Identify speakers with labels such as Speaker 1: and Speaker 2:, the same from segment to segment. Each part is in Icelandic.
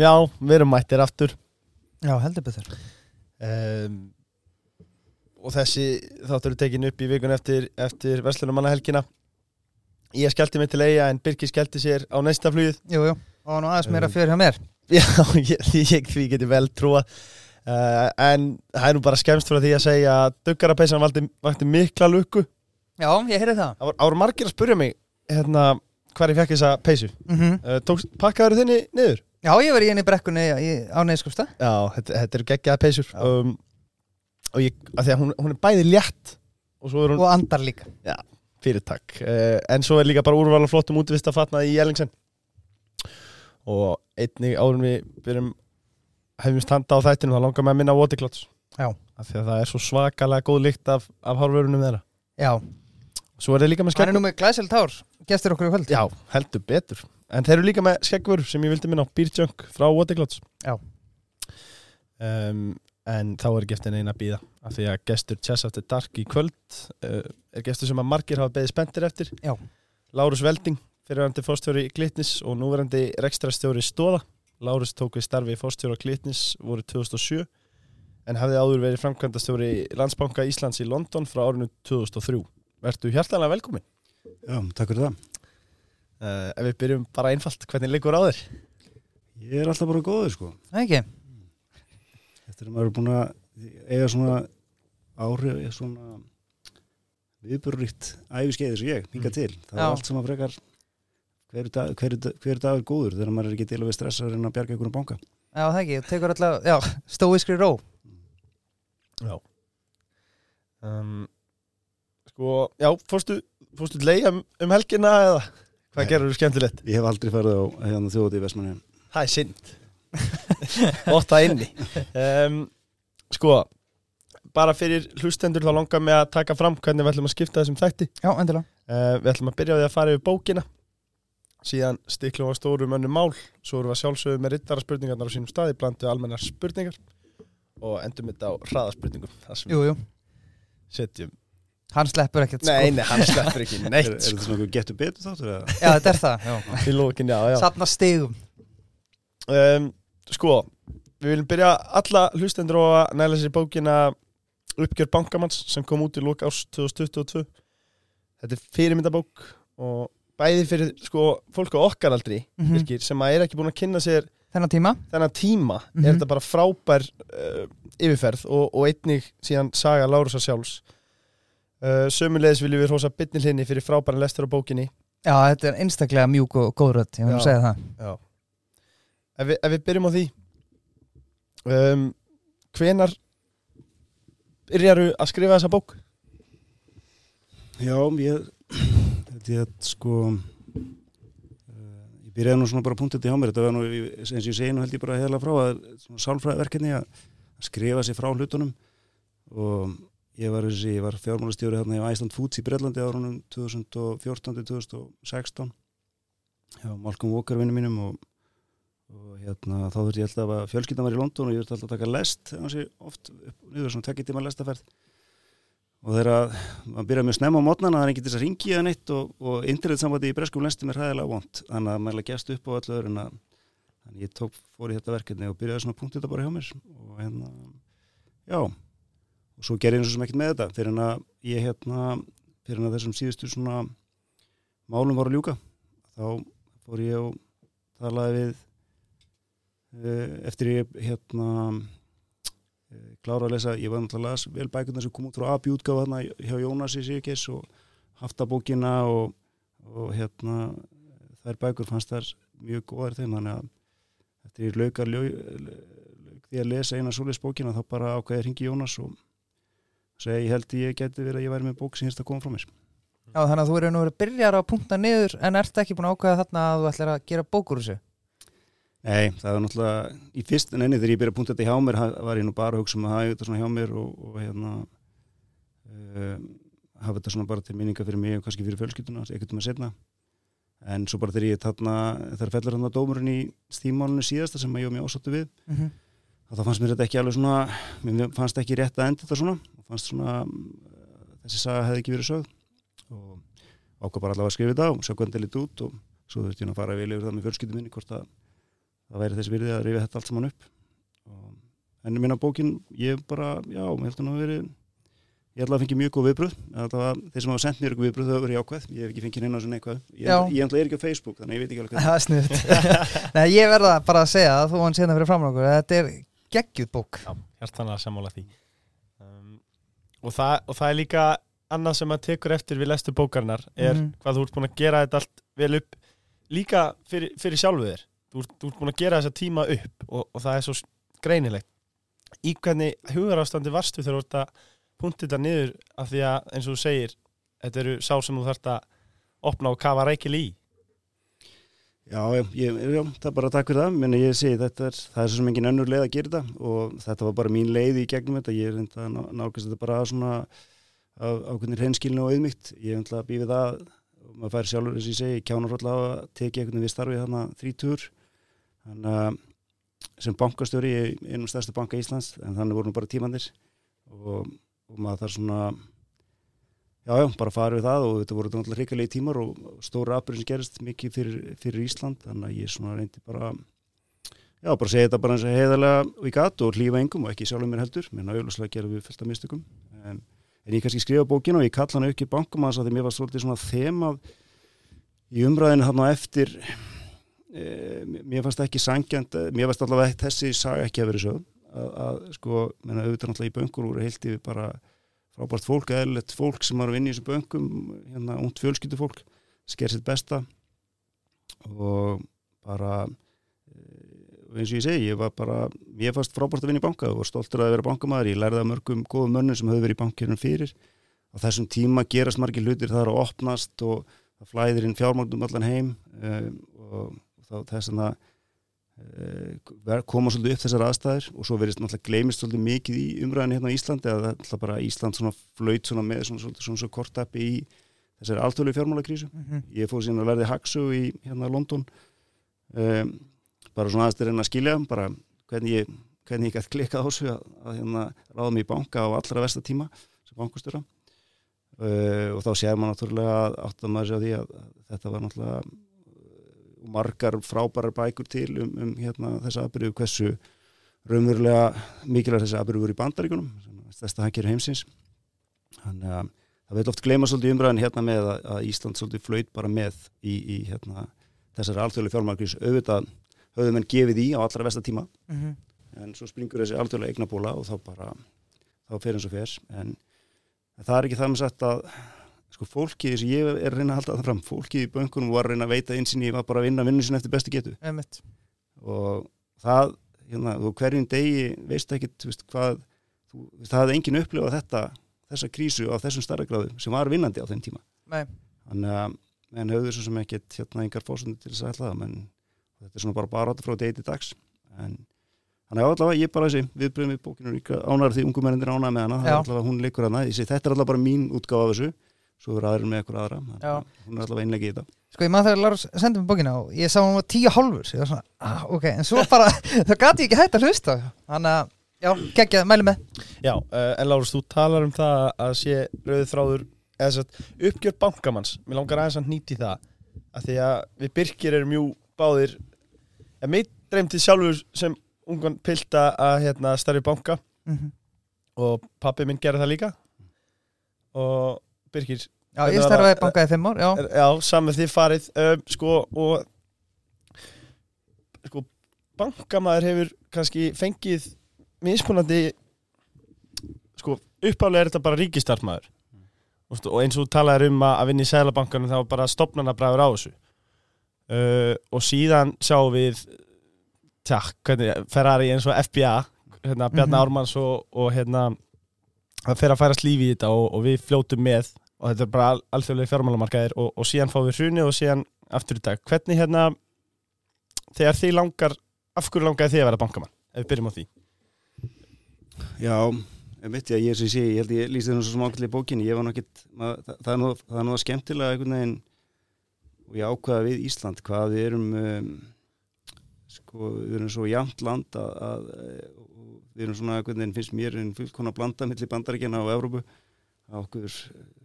Speaker 1: Já, við erum mættir aftur.
Speaker 2: Já, heldur betur.
Speaker 1: Um, og þessi þáttur er tekin upp í vikun eftir, eftir Veslunumannahelgina Ég skellti mig til eiga en Birkir skellti sér á næsta flugið.
Speaker 2: Jú, jú, og nú aðeins meira
Speaker 1: Um,
Speaker 2: fyrir hjá mér.
Speaker 1: Já, ég, ég, því geti vel trúa uh, en það er nú bara skemmst frá því að segja að duggarapeysan vakti, vakti mikla lukku.
Speaker 2: Já, ég heyrði það.
Speaker 1: Það voru- margir að spurja mig hérna, hvar ég fekk þessa peysu.
Speaker 2: Mm
Speaker 1: uh, tókst, Pakkaður þinni niður?
Speaker 2: Já, ég var í henni brekkunni í, á neyðskupsta
Speaker 1: Já, þetta, þetta eru geggjaða peysur.
Speaker 2: Já.
Speaker 1: um, og ég, að því að hún, hún er bæði létt og svo er hún
Speaker 2: Og andar líka.
Speaker 1: Fyrirtak. Uh, en svo er líka bara úrvala flottum útvist að fatna í Ellingsen. Og einnig árum við byrjum hefum standa á þættinu þá langar með að minna Waterclots.
Speaker 2: Já.
Speaker 1: af því að það er svo svakalega góð lykt af, af hárvörunum þeirra.
Speaker 2: Já,
Speaker 1: svo er þeir líka með
Speaker 2: hann er
Speaker 1: skegg
Speaker 2: nú með glæsild hár Gestur okkur í kvöld.
Speaker 1: Já, heldur betur en þeir eru líka með skeggvör sem ég vildi minna á Beer Junk frá Waterclots
Speaker 2: Já.
Speaker 1: um, en þá er geftin eina að býða af því að gestur Chess After Dark í kvöld uh, er gestur sem að margir hafa beðið spenntir eftir
Speaker 2: Já.
Speaker 1: Lárus Velding fyrirverandi fórstjóri Glitnis og núverandi rekstrastjóri Stóða Lárus tók við starfi fórstjóra Glitnis voru 2007 en hafði áður verið framkvæmdastjóri Landsbanka Íslands í London frá árinu 2003 Vertu hjartalega velkomin
Speaker 3: Já, takk fyrir það.
Speaker 1: Uh, ef við byrjum bara einfalt, hvernig liggur á þér?
Speaker 3: Ég er alltaf bara góður, sko.
Speaker 2: Það ekki
Speaker 3: Eftir að maður er búin að eiga svona áhrif, svona viðbörrikt æfiskeiði sem ég, hinga
Speaker 1: Mm.
Speaker 3: til. Það
Speaker 2: Já.
Speaker 3: er allt sem að frekar hver, dag, hver, hver dag er góður þegar maður er ekki til að við stressa að reyna að bjarga ykkur um banka.
Speaker 2: Já, það ekki, þú tekur alltaf, já, stóiskri ró
Speaker 1: Já um, Sko, já, fórstu, fórstu leia um, um helgina eða hvað gerur þú skemmtilegt?
Speaker 3: Ég hef aldrei farið á hérna þjóðið í Vestmanni.
Speaker 1: Það er synd. Ótta inni. Um, Sko, bara fyrir hlustendur þá langar mig að taka fram hvernig við ætlum að skipta þessum þætti.
Speaker 2: Já, endilega.
Speaker 1: Uh, Við ætlum að byrja á því að fara yfir bókina. Síðan stiklum við stóru mönnu mál svo erum við að sjálfsögðu með rittara spurningarnar á sínum staði blandu almennar spurningar og endum þetta á hraðaspurningum. Þar sem
Speaker 2: Jú, jú,
Speaker 1: við setjum
Speaker 2: hann sleppur ekkert
Speaker 1: Nei,
Speaker 2: sko.
Speaker 1: nei, hann sleppur ekki
Speaker 3: Er,
Speaker 1: neitt
Speaker 3: er
Speaker 1: sko,
Speaker 3: þetta svona eitthvað getur betur þáttur eða?
Speaker 2: Já, þetta er það, já
Speaker 1: í lókin, já, já
Speaker 2: Safna stigum
Speaker 1: um, Sko, við viljum byrja alla hlustendur á að næla sér bókina Uppgjör bankamanns sem kom út í lók árs 2022 Þetta er fyrirmyndabók og bæði fyrir sko, fólk á okkar aldri
Speaker 2: Mhm.
Speaker 1: virkir, sem að er ekki búin að kynna sér
Speaker 2: Þennan tíma
Speaker 1: þennan tíma
Speaker 2: Mhm.
Speaker 1: er þetta bara frábær uh, yfirferð og, og einnig síðan saga Lárusa sjálfs uh, Sömulegis viljum við hósa bytni hlinni fyrir frábæran lestur á bókinni
Speaker 2: Já, þetta er einstaklega mjúk og góð rödd Ég vil segja það
Speaker 1: Já. Ef, við, ef við byrjum á því um, hvenar byrjaru að skrifa þessa bók?
Speaker 3: Já, ég, þetta er sko, uh, ég byrjaði nú svona bara punktið til hjá mér, þetta var nú, eins og ég segi nú held ég bara heila frá að svona sálfræðverkefni að að skrifa sér frá hlutunum og ég var, var fjármálastjóri hérna í Æsland Foods í Breitlandi árunum 2014-2016 hjá Malcolm Walker vinnu mínum og, og hérna þá þurfti ég alltaf að fjölskyldan var í London og ég þurfti alltaf að taka lest ansi, oft niður svona tvekki tíma lestaferð. Og þegar maður byrjaði mjög snemma á mótnana það er ekki til þess að ringi eða neitt og, og internetsambandi í breskum lestum er hæðilega vond þannig að maður gefst upp á öllu öðru en að þannig ég tók, fór í þetta verkefni og byrjaði svona punktið þetta bara hjá mér. Og hérna, já og svo gerði ég eins og sem ekkert með þetta fyrir en að ég hérna fyrir en að þessum síðustu svona málum voru að ljúka þá fór ég og talaði við eh, eftir ég hérna eh, klára að lesa, ég var náttúrulega las vel bækuna sem kom út frá AB útgáfa þarna hjá Jónas í Sýrkis og haftabókina og, og hérna þær bækur fannst þær mjög góðar þeim þannig að eftir ég laukar lauk því að lesa eina svoleiðs bókina þá bara ákveði að ringi Jónas og segja ég held ég geti verið að ég væri með bók sem hérst að koma frá mér.
Speaker 2: Já, þannig að þú eru nú verið byrjar að punkta niður en ert ekki búin að ákveða þarna að þú ætlar að gera bókur þessu?
Speaker 3: Nei, það var náttúrulega í fyrst en enni þegar ég byrjaði að punta þetta hjá mér var ég nú bara að hugsa um að hafa þetta svona hjá mér og, og hérna um, hafa þetta svona bara til minninga fyrir mig og kannski fyrir fjölskylduna, ekkert um að setna en svo bara þegar ég þarna þegar fellur hann að dómurinn í stímálunni síðasta sem að ég var mjög ásáttu við
Speaker 2: mm -hmm.
Speaker 3: þá fannst mér þetta ekki alveg svona mér fannst ekki rétt að enda þetta svona. og fannst svona uh, þessi saga hefði ekki verið sögð. Og ákvað bara allavega að skrifa þetta og sjá hvernig þetta lítið út og svo þurfti ég að fara vel yfir það með fjölskyldum minni hvort að það væri þess virði að rifja þetta allt saman upp. Og, en minna bókin ég bara, já, ég held að hann hafa verið ég held að það fengi mjög góð viðbröð þeir sem hafa sendt mér ykkur viðbröð þau hafa verið jákvæð. Ég hef ekki fengið neina svona eitthvað ég, ég að er ekki á Facebook þannig að ég veit ekki alveg hvað
Speaker 2: Það er ég verða bara að segja að þú hann sérna fyrir framan okkur. Þetta er geggjuð bók.
Speaker 1: Já, hjartanlega sammála því. um, og, það, og það er líka annað sem að tekur eftir við lestu bókarnar er
Speaker 2: Mhm.
Speaker 1: hvað þú ert búin að gera þetta allt vel upp líka fyrir, fyrir sjálfu þér. Þú þú ert búin að gera þessa tíma upp og, og það er svo greinilegt. Í hvernig hugarástandi varstu þegar þú ert að punta þetta niður af því að eins og þú segir þetta eru sá sem þú þarft að opna og kafa rækil í
Speaker 3: Já, ég, já, það er bara takk fyrir það. Menn ég segi þetta er, það er svo sem engin önnur leið að gera þetta og þetta var bara mín leið í gegnum þetta, ég er reynda að ná- nálgast þetta bara svona á ákveðin hreinskilni og auðmygt, ég er að býða það og maður fær sjálfur þess að ég segi, kjánar alltaf að tekið einhvern veginn við starfið þarna þrítur þannig að sem bankastjóri í einum stærstu banka Íslands en þannig voru nú bara tímandir og, og maður þarf svona Já, já, bara farið við það og þetta voru náttúrulega hrikalegi tímar og stóra aðbyrjum sem gerist mikið fyrir, fyrir Ísland þannig að ég svona reyndi bara já, bara segja þetta bara eins og heiðarlega og í gat og hlýfa engum og ekki sjálfur mér heldur. Menn auðvitað gerum við fullt af mistökum. En, en ég kannski skrifa bókina og ég kalla hana ekki bankum að því mér var svolítið svona þemað í umræðinu þarna á eftir. E, mér fannst ekki sangjant, mér fannst allavega þessi saga ekki að vera sögð frábært fólk, eðlilegt fólk sem var að vinna í þessu böngum, hérna ungt fjölskyldufólk sker sitt besta. Og bara eh, eins og ég segi, ég var bara ég fannst frábært að vinna í banka. Og var stoltur að vera bankamæður, ég lærði að mörgum góðum mönnum sem höfðu verið í bankirinn fyrir. Á þessum tíma gerast margir hlutir. Það er að opnast og það flæðir inn fjármagnum allan heim um, og þá þess að koma svolítið upp þessar aðstæður og svo verðist náttúrulega gleymist svolítið mikið í umræðinu hérna á Íslandi að það náttúrulega bara Ísland svona flöyt svona með svona, svona, svona, svona kortappi í þessari alþjóðlega fjármálakrísu
Speaker 2: mm -hmm.
Speaker 3: ég fóð síðan að verði Haxu í hérna London. Um, bara svona aðeins til að að skilja bara hvernig ég, hvernig ég gæti klikkað á þessu að, að hérna ráða mig í banka á allra versta tíma sem bankastjóra. Uh, og þá séð maður náttúrulega að áttum maður margar frábærar bækur til um, um hérna þessa aðbyrju hversu raunverulega mikilvægt þessi aðbyrju voru í bandaríkunum þess að hann gerir heimsins. Þannig að það vil oft gleyma svolítið umræðin hérna með að, að Ísland svolítið flöyt bara með í, í hérna, þessari alþjóðlega fjármarkrís auðvitað höfðu menn gefið í á allra vesta tíma.
Speaker 2: Mm -hmm.
Speaker 3: en svo springur þessi alþjóðlega eignabóla og þá bara þá fer eins og fer. En, en það er ekki það með sagt að sko fólkið sem ég er reyna að halda það fram fólkið í bönkunum var reyna að veita einsinni var bara að vinna vinnu sinni eftir bestu getu.
Speaker 2: Einmitt.
Speaker 3: og það hérna, þú hverjum degi veist ekki hvað, þú, það hafði enginn upplifað þetta þessa krísu á þessum starra gráðu sem var vinnandi á þeim tíma. Þannig að menn höfðu svo sem ekkert hérna engar fórsöndu til þess að ætla menn þetta er svona bara átta frá degi til dags. En þannig að allavega ég bara þessi viðbröðum við bókinu ánar því ungum mennir ánar með hana, allavega hún leikur hana ég segi þetta er allavega bara mín útgáfa af þessu svo verður aðrir með eitthvað aðra hún er allavega einlegið í þetta.
Speaker 2: Sko ég maður þegar Lars sendi mér bókina og ég sá hann var tíu hálfur ég var svona, ah, ok, en svo bara þá gati ég ekki hægt að hlusta. Þannig að, já, geggjað, mæli með.
Speaker 1: Já, uh, en Lárus, þú talar um það að sé rauðið þráður eða satt, uppgjör bankamanns, mér langar aðeins að nýti það að því að við Birkir erum jú báðir að mitt dreymti sjálfur sem ungan pilta að hérna, starfi banka.
Speaker 2: Mm -hmm.
Speaker 1: og pappi minn gerði það líka. Og Birkir
Speaker 2: Já, ég starfaði bankaði fimm ár, já
Speaker 1: já, saman þið farið um, sko og sko bankamæður hefur kannski fengið mismunandi sko uppálega er þetta bara ríkistarfmaður mm. og eins og þú talaðir um að að vinna í sælabankanum þá bara stopnana bræður á þessu uh, og síðan sjáum við tjá, hvernig Ferrari eins og FBA hérna, Bjarni
Speaker 2: Mhm.
Speaker 1: Ármanns og, og hérna það fer að færast lífi í þetta og, og við fljótum með og þetta er bara al alþjóðlega fjármálamarkaðir og, og síðan fáum við hruni og síðan aftur í dag. Hvernig hérna þegar þið langar, af hverju langaði þið að vera bankamann? Ef við byrjum á því.
Speaker 3: Já, ég veit ég að ég er sem sé, ég held ég lýsti það svo smákvæmlega í bókinni, ég var nokkið, það, er er nú skemmtilega einhvern veginn og ég ákvaða við Ísland hvað við erum um, sko, við erum svo jæmt land að, að við erum svona veginn finnst mér en fullkona blanda millir bandaríkjana og Evrópu að okkur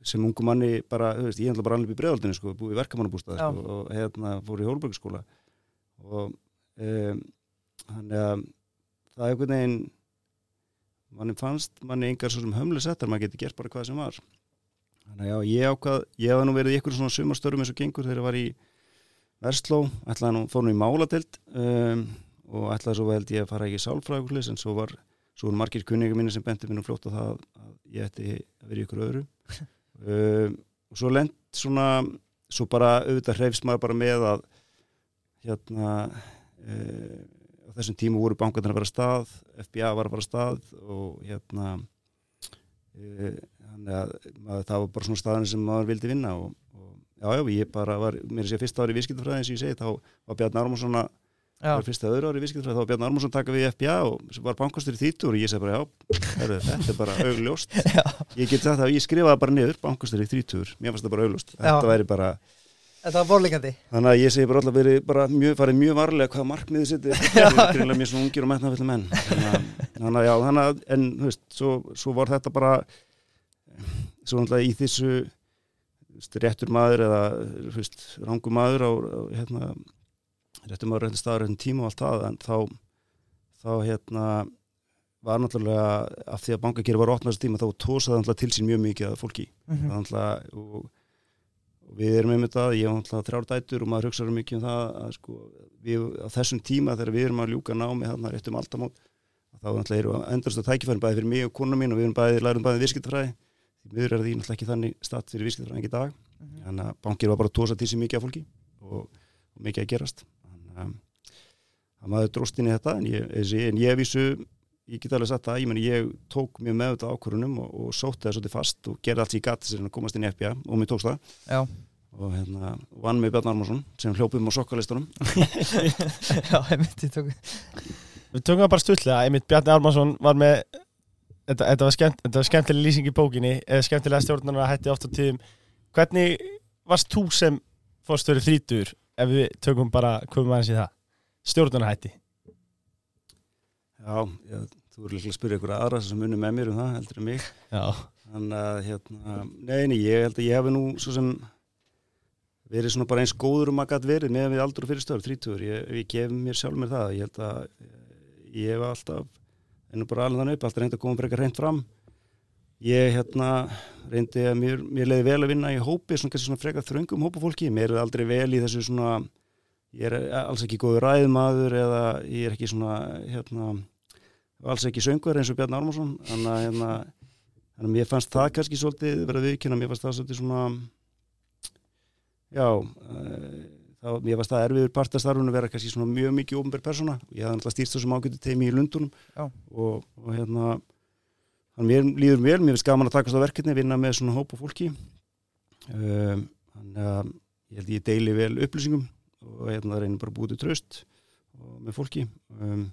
Speaker 3: sem ungu manni bara, þú veist, ég ætla bara alveg í bregðaldinu sko, búið í verkamannabústað sko, og hérna fór í Hólbergsskóla og um, þannig að það er einhvern veginn manni fannst manni engar svo sem hömlu settar, maður getur gert bara hvað sem var. Þannig að já, ég ákvað ég hafði nú verið í einhverjum svona sumarstörum eins og gengur þegar ég var í Versló ætlaði nú, fór nú í máladelt um, og ætlaði svo held ég að fara ekki í sálfræðulis en svo var svo voru margir kunningar minni sem benti mér nú fljótt á það að ég ætti að vera í ykkur öðru. Um, og svo lent svona svo bara auðvitað hrefst maður bara með að hérna uh, á þessum tímu voru bankarnir að vera stað FBA var að vera stað og hérna uh, þannig að maður, það var bara svona staðin sem maður vildi vinna og, og já, já, ég bara var, mér sé fyrsta ári í viðskiptafræði eins og ég segi, þá var Bjarni Ármarsson að það var fyrsta öðru ári viðskiptafræði þá var Bjarni Ármarsson taka við í FBA og var bankastur í þýttur og ég segi bara, já, herru, þetta er bara augljóst. Ég get sagt það, ég skrifaði bara niður bankastur í þýttur, mér fannst það bara augljóst. Þetta væri bara,
Speaker 2: þetta var borlingandi
Speaker 3: þannig að ég segi bara alltaf verið bara mjög, farið mjög varlega hvaða markmiðið sitt er. Greinlega mér svona ungir og metnafulli menn. Þannig að, að já, þannig að en, þú veist, svo, svo var þetta bara svo náttúrulega í þessu veist, réttur maður eða þú veist, rangu maður á, á hérna, réttur maður réttur staður réttur tíma og allt það en þá, þá hérna var náttúrulega af því að bankakýri var opnast tíma þá tósaði náttúrulega til sín mjög mikið að fólki
Speaker 2: Mhm.
Speaker 3: það náttúrulega og, og við erum einmitt að, ég var náttúrulega þrjár dætur og maður hugsaður mikið um það að sko við á þessum tíma þegar við erum að ljúka námi þarna rétt um aldamót þá náttúrulega eru endurst að tækifærin bæði fyrir mig og konu mín og við erum bæði, lærum bæði viðskiptafræði því miður er því náttúrulega ekki þannig statt fyrir viðskiptafræði í dag
Speaker 2: Mhm.
Speaker 3: þannig að bankir var bara að tósa til sér mikið af fólki og, og mikið að gerast þannig að, að maður dróst inn í þetta en ég, en ég vísu ég get alveg sagt það, ég meni ég tók mjög með þetta ákvörunum og, og sótti það svolítið fast og gerði allt sem ég gæti sér að komast inn í FBA og mér tókst það.
Speaker 2: Já,
Speaker 3: og hérna vann með Bjarnar Armarsson sem hljópum á sokkalistunum
Speaker 2: já, einmitt, ég tók
Speaker 1: Við tökum það bara stutlega, einmitt Bjarni Ármannsson var með þetta, þetta, var skemmt, þetta var skemmtileg lýsing í bókinni eða skemmtilega stjórnar að hætti oft á tíðum. Hvernig varst þú sem fórstöru þrítur ef við tökum bara, komum aðeins í það. Stjórnar hætti
Speaker 3: Já, já þú eru líklega að spyrja ykkur aðra sem munum með mér um það heldur en mig.
Speaker 1: Já,
Speaker 3: þannig að hérna, neini, ég held að ég hef nú svo sem verið svona bara eins góður um að gæt verið með við aldur og fyrir stöður, þrítugur, ég, ég gef mér sjálf mér það, ég held að eh, ég hef alltaf, ennú bara alveg þannig upp alltaf reyndi að koma frekar reynd fram ég hérna reyndi að mér, mér leiði vel að vinna í hópi svona svona frekar þröngum hópafólki. Mér er aldrei vel í þessu svona ég er alls ekki góður ræðmaður eða ég er ekki svona hérna, alls ekki söngur eins og Bjarni Ármarsson þannig að hérna, að mér fannst það kannski svolítið verið viðkynna, mér fannst það svolítið svona já uh, þá, mér fannst það erfiður partastarfun að vera kannski svona mjög mikið ofnbær persóna. Ég hafði alltaf stýrt þessum ágættu teimi í Lundunum
Speaker 2: Já.
Speaker 3: og, og hérna mér líður vel, mér finnst gaman að takast á verkefni vinna með svona hóp og fólki. Um, þannig að ég held ég deili vel upplýsingum og hérna reynir bara að búið til tröst með fólki. Um,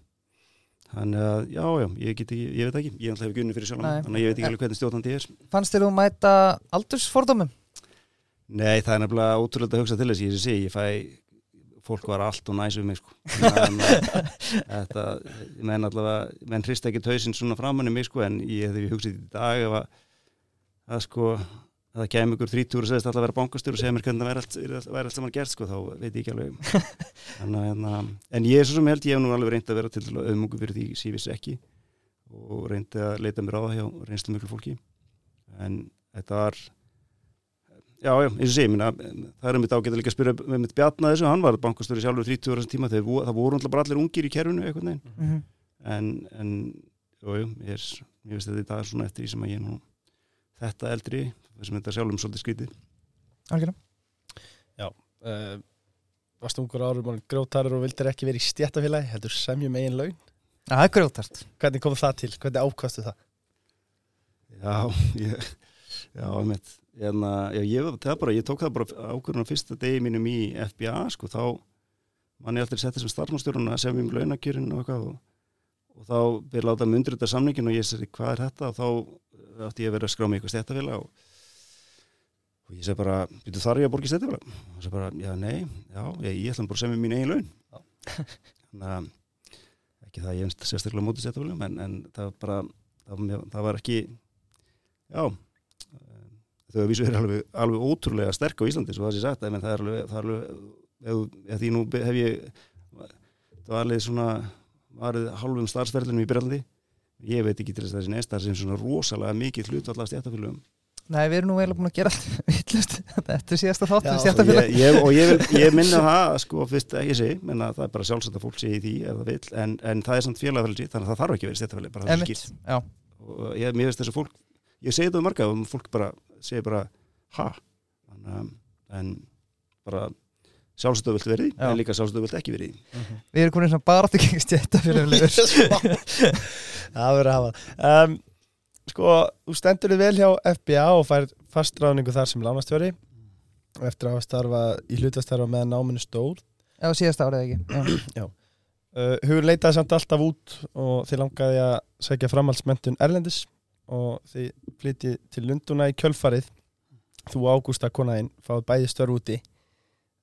Speaker 3: þannig að já, já, ég get ekki, ég veit ekki ég ætla að hafa gunni fyrir sjálf þannig að ég veit ekki alveg hvernig stjórnandi er.
Speaker 2: Fannst þér þú mæta aldursfordómum?
Speaker 3: Nei, það er nefnilega ótrúlega að hugsa til þess ég sé, ég fæ fólk var allt og næs við mig sko. Þannig að þetta, menn allavega menn hrist ekki tausinn svona framann í mig sko, en ég hefði hugsað í dag að, að sko að það kemur ykkur þrítúr og segist alltaf að vera bankastur og segja mér hvernig það væri allt, væri allt saman gert sko, þá veit ég ekki alveg Þannig, að, hérna, en ég er svo sem held ég hef nú alveg reynd að vera til auðmungu fyrir því sem ég vissi ekki og reyndi að leita mér á það hjá reynslu mjög fólki en þetta var Já, já, eins og sé, minna, það er um þetta ágætt að líka að spyrja með mitt bjarna þessu, hann var bankastöri sjálfur 30 ára þessum tíma, þegar það voru alltaf bara allir ungir í kerfinu eitthvað neginn,
Speaker 2: Mm -hmm.
Speaker 3: en, en jú, ég er, ég veist þetta í dag svona eftir því sem að ég er nú þetta eldri, þessum þetta sjálfum svolítið skrítið.
Speaker 2: Algjörða
Speaker 1: uh, varst ungur árum og grótarur og vildir ekki verið í stjættafélagi heldur semjum eigin laun
Speaker 2: Það er grjótart
Speaker 1: Hvernig kom það til? Hvernig ákvastu það?
Speaker 3: Já, ég, já, en, já, ég, það bara, ég tók það bara ákvörðun á fyrsta degi mínum í FBA, sko, þá mann ég alltaf setti sem starfnastjórun að semja um launakjörin og og, og þá byrði láta mig undir þetta samningin og ég segi hvað er þetta? Og þá átti ég að vera að skrá mig eitthvað stjættafélag og, og ég segi bara, býtu þar ég að borga stjættafélag og ég segi bara, já, nei, já, ég, ég ætla bara að semja mín eigin laun. Þannig að ekki það ég einst sérstaklega mótið stjættafélag en, en það bara það, það var ekki já eh, þau að vísu er alveg, alveg ótrúlega sterk á Íslandi svo það sé sagt, en það er alveg, það er alveg ef, ef því nú hef ég það var alveg svona varðið halvum starfsferðlunum í Brellandi ég veit ekki til þess að þessi neistar sem svona rosalega mikið hlutvallast stjættafélögum
Speaker 2: Nei, við erum nú eiginlega búin að gera allt villust Þetta er síðasta þátt
Speaker 1: Já,
Speaker 2: við
Speaker 3: og
Speaker 2: stjættafélag
Speaker 3: ég, ég, og ég, vil, ég minna það sko fyrst ekki sé, menna það er bara sjálfsagt að fólk sé í því það vill, en, en það er samt félagfélagi þannig að það þarf ekki að vera stjættafélagi bara það er
Speaker 2: já,
Speaker 3: og ég, mér finnst þess að fólk ég segi þetta um marga og fólk bara segir bara ha? Að- en bara þú vilt verið
Speaker 2: Já.
Speaker 3: en líka þú vilt ekki verið í.
Speaker 2: Við erum komin svona bara áttu gengst stjættafélag
Speaker 1: Það verður að hafa um, Sko, þú stendur þig vel hjá FBA og fær fastráðningu þar sem lánastjóri. Og eftir að hafa starfað í hlutastarfa með náminu stór.
Speaker 2: Já, síðasta árið ekki. Já,
Speaker 1: uh, Hugur leitaði samt alltaf út og þið langaði að segja framhaldsmentun Erlendis og þið flytið til Lunduna í kjölfarið. Þú og Ágústa konaðinn fáið bæði störf úti.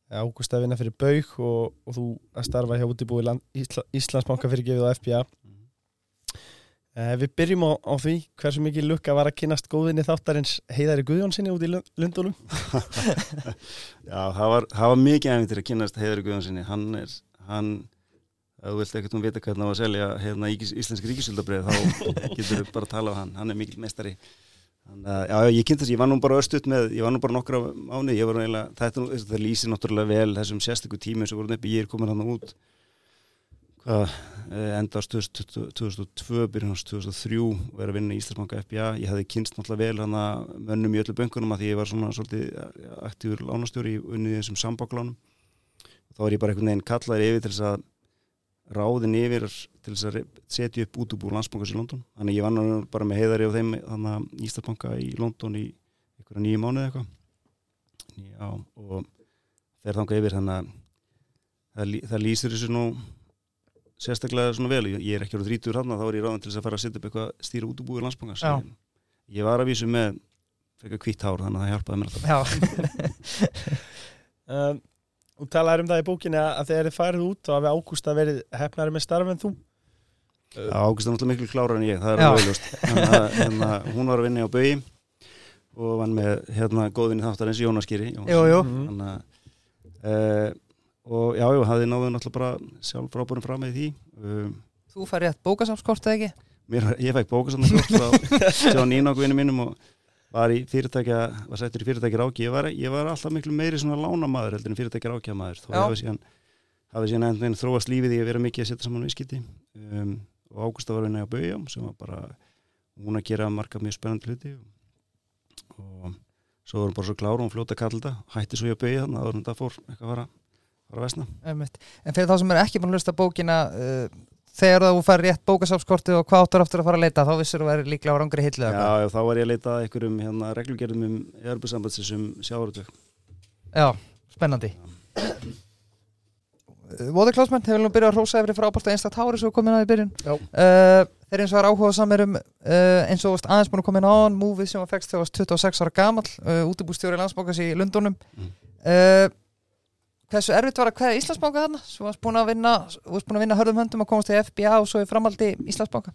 Speaker 1: Ágústa að vinna fyrir Baug og, og þú að starfa hjá útibúi Ísla, Íslandsbanka fyrir gefið á FBA uh, Við byrjum á, á því hversu mikið lukka var að kynast góðinni þáttarins Heiðari Guðjónsinni út í Lund- Lundunum
Speaker 3: Já, það var, það var mikið æfintir að kynast Heiðar Guðjónssoni, hann er hann, ef þú vilt ekkert um vita hvernig á að selja hérna ís- íslensk ríkisöldabrið þá getur þú bara að tala á hann, hann er mikil mestari Þannig að, já, ég kynnt þess, ég var nú bara östuð með, ég var nú bara nokkra mánu, ég var eiginlega, þetta, það lýsir náttúrulega vel þessum sérstöku tími sem voru uppi, ég er komin hann út, hvað, eh, enda árs 2000 2002, byrjun árs 2003 og er að vinna í Íslandsbanka FBA, ég hafði kynst náttúrulega vel hann að mönnum í öllu böngunum að því ég var svona svolítið aktífur lánastjóri unnið þessum sambáklánum, þá er ég bara einhvern veginn kallaður yfir til þess að ráðin yfir til þess að setja upp útubú landsbankars í London. Þannig að ég vann bara með heiðari og þeim þannig að Íslandsbanka í London í einhverja nýju mánuði eitthvað. Já, og fer þangað yfir þannig að það, það lýsir þessu nú sérstaklega svona vel, ég er ekki á þrítur hann þá er ég ráðin til þess að fara að setja upp eitthvað stýra útubú í landsbankars
Speaker 2: Já.
Speaker 3: ég, ég var að vísu með frekar hvitt hár þannig að það hjálpaði mér alltaf.
Speaker 2: Já,
Speaker 1: um, Þú talaði um það í bókinni að, að þegar þið farið út þá hafi Ágústa verið hefnari með starf en þú
Speaker 3: Já, Ágúst er náttúrulega miklu klára en ég, það er alveg. Þannig að hérna, hún var að vinna á Bögi og vann með hérna góðvinni þáttarins Jónaskýri.
Speaker 2: jú, jú
Speaker 1: Mhm.
Speaker 3: Þannig að, uh, og já, já, hafði náðu náttúrulega bara sjálf frábúrin fram með því. Um,
Speaker 2: Þú fær rétt bókasamskort eða ekki?
Speaker 3: mér, ég fekk bókasannar kort frá Sjón Ínokvinni mínum og var í fyrirtækja, var settur í fyrirtækja ráki. Ég var, ég var alltaf miklu meiri svona lánamaður heldur en fyrirtækja rákja maður. Þó
Speaker 2: Já.
Speaker 3: ég hafi síðan, hafi síðan enn þróast lífið í að vera mikið að setja saman viðskipti. Um, og Ágústa var vinna á Bögjum sem var bara hún að gera marga mjög spennandi hluti og, og svo var hún bara svo klára og hún fljóta þetta hætti svo ég að Bögja þannig að þetta fór eitthvað að fara, fara að vesna.
Speaker 2: En fyrir þá sem er ekki búin að hlusta bókina uh, þegar þú fær rétt bókasamskorti og hvað áttur aftur að fara að leita þá vissir þú verið líklega á rangri hillu?
Speaker 3: Já, já, þá var ég að leita að einhverjum hérna, reglugerðum um erbusambandsins um sjávarutök
Speaker 2: Já, spennandi Voði Klásmenn hefur nú byrjað að hrósa yfir frábært að einstakt hári svo komin að í byrjun
Speaker 1: Já.
Speaker 2: uh, Þeir eins og er áhuga samir um uh, eins og aðeins búin að koma inn á múfið sem var fekst þegar þú varst 26 ára gamall uh, útibústjóri landsbókas í Lundunum
Speaker 3: Mm.
Speaker 2: Hversu erfitt var að hverja Íslandsbanka þarna? Svo varst búin að vinna, búin að vinna hörðum höndum að komast til FBA og svo í framaldi Íslandsbanka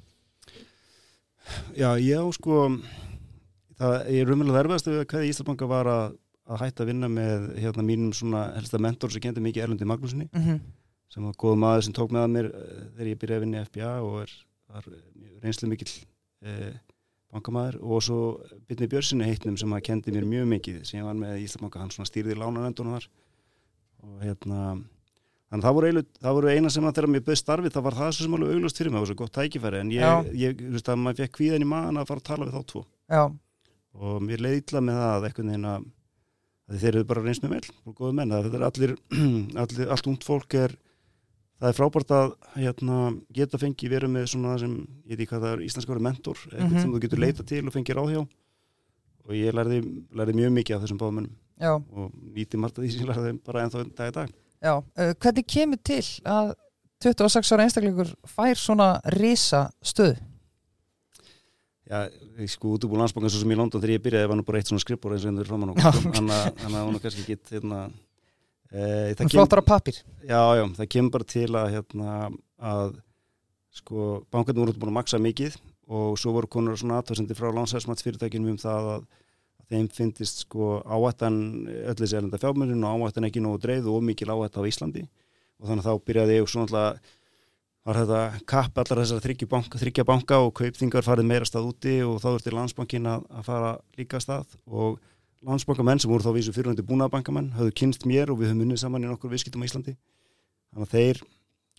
Speaker 3: Já, ég sko það er rumlega erfiðast við hvað Íslandsbanka var að, að hætta að vinna með hérna mínum svona helsta mentor sem kendi mikið Erlundi Magnúsinni
Speaker 2: mm -hmm.
Speaker 3: sem var góð maður sem tók með að mér eh, þegar ég byrjaði að vinna í FBA og er, var reynslu mikill eh, bankamæður og svo Byrni Björnssoni heitnum sem að kendi mér mjög mikið sem ég var með í Íslandsbanka, hann svona stýrði lánanendunum þar og hérna að það voru, eilu, það voru eina sem að þegar mér bauð starfið það var það svo sem alveg auglust fyrir mig, það var svo gott tækifæri. En ég, ég þú veist að maður fekk kvíðan í maðan að fara að tala við þá tvo.
Speaker 2: Já,
Speaker 3: og mér leiði illa með það að einhvern veginn að, að þeir eru bara reynst með menn, það er allir, allir allt ungt fólk er það er frábært að hérna, geta fengi verið með svona sem, ég veit ekki hvað það er íslenska verið mentor, eitthvað
Speaker 2: Mhm,
Speaker 3: sem þú getur
Speaker 2: mhm.
Speaker 3: leita til og fengið ráð hjá. Og ég lærði, lærði mjög mikið af þessum báðmennum
Speaker 2: já,
Speaker 3: og nýti margt af því sem lærði bara ennþá dag í dag
Speaker 2: já uh, Hvernig kemur til að 26 ára einstaklingur fær svona risa stöð?
Speaker 3: Já, ég sko út úr landsbankan svo sem í London þegar ég byrjaði var nú bara eitt svona skrippur eins og einhver framan á
Speaker 2: Já.
Speaker 3: þannig að að var nú kannski ekki hérna, e, það
Speaker 2: Flottar á pappir
Speaker 3: Já, já, það kemur bara til að hérna, að sko, bankarnir voru búin að maksa mikið og svo voru konur svona aðtöðsendir frá lánshæðsmatsfyrirtækinum um það að, að þeim finnist sko áhættan öll þessi erlenda fjármjörnum og áhættan ekki nógu dreið og mikil áhætt á Íslandi. Og þannig að þá byrjaði ég svona alltaf var þetta kapp allar þessar þryggja banka, þryggja banka og kaupþingar farið meira stað úti og þá þurfti landsbankin að, að fara líka stað. Og landsbankamenn sem voru þá vísu fyrirhundi búnaðabankamenn höfðu kynst mér og við höfum unnið saman í nokkur viðskiptum á Íslandi. Þannig að þeir,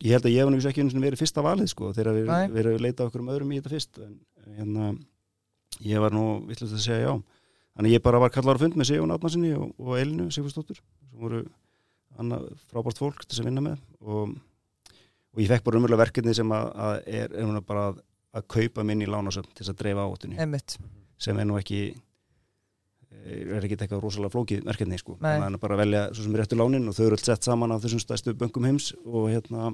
Speaker 3: ég held að ég hef nefnist ekki verið fyrsta valið sko við
Speaker 2: Nei.
Speaker 3: verið að leita okkur um öðrum í þetta fyrst en hérna, ég var nú villast að segja já þannig að ég bara var kallar á fund með Sigur Átnarsinni og, og Elinu Sigursdóttur sem voru annað frábært fólk til að vinna með. Og, og ég fekk bara umverulega verkefni sem að, að er, er bara að, að kaupa minn í lánasöfn til þess að dreifa áttunni
Speaker 2: Einmitt.
Speaker 3: sem er nú ekki er ekki eitthvað rosalega flókið verkefni sko. Þannig að bara velja svo sem er réttu lánin og þau eru allt sett saman af þessum stæstu böngum heims og hérna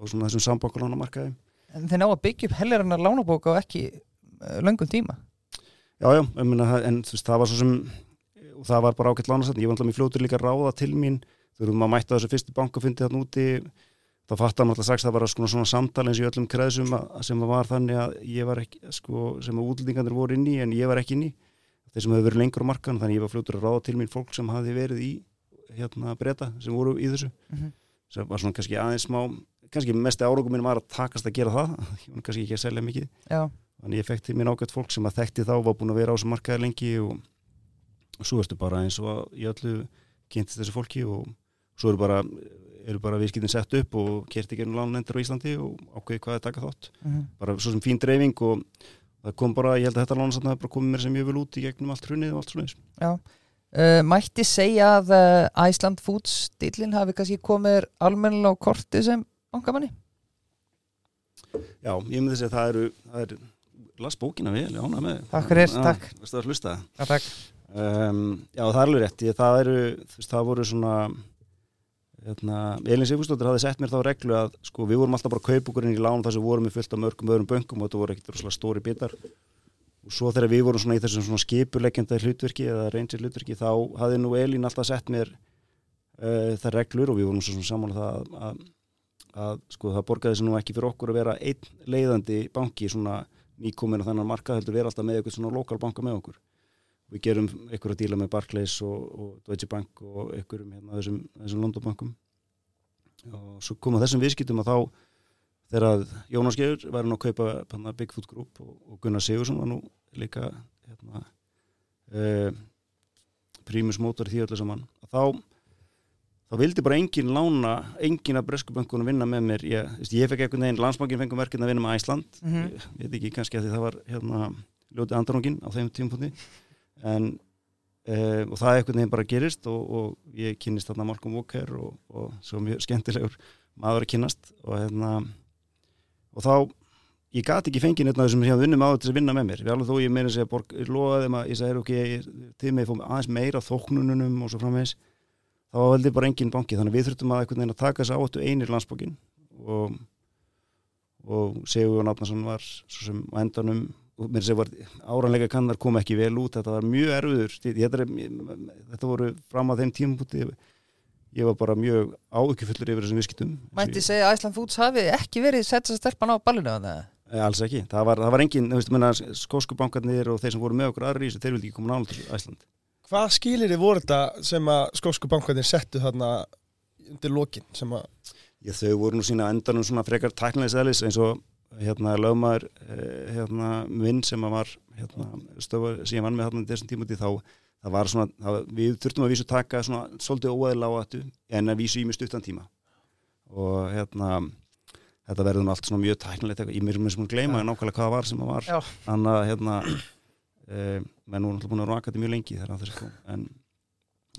Speaker 3: og svona þessum sambankalánamarkaði
Speaker 2: En þeir ná að byggja upp hellirinnar lánabók á ekki uh, löngum tíma
Speaker 3: Já, já, það- en þú veist, það var svo sem og það var bara ágætt lánasætni, ég var alltaf mér fljótur líka að ráða til mín, þú veist, maður mætti á þessu fyrstu bankafundi þarna úti þá fattar maður alltaf strax að það var svona, svona samtal eins í öllum kreðsum að, sem var þannig að ég var ekki, sko, sem að útlendingarnir voru inn í en ég var ekki inn í, þeir sem hefur verið lengur á markan, þannig ég var fljótur að ráða til mín fólk sem hafi verið í, hérna, breyta sem voru í þessu,
Speaker 2: Mhm.
Speaker 3: sem var svona kannski aðeins smá, kannski mesti árangum minn var að takast að gera það, kannski ekki að selja mikið.
Speaker 2: Já,
Speaker 3: Þannig ég fekk til mér ágætt fólk sem að þekkti þá var búin að vera á þessu markaði lengi og, og svo ertu bara eins og í öllu kynntist þessu fólki og svo eru bara, eru bara viðskiptin sett upp og kerti gerum lánendur á Íslandi og ákveði hvað er taka þátt.
Speaker 2: mhm.
Speaker 3: Bara svo sem fín dreifing og það kom bara, ég held að þetta lánasatna bara komið mér sem ég vil út í gegnum allt hrunnið og allt svona
Speaker 2: já uh, Mætti segja að uh, Iceland Foods stílinn hafi kannski komið almennilega á korti sem bankamanni
Speaker 3: Já, ég myndi segja að það eru, það eru las bókina vel, já, ánað með.
Speaker 2: Takk fyrir,
Speaker 3: Já,
Speaker 2: takk.
Speaker 3: varstu að hlusta.
Speaker 2: Já, takk
Speaker 3: Um, já, það er alveg rétt. Ég, það, eru, þú veist, það voru svona hérna, Elin Sigfúsdóttir hafði sett mér þá reglu að sko, við vorum alltaf bara að kaupa okkur inn í lán þar sem vorum við fullt af mörgum öðrum bönkum og þetta voru ekkert rosalega stóri bitar og svo þegar við vorum svona í þessum svona skipuleggjanda hlutverki eða reynsir hlutverki þá hafði nú Elin alltaf sett mér uh, þær reglur og við vorum svo svona saman það að, að, að sko, það borgaði þessi nú ekki fyrir okkur að vera einn leiðandi banki svona nýkomin á þennan markað heldur vera alltaf með eitthvað svona lokal banka með okkur. Við gerum einhverja díla með Barclays og, og Deutsche Bank og einhverjum hérna þessum, þessum Londonbankum og svo koma þessum viðskiptum að þá þegar Jónas Geir væri nú að kaupa panna, Big Food Group og, og Gunnar Sigursson var nú líka hérna, uh, prímus mótor í því öllu saman þá þá vildi bara engin lána engin af breskubönkunum vinna með mér. Ég, ég fekk einhvern veginn, landsbankin fengum verkefni að vinna með Æsland
Speaker 2: Mhm.
Speaker 3: ég veit ekki kannski að því það var hérna, ljótið andarungin á þeim tímpunkti en uh, og það einhvern veginn bara gerist og, og ég kynnist þarna Malcolm Walker og, og svo mjög skemmtilegur maður að kynnast. Og hérna og þá ég gati ekki fengið neitt af þessum sem ég vinnum áður til að vinna með mér. Við alveg þó ég meira að segja borg, ég lofaði þeim að ég sagði ok, ég, til þá veldi bara engin banki þannig að við þurftum að einhvern veginn að taka þess áttu einir landsbókin og, og Sigur Náttnarsson var svo sem á endanum mér sé var áranleika kannar kom ekki vel út. Þetta var mjög erfiður þetta, þetta voru fram að þeim tímpunkti ég var bara mjög áökjufullur yfir þessum viðskiptum.
Speaker 2: Mætti segja að Iceland Foods hafi ekki verið sett að stelpan á ballinu þannig
Speaker 3: Eh, alls ekki, það var, það var engin þú veist, menna, skósku bankarnir og þeir sem voru með okkur aðri þeir vildi ekki koma nála til Æsland
Speaker 1: Hvað skilir þið voru þetta sem að skósku bankarnir settu þarna undir lokin sem að
Speaker 3: Já, þau voru nú sína endanum svona frekar tæknilegs eðlis eins og hérna lögmaður eh, hérna minn sem að var hérna stöfa sem ég vann með hérna þessum tímuti þá það var svona, það, við þurftum að vísu taka svona svolítið óæðilega á þetta en að vísu í mjög stuttan tíma. Og hérna þetta verður nú allt svona mjög tæknilegt ég mér sem að gleyma nákvæmlega hvað var sem það var. Þannig að hérna menn nú náttúrulega búin að raka þetta mjög lengi þegar þessi kom en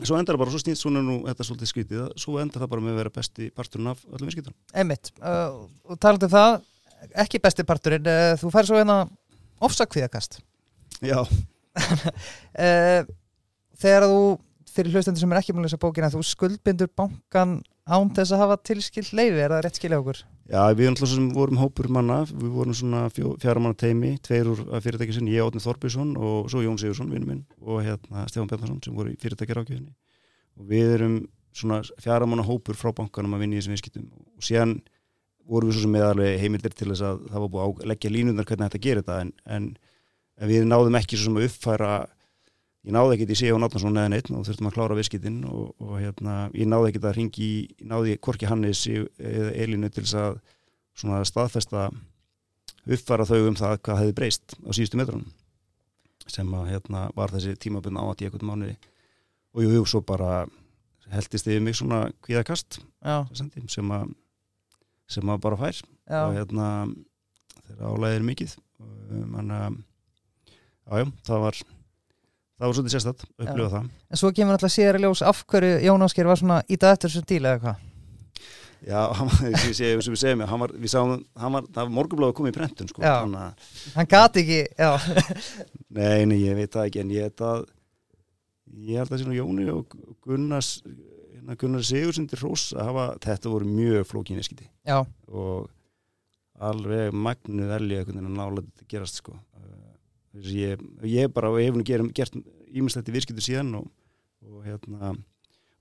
Speaker 3: svo endar það bara, svo snýst svona nú þetta svolítið skrítið, að- svo endar það bara með að vera besti parturinn af öllum viðskiptum
Speaker 2: Einmitt, uh, og talandi um það ekki besti parturinn, uh, þú fær svo hérna ofsakvíðakast.
Speaker 3: Já,
Speaker 2: uh, þegar þú fyrir hlustendur sem er ekki múlið þessa bókina þú skuldbindur bankan án þess að hafa tilskilt leifi, er það rétt skilja okkur?
Speaker 3: Já, við erum alltaf sem vorum hópur manna, við vorum svona fjara manna teimi, tveir úr af fyrirtæki sinni, ég Átni Þorbjörnsson og svo Jón Sigursson, vinnu minn, og hérna Stefán Bjarnarsson sem voru í fyrirtæki rákjöfinni. Og við erum svona fjara manna hópur frá bankanum að vinna í þessum viðskiptum. Og síðan vorum við svo sem meðalveg heimildir til þess að það var búið að leggja línundar hvernig þetta gerir þetta, en, en við náðum ekki svo sem að uppfæra ég náði ekkert í Sigurð Náttúrsson eða neitt og þurftum að klára viðskiptin og, og hérna, ég náði ekkert að ringi, ég náði hvorki Hannes eða Elinu til þess að svona staðfesta uppfæra þau um það hvað hefði breyst á síðustu metrunum sem að hérna var þessi tímabunna áat í einhvern mánuði. Og jú, jú, svo bara heldist yfir mig svona kvíðakast sem að sem að bara fær.
Speaker 2: Já,
Speaker 3: og hérna þeirra álæðir mikið. Um, en að jájá, það var það var svolítið sérstætt, upplifa það.
Speaker 2: En svo kemur alltaf sér í ljós af hverju Jón Ásker var svona í dag eftir þessum díl eða hvað?
Speaker 3: Já, hann sem segjum, sem við segjum hann var, við sáum, hann var, það var morgunbláð að koma í prentun sko,
Speaker 2: Já.
Speaker 3: þannig að,
Speaker 2: hann gati ekki,
Speaker 3: nei, nei, ég veit það ekki en ég held að ég held að síðan Jóni og Gunnars hérna Gunnar Sigursundir Rós hafa, þetta voru mjög flókinni skiti
Speaker 2: já,
Speaker 3: og alveg magnu velja einhvern veginn að nála þetta gerast sko. Að ég, ég bara og gerum, gert ímislegt í virskiptu síðan og, og hérna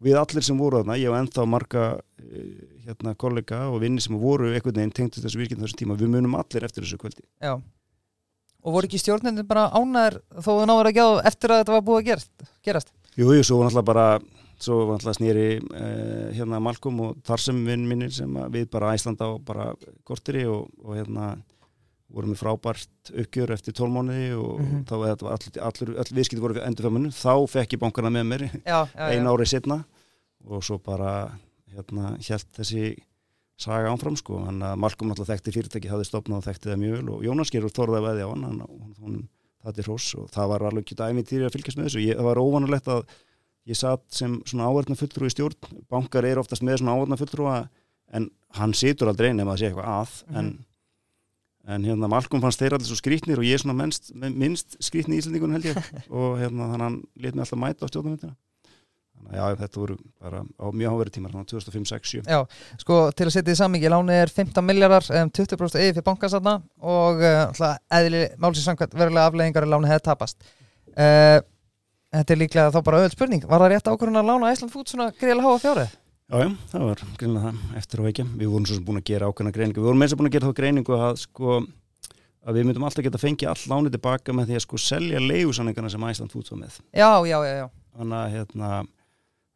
Speaker 3: við allir sem voru þarna, ég og ennþá marga eh, hérna kollega og vinni sem voru einhvern veginn tengtist þessu virkinu þessum tíma, við munum allir eftir þessu kvöldi
Speaker 2: já og voru ekki stjórnendin bara ánæður þó þú náður ekki á eftir að þetta var búið að gerast, gerast.
Speaker 3: Jú, jú, svo var náttúrulega bara svo var náttúrulega snýri eh, hérna Malcolm og Tarsum vinn minnir sem að við bara Æslanda á bara kortiri og, og hérna vorum við frábært uppgjör eftir tólmániði og
Speaker 2: Mhm.
Speaker 3: þá var allir, allir, allir viðskipti voru endur fjömmunum, þá fekk ég bankana með mér einu árið setna og svo bara hérna hjælt þessi saga ánfram sko, hann að Malcolm náttúrulega þekkti fyrirtæki, hafði stopnað og þekkti það mjög vel og Jónas gerur þorða veði á hann, hann, hann, hann það er hrós og það var alveg ekki dæmi til að fylgjast með þessu, ég, það var óvanulegt að ég satt sem svona áverðna fulltrú í stjórn, bankar eru oftast með svona áverðna fulltrúa en hann situr aldrei nema að sé eitthvað að en, en hérna Malcolm fannst þeir allir svo skrýtnir og ég er svona minnst, minnst skrýtni í Íslandingun held ég. Og hérna þannig hann let mig alltaf mæta á stjórnumvindina þannig að já, þetta voru bara á mjög háveri tímar, þannig að 2005, 6, 7
Speaker 2: Já, sko til að setja í sammingi láni er 15 miljardar, um, 20% eigi fyrir bankasatna og uh, alltaf eðli málsins samkvæmt verulega afleggingar að láni hefði tapast. Uh, Þetta er líklega þá bara öll spurning. Var það rétt ákvörðun að lána Æsland fút svona greiðlega háa fjárið?
Speaker 3: Já, já, það var greinlega það eftir og ekki. Við vorum svo sem búin að gera ákveðna greiningu. Við vorum eins og búin að gera þá greiningu að, sko, að við myndum alltaf geta fengið all lánið tilbaka með því að sko selja leigusanningarna sem Æsland fút var með.
Speaker 2: Já, já, já, já,
Speaker 3: Þannig að hérna,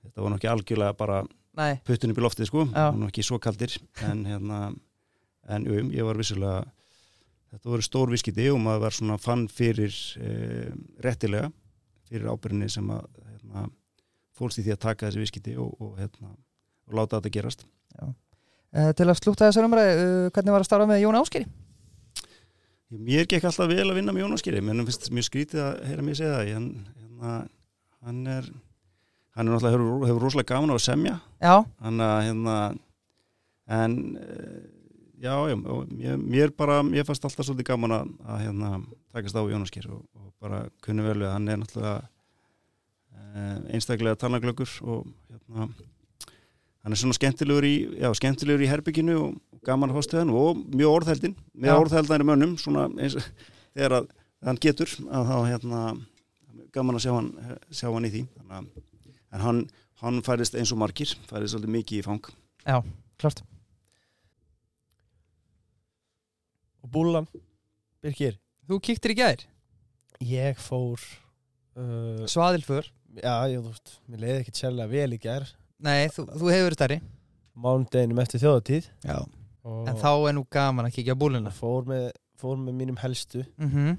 Speaker 3: þetta var nú ekki algjörlega bara
Speaker 2: nei,
Speaker 3: puttun upp í loftið, sko. Ekki svo kaldir. En hérna, en jú, ég var vissulega, þetta voru stór viskiti og maður var svona fann fyrir e, réttilega, fyrir ábyrðinni sem að hérna, fólst í því að taka þessi viskiti og, og, hérna, og láta þetta gerast.
Speaker 2: uh, Til að slúta þessar umræði, uh, hvernig var að starfa með Jón Áskeri?
Speaker 3: Mér gekk alltaf vel að vinna með Jónaskeri menn finnst mjög skrítið að heyra mér segja það. Hann, hérna, hann er hann er náttúrulega hefur, hefur rosalega gaman á að semja.
Speaker 2: Já,
Speaker 3: hann hérna en eh, já, já mér, mér bara, mér fannst alltaf svolítið gaman að, að hérna, takast á Jónaskeri og, og bara kunni vel við að hann er náttúrulega eh, einstaklega talnaglöggur og hérna hann er svona skemmtilegur í, já, skemmtilegur í herbygginu og gaman hann og mjög orðheldin, með
Speaker 2: Já.
Speaker 3: orðheldari mönnum svona eins og þegar að hann getur að þá hérna gaman að sjá hann, sjá hann í því. Að, en hann, hann færist eins og margir færist svolítið mikið í fang.
Speaker 2: Klart.
Speaker 1: Og búlan Birgir,
Speaker 2: Þú kíktir í gær,
Speaker 1: ég fór uh,
Speaker 2: svaðilfur
Speaker 1: já, ég, þú veist, mér leiði ekkert sérlega vel í gær
Speaker 2: Nei, þú, þú hefur verið stærri.
Speaker 1: Mánudeginum eftir þjóðatíð
Speaker 2: Já.
Speaker 1: og
Speaker 2: En þá er nú gaman að kíkja á búluna.
Speaker 1: Fór með, fór með mínum helstu.
Speaker 2: Mm -hmm.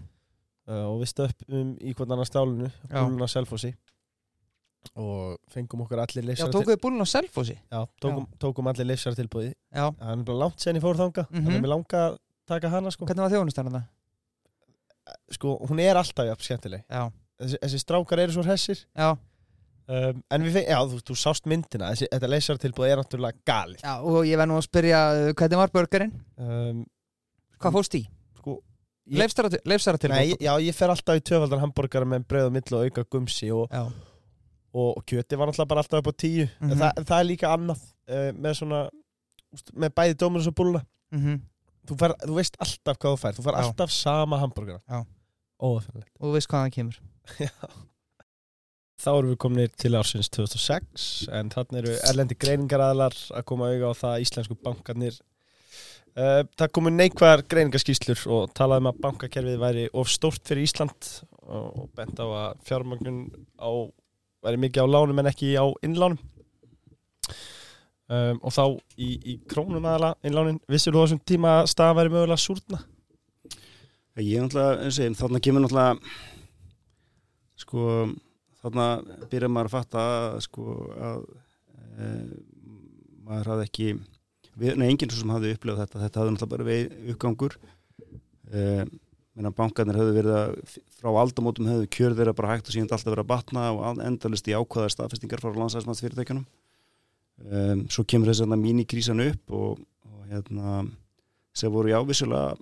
Speaker 1: uh, og við stöppum í hvern annan stálinu
Speaker 2: Já.
Speaker 1: búluna Selfossi. Og fengum okkur allir
Speaker 2: Já,
Speaker 1: leifsara
Speaker 2: tókuðu búluna á Selfossi?
Speaker 1: Já, tókum, tókum allir leifsara tilbúði
Speaker 2: Já,
Speaker 1: það er bara langt sen ég fór þanga
Speaker 2: Mhm.
Speaker 1: þannig að mér langa að taka hana sko.
Speaker 2: hvernig var þjónustan þetta?
Speaker 1: sko, hún er alltaf jafn skemmtileg.
Speaker 2: Já,
Speaker 1: þessi, þessi strákar eru svo hressir.
Speaker 2: Já,
Speaker 1: um, en við fengum, já, þú, þú sást myndina. Þessi, þetta leifsara tilbúði er náttúrulega gali
Speaker 2: já og ég verð nú að spyrja uh, hvernig var börgarinn?
Speaker 1: um,
Speaker 2: Hvað fórst í?
Speaker 1: sko, ég,
Speaker 2: Leifsara til
Speaker 1: nei, já, ég fer alltaf í tvöfaldan hambúrgar með brauð og mill og auka gumsi og,
Speaker 2: Já,
Speaker 1: og, og kjöti var náttúrulega bara alltaf upp á tíu.
Speaker 2: Mhm.
Speaker 1: en það, það er líka annað uh, með svona með bæði dómur og búluna.
Speaker 2: Mm
Speaker 1: þú, fer, þú veist alltaf hvað þú fær. Þú fær
Speaker 2: Já.
Speaker 1: alltaf sama hambúrgara.
Speaker 2: Já.
Speaker 1: óðafennilegt
Speaker 2: og þú veist hvaðan kemur
Speaker 1: þá erum við komin til ársins 2006 en þannig eru erlendi greiningaraðlar að koma auga á það að íslensku bankarnir uh, það komu neikvæðar greiningaskýslur og talaði um að bankakerfið væri of stórt fyrir Ísland og, bent á að fjármagnun á væri mikið á lánum en ekki á innlánum um, og þá í, í krónum aðala innlánin, vissir þú þessum tíma að staða væri mögulega súrna?
Speaker 3: Ég er náttúrulega, ég, þarna kemur náttúrulega sko, þarna byrjar maður að fatta sko að e, maður hafði ekki við, nei, enginn sem hafði upplifað þetta. Þetta hafði náttúrulega bara veið uppgangur. E, menna bankarnir hafði verið að frá aldamótum hafði kjör þeirra bara hægt og síðan alltaf verið að batna og endalist í ákvaðar staðfestingar frá landsæðismannsfyrirtækjunum um, svo kemur þess að mínikrísan upp og, og hérna sem voru í ávissulega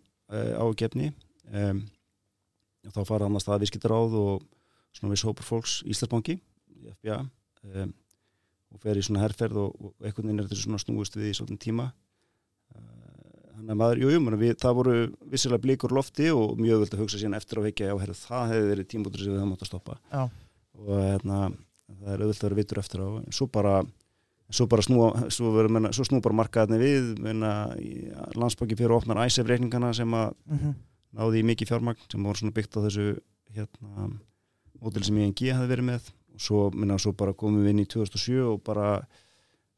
Speaker 3: ágefni og þá fara annars það viðskiptaráð og svona viss hópur fólks Íslandsbanki FBA um, og fer í svona herrferð og, og einhvern veginn er þetta svona snúist við í svona tíma þannig uh, að maður, jújú, jú, það voru vissilega blíkur lofti og mjög völd að hugsa síðan eftir á vekja, já, herru, það hefði verið tímbútur sem við höfum átt að stoppa
Speaker 2: Já.
Speaker 3: og hérna, það er auðvitað að vera vitur eftir á svo bara, svo bara snúa svo, menna, svo snú bara markaðinni við menna, landsbanki fyrir að opna æsef reikningana sem að
Speaker 2: mm -hmm.
Speaker 3: náði í mikið fjármagn sem voru svona byggt á þessu hérna, mótil sem ING hefði verið með. Og svo, minna, svo bara komum við inn í 2007 og bara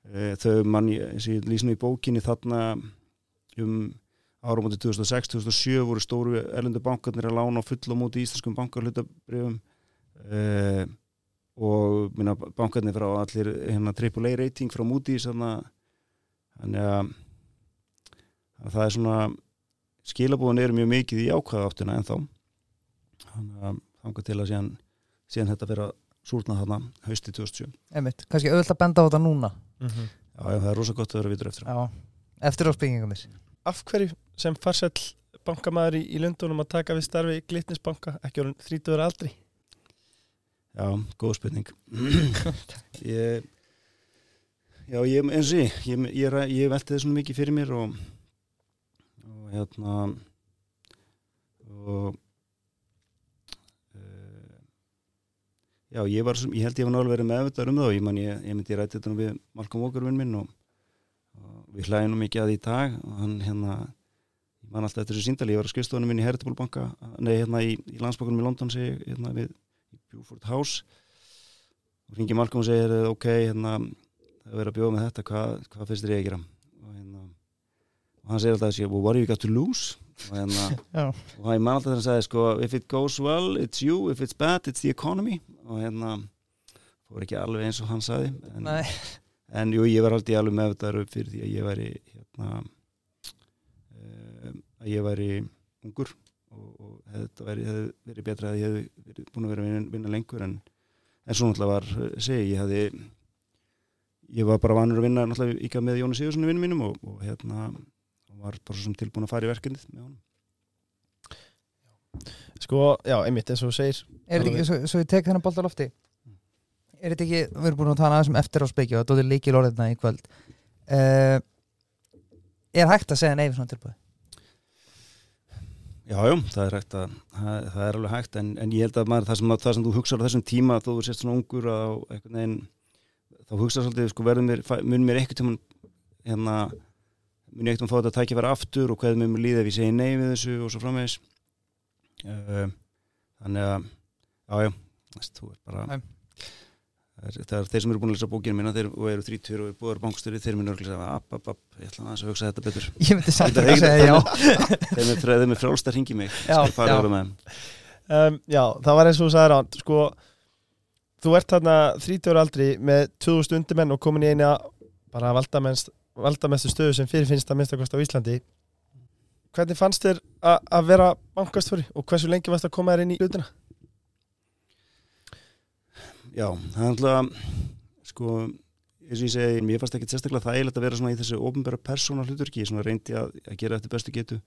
Speaker 3: e, þau mann, ég lýsinu í bókinni þarna um árum átti 2006-2007 voru stóru erlendu bankarnir að lána fulla móti íslenskum bankarhlutabrifum e, og minna, bankarnir frá allir hérna, AAA rating frá Moody's þannig að, að það er svona skilabúin eru mjög mikið í ákvæða áttuna en þá þannig að þanga til að síðan, síðan þetta fyrir að súrna þarna hausti 2007
Speaker 2: Einmitt, kannski auðvitað að benda á þetta núna.
Speaker 1: Mm -hmm.
Speaker 3: Já, það er rosa gott að vera vitur eftir
Speaker 2: Já, eftir áspengingum þess
Speaker 1: Af hverju sem farsell bankamæður í, í Lundunum að taka við starfi Glitnisbanka, ekki orðin 30 aldri?
Speaker 3: Já, góð spurning. Ég, Já, ég, eins og ég ég, ég, ég velti það svona mikið fyrir mér og, og hérna og já, ég var ég held ég var náttúrulega verið meðvitað um það og ég, man, ég myndi rætti þetta nú við Malcolm Walker vinn minn og, og við hlæðum mikið að því í dag og hann hérna ég man alltaf eftir þessu síndali, ég var að skrifstofunum minn í Heritable banka, nei hérna í, í landsbankunum í London segi ég, hérna við Buford House. Og ringi Malcolm og segir ok, hérna það verður að bjóða með þetta, hvað, hvað finnst þér ég að gera? Og, hérna, og hann segir alltaf þessi, well, what have you got to lose? Og hérna og hann man alltaf hann segir sko, if it goes well, it's you, if it's bad, it's the economy og hérna fór ekki alveg eins og hann sagði en, en jú, ég var alltaf alveg meðvitaður upp fyrir því að ég væri hérna um, að ég væri ungur og, og þetta hefði verið betra að ég hefði verið búin að vera að vinna, lengur en, en svo náttúrulega var segi, ég hefði ég var bara vanur að vinna náttúrulega ykkar með Jóni Sigurssoni vinnum mínum og, og hérna var bara tilbúin að fara í verkefnið með honum
Speaker 1: Sko, já, einmitt, eins og þú segir
Speaker 2: Er þetta ekki, svo, svo ég tek þennan bolt á lofti. Er þetta ekki, við erum búin að tala aðeins um eftir á speiki og þetta er líkil orðina í kvöld. Uh, Er hægt að segja neyfi svona tilbúið?
Speaker 3: Já, já, það er hægt að það, það er alveg hægt, en, en ég held að maður það sem, það sem þú hugsaður á þessum tíma þó þú sést svona ungur á einhvern veginn þá hugsaður svolítið, sko, verður mér mun mér ekkert tíma hérna mun ég ekkert um að fá þetta að tækja vera aftur og hvað mér líði ef ég segi nei við þessu og svo framvegis uh, þannig að já, já, næst, þú er bara
Speaker 2: Nei.
Speaker 3: það er, þeir sem eru búin að lesa bókinu mína þeir, eru 30 og eru búið bankstjóri þeir minn örglega að app, app, app, ég ætla að hugsa þetta betur
Speaker 2: Ég myndi ekki að segja já
Speaker 3: þeir með, frálst að ringi mig
Speaker 2: Já, já.
Speaker 1: um, Já, það var eins og þú sagðir á sko, þú ert þarna 30 ára aldri með 2000 undirmenn og komin í eina bara valdamestu stöðu sem fyrirfinnst að minnstakost á Íslandi hvernig fannst þér að vera bankastjóri og hversu lengi varst að koma þér inn í hlutina?
Speaker 3: Já, það er alltaf sko, eins og ég segi mér fannst ekki sérstaklega þægilegt að vera svona í þessu ofnbæra persóna hlutverki, ég svona reyndi að, að gera þetta bestu getu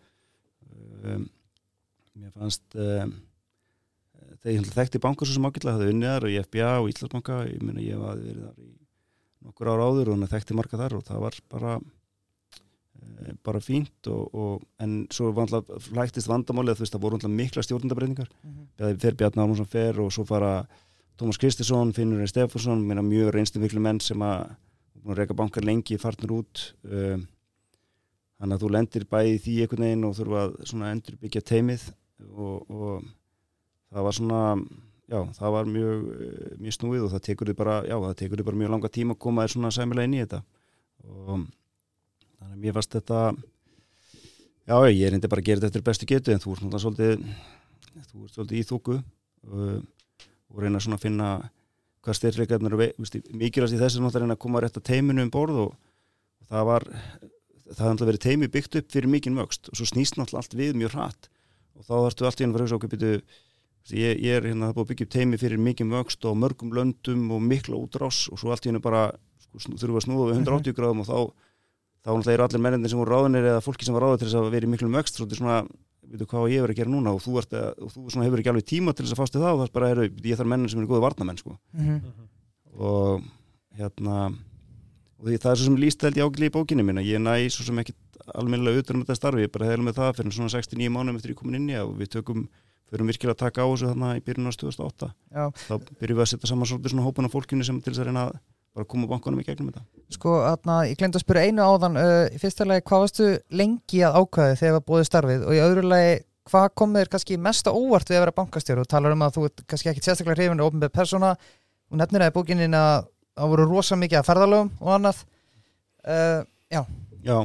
Speaker 3: um, mér fannst um, þegar ég þekkti bankar svo sem ágætlega hafði unnið þar og í FBA og Íslandsbanka ég meina ég hafði verið þar í nokkur ára áður og hann þekkti marga þar og það var bara bara fínt og, og en svo flæktist vandamálið þú veist það voru mikla stjórnundabreiningar Bjarni- fer Bjarni Ármansson fer og svo fara Tómas Kristinsson, Finnur Einn Stefansson mjög reynslu miklu menn sem að að reyka bankar lengi, farnir út um, þannig að þú lendir bæði því einhvern veginn og þurfa að endurbyggja teimið og, og það var svona já, það var mjög, eh, mjög snúið og það tekur þið bara, bara mjög langa tíma að koma þér svona sæmilega inn í þetta. Og þannig að mér fannst þetta já, ég reyndi bara að gera þetta eftir bestu getu en þú ert náttúrulega svolítið þú ert svolítið í þúku og, og reyna svona að finna hvað styrleikarnir eru mikilvægast í þessu náttúrulega reyna að koma rétt að teiminu um borð og, og það var það hafði náttúrulega verið teimi byggt upp fyrir mikinn vöxt og svo snýst náttúrulega allt við mjög hratt. Og þá þarfstu allt í enn að vera okkur ég, ég er hérna að byggja upp teimi fyrir mikinn vöxt og mörgum löndum og mikla útrás og svo allt í enn bara sko, þurfum við að snúa við 180 gráðum og þá þá eru allir mennindin sem voru ráðinir eða fólki sem var ráðið til þess að vera í miklum vöxt svona, veitu hvað ég verið að gera núna og þú, ert, og þú hefur ekki alveg tíma til þess að fástu það og það er bara, er, ég þarf mennin sem eru góði varnamenn sko. mm -hmm. og hérna og því, það er svo sem líst held ég ágli í bókinni minna ég næ svo sem ekki almennilega utan um þetta starfi, ég bara hefði með það fyrir svona 69 mánum eftir ég komin inn í og við tökum fyrir virkilega að taka á þessu þarna í byrjun á 2008 Já. þá byrjum við að setja saman svolítið svona hópan af fólkinu sem til þess að reyna að bara koma bankunum í gegnum þetta?
Speaker 2: Sko, atna, ég glemt að spyrja einu áðan uh, lagi, hvað varstu lengi að ákvæði þegar það búið starfið? Og í öðru lagi hvað kom þér kannski mest að óvart við að vera bankastjóru og talar um að þú er kannski ekki sérstaklega hrifin og ofnbæð persóna. Og nefnir það í bókinin að það voru rosa mikið að ferðalögum og annað. Uh, Já.
Speaker 3: Já,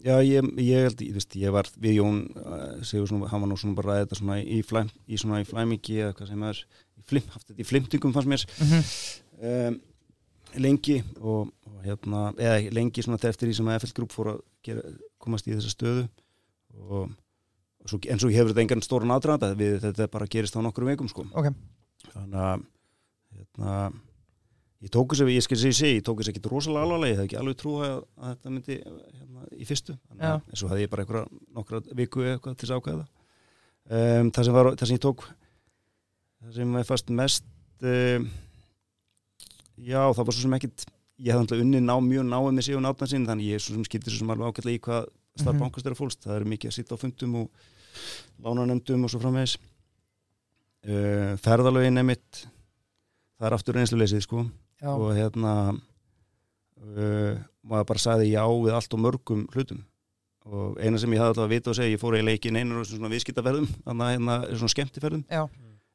Speaker 3: já ég, ég held, ég veist, ég var við Jón, uh, svona, hann var nú svona bara ræðið þetta svona í, flæm, í svona í flæmingi eða hvað sem er, í flim, haft þetta í flimtingum fannst mér. Mm -hmm. um, lengi og, og hérna, eða lengi svona eftir því sem að FL Group fór að gera, komast í þessa stöðu og, og svo, en svo hefur þetta engan stóran aðdraðanda við þetta bara gerist á nokkru veikum sko
Speaker 2: okay.
Speaker 3: þannig að hérna Ég tók þess að, ég skil segja, ég tók þess ekki rosalega alvarlega, ég hef ekki alveg trú að, að þetta myndi hérna, í fyrstu, en svo hafði ég bara einhverja nokkra viku eitthvað til þess aðkvæða. Um, það, sem var, það sem ég tók, það sem var fast mest, um, já það var svo sem ekkit, ég hafði alltaf unni ná mjög náið með sig og náttan sín, þannig ég svo sem skildi svo sem alveg ákveðlega í hvað starfbankast mhm. er að fólst, það er mikið að sitta á fundum og lánanemdum og svo framvegis. Uh, ferðalögin er mitt, það er aftur reynsluleysið sko já. og hérna uh, maður bara sagði já við allt og mörgum hlutum og eina sem ég hafði alltaf að vita og segja, ég fór eiginlega ekki inn einar svona viðskiptaferðum, þannig að hérna er svona skemmtiferðum
Speaker 2: já.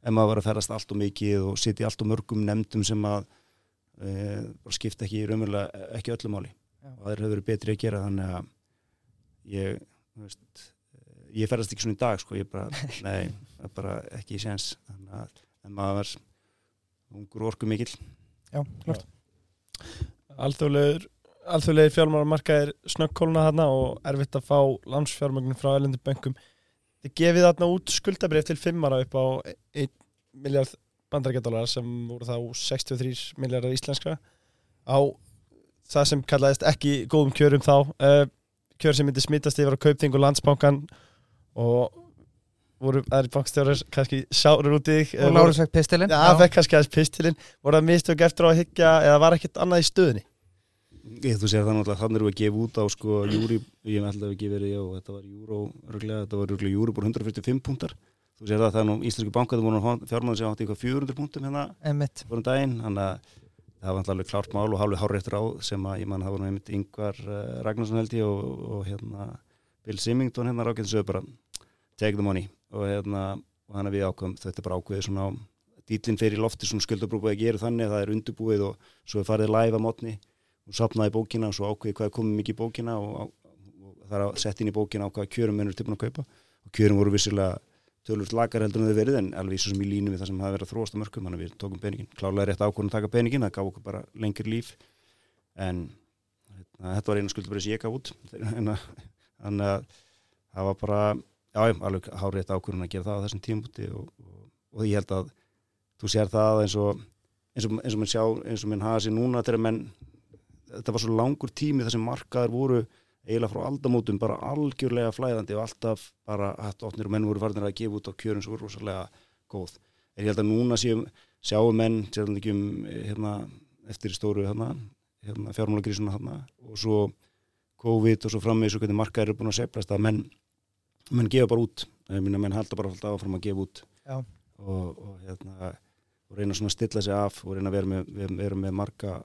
Speaker 3: en maður var að ferast allt og mikið og sitja allt og mörgum nefndum sem að uh, bara skipta ekki raunverulega ekki öllum áli og það hefur verið betri að gera þannig að ég veist, ég ferast ekki svona í dag sko, ég bara, nei, bara ekki í séns. Þannig að maður ungur orku mikill
Speaker 2: Já, klart.
Speaker 1: Alþjóðlegur Alþjóðlegir fjármáramarka er snöggkóluna þarna og erfitt að fá landsfjármögnum frá ellendi böngum. Þið gefið þarna út skuldabrið til fimmara upp á 1 miljard bandarækjadólar sem voru þá 63 miljardar íslenska á það sem kallaðist ekki góðum kjörum þá uh, kjör sem myndi smittast yfir á kaupting og landsbankan og voru aðri bankstjórar kannski sárur út í þig
Speaker 2: og Lárus fekk pistilinn.
Speaker 1: Já, það fekk kannski aðeins pistilinn. Voru það mistök eftir á að higgja eða var ekkert annað í stöðinni
Speaker 3: ég þú segir það náttúrulega þannig að við gefum út á sko júri, ég hef alltaf ekki verið já, þetta var júró, þetta var júri búin 145 punktar, þú segir það það er nú íslensku bankaði voru fjármann sem átti eitthvað 400 punktum hérna voru um daginn þannig að það var alltaf klárt mál og hálfið hárreitt ráð sem að ég mann það voru einmitt yngvar uh, Ragnarsson held ég og, og hérna Bill Simington hérna rákinn sögur bara take the money. Og hérna og þannig að við ákveðum, þetta er bara ákveðið svona dýtlinn fyrir lofti svona skuldabrúbúið að gera þannig að það er undurbúið og svo er farið live að mótni og sapnaði bókina og svo ákveðið hvað komið mikið í bókina og, og, og það er að setja inn í bókina á hvaða kjörum mennur tilbúin að kaupa. Og kjörum voru vissilega tölvöld lagar heldur en þau verið en alveg svo sem í línu við það sem hafi verið að þróast á mörgum þannig að við tókum peningin, klálega rétt ákvörðan að taka peningin það gaf okkur bara lengir líf en hérna, þetta var eina skuldabrið sem ég gaf út. Þannig að það var bara já, alveg hárið ákvörðun að gera það á þessum tímpúti og, og, og ég held að þú sér það eins og eins og, eins og minn sjá, eins og minn hafa sér núna menn, þetta var svo langur tími þar sem markaðar voru eiginlega frá aldamótum bara algjörlega flæðandi og alltaf bara hætt ofnir og menn voru farinir að gefa út á kjörun sem voru rosalega góð. En ég held að núna séum, sjáum menn, séum ekki um hérna, eftir stóru hérna, hérna, fjármálagrísuna hérna og svo COVID og svo framvegis og hvernig markaðir eru búin að seplast að menn menn gefa bara út. Menn halda bara alltaf áfram að gefa út og, og, hérna, og reyna svona að stilla sig af og reyna að vera með, vera með marga,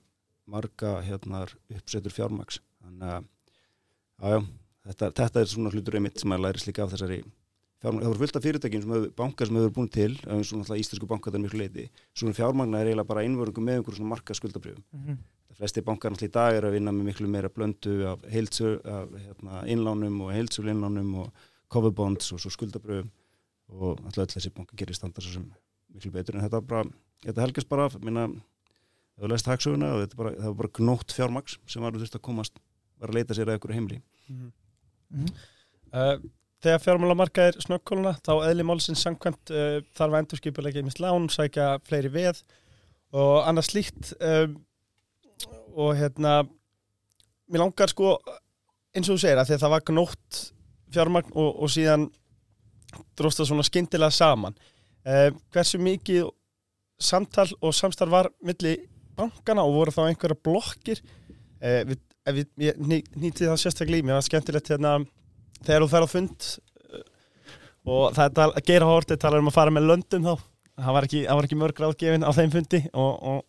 Speaker 3: marga hérna, uppsettur fjármaks þannig að já, þetta, þetta er svona hlutur einmitt sem að læri slíka af þessari fjármagn, það voru fullt af fyrirtækjum sem hefur, bankar sem hefur búin til, eins og náttúrulega íslensku bankar það er mjög leiti, svona fjármagna er eiginlega bara einvörðungum með einhverjum svona marka skuldabrjöfum
Speaker 2: Mhm.
Speaker 3: flesti bankar náttúrulega í dag er að vinna með miklu meira blöndu af, heildsöl, af hérna, innlánum og heildsöl innlánum og cover bonds og svo skuldabröfum og alltaf öll þessi bankar gerir standar svo sem miklu betur. En þetta bara, þetta helgast bara af, minna, það var bara, það gnótt fjármaks sem var þurft að komast, var að leita sér að ykkur heimli.
Speaker 2: Mhm.
Speaker 1: Uh, þegar fjármálamarkaðir snöggkóluna þá eðli málsins samkvæmt uh, þarf að endurskipulegja mist lán, sækja fleiri veð og annað slíkt um, og hérna mér langar sko eins og þú segir að því að það var gnótt fjármagn og, og síðan dróst það svona skyndilega saman uh, hversu mikið samtal og samstarf var milli bankana og voru þá einhverja blokkir uh, við, ef við, ég ný- nýti það sérstaklega í mér var skemmtilegt hérna þegar þú fer á fund uh, og það er tal, Geir Hórti talar um að fara með löndum þá. Það var ekki, það var ekki mörg ráðgefin á þeim fundi og, og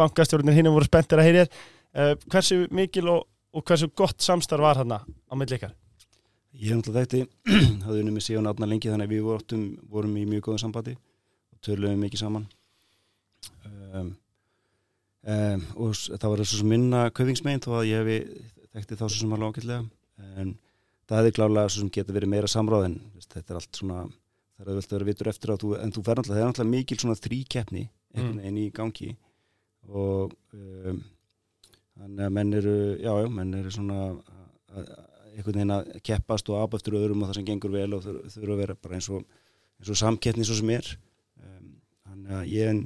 Speaker 1: bankastjórnir hinn voru spenntir að heyrir uh, hversu mikil og, og hversu gott samstarf var þarna á milli ykkar?
Speaker 3: Ég hef náttúrulega þekkti, hafði unni með síðan átna lengi þannig að við vorum, vorum í mjög góðum sambandi og töluðum mikið saman. Um, um, og það var svo sem minna köfingsmein þó að ég hefi þekkti þá sem alveg ágætlega. En það hefði klálega svo sem geta verið meira samráð en þetta er allt svona það er auðvitað að vera vitur eftir að þú, en þú fer náttúrulega, það er náttúrulega mikil svona einhvern
Speaker 1: Mm.
Speaker 3: veginn í gangi. Og um, þannig að menn eru, já, já, menn eru svona að- að- einhvern veginn að keppast og apa eftir öðrum og það sem gengur vel og þur- þurfa að vera bara eins og, og samkeppni svo sem er. Um, þannig að ég en,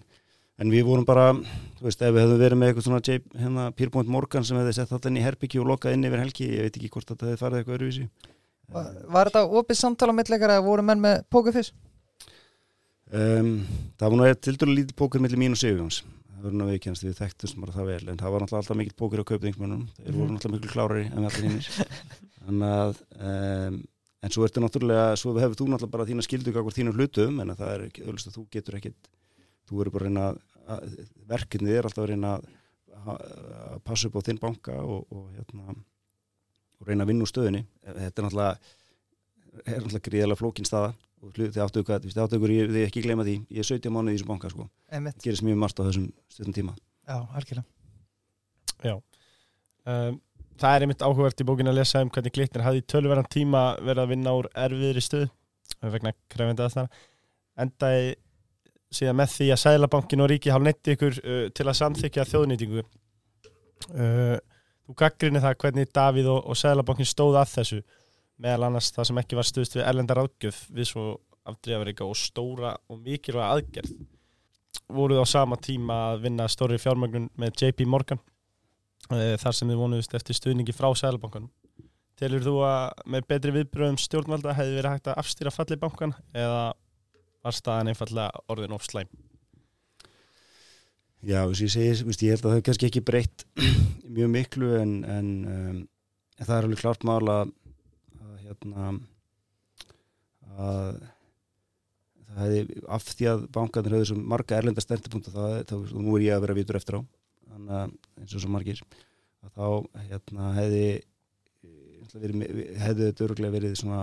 Speaker 3: en við vorum bara, þú veist, ef við hefðum verið með eitthvað svona J, hérna, Pierpoint Morgan sem hefði sett þetta inn í herbyggju og lokað inn yfir helgi ég veit ekki hvort þetta hefði farið eitthvað öðruvísi.
Speaker 2: Var, var þetta opið samtala á ykkar eða voru menn með pókerfis?
Speaker 3: um, það var nú tildur lítið póker millir mín og Sigurjóns. Það voru nú viðkjænst við þekktumst bara það vel en það var náttúrulega alltaf mikill póker á kaupðingsmönnum þeir voru náttúrulega miklu klárari en við allir hinnir að um, en svo ertu náttúrulega, svo hefur þú náttúrulega bara þína skildu kakvar þínum hlutum en að það er öllust að þú getur ekkit þú eru bara að reyna að, að verkefnið er alltaf að reyna að, að, að passa upp á þinn banka og, og hérna og reyna að vinna úr stöðinni þetta er náttúrulega er náttúrulega gríðarlega flókin staða og þið áttu ykkur, þið áttu ykkur, ég þið ekki gleyma því ég er 17 mánuði í þessum banka sko.
Speaker 2: Einmitt.
Speaker 3: gerist mjög margt á þessum stundum tíma.
Speaker 2: Já, algjörlega.
Speaker 1: um, það er einmitt áhugavert í bókinu að lesa um hvernig glitnir hafði í töluverðan tíma verið að vinna úr erfiðri stuð vegna krefindi aðstæðana endaði síðan með því að Sælabankin og Ríki hafa neitt ykkur uh, til að samþykja þjóðnýtingu. Uh, þú gaggrinni það hvernig Davíð og, og Sælabankin stóð að þessu meðal annars það sem ekki var stuðst við erlendar ágjöf við svo afdreyfaríka og stóra og mikilvæga aðgerð. Voruð á sama tíma að vinna stóri fjármögnun með JP Morgan uh, þar sem þið vonuðust eftir stuðningi frá Sælabankanum Telur þú að með betri viðbröðum stjórnvalda hefði verið hægt að afstýra falli bankan eða var staðan einfallega orðin of slæm?
Speaker 3: Já, þess að ég segi, veist, ég held að það hefur kannski ekki breytt mjög miklu en, en, um, en það er alveg klart mál að, hérna að það hefði af því að bankarnir hefði svo marga erlenda það, og nú er ég að vera vitur eftir á þannig að eins og svo margir að þá hérna hefði eh, hefði þetta öruglega verið svona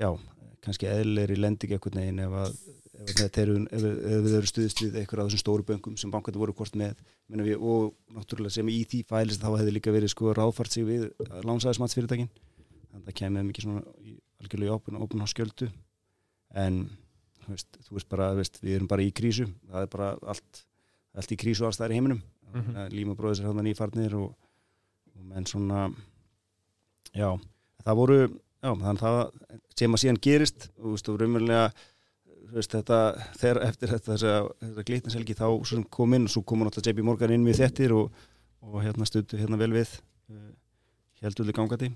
Speaker 3: já, kannski eðlir í lending eitthvað neginn ef að ef, að eru- ef, ef við erum stuðist við eitthvað af þessum stóru böngum sem bankarnir voru hvort með. Við, og náttúrulega sem í því fælist þá hefði líka verið sko ráðfart sig við lánsæðismatsfyrirtækin þannig að það kemur mikið svona algjörlega í opun, opun á skjöldu. En þú veist, þú veist bara, veist, við erum bara í krísu. Það er bara allt, allt í krísu alls það er í heiminum. Mm. -hmm. Líma bróðis er hann nýfarnir og, og menn svona já, það voru já, þannig að það sem að síðan gerist og þú veist, og raunverulega veist, þetta, þegar eftir þetta þessa, þetta glitninshelgi þá sem kom inn og svo kom náttúrulega JP Morgan inn við þettir og, og hérna stundu hérna vel við heldurlega gangandi.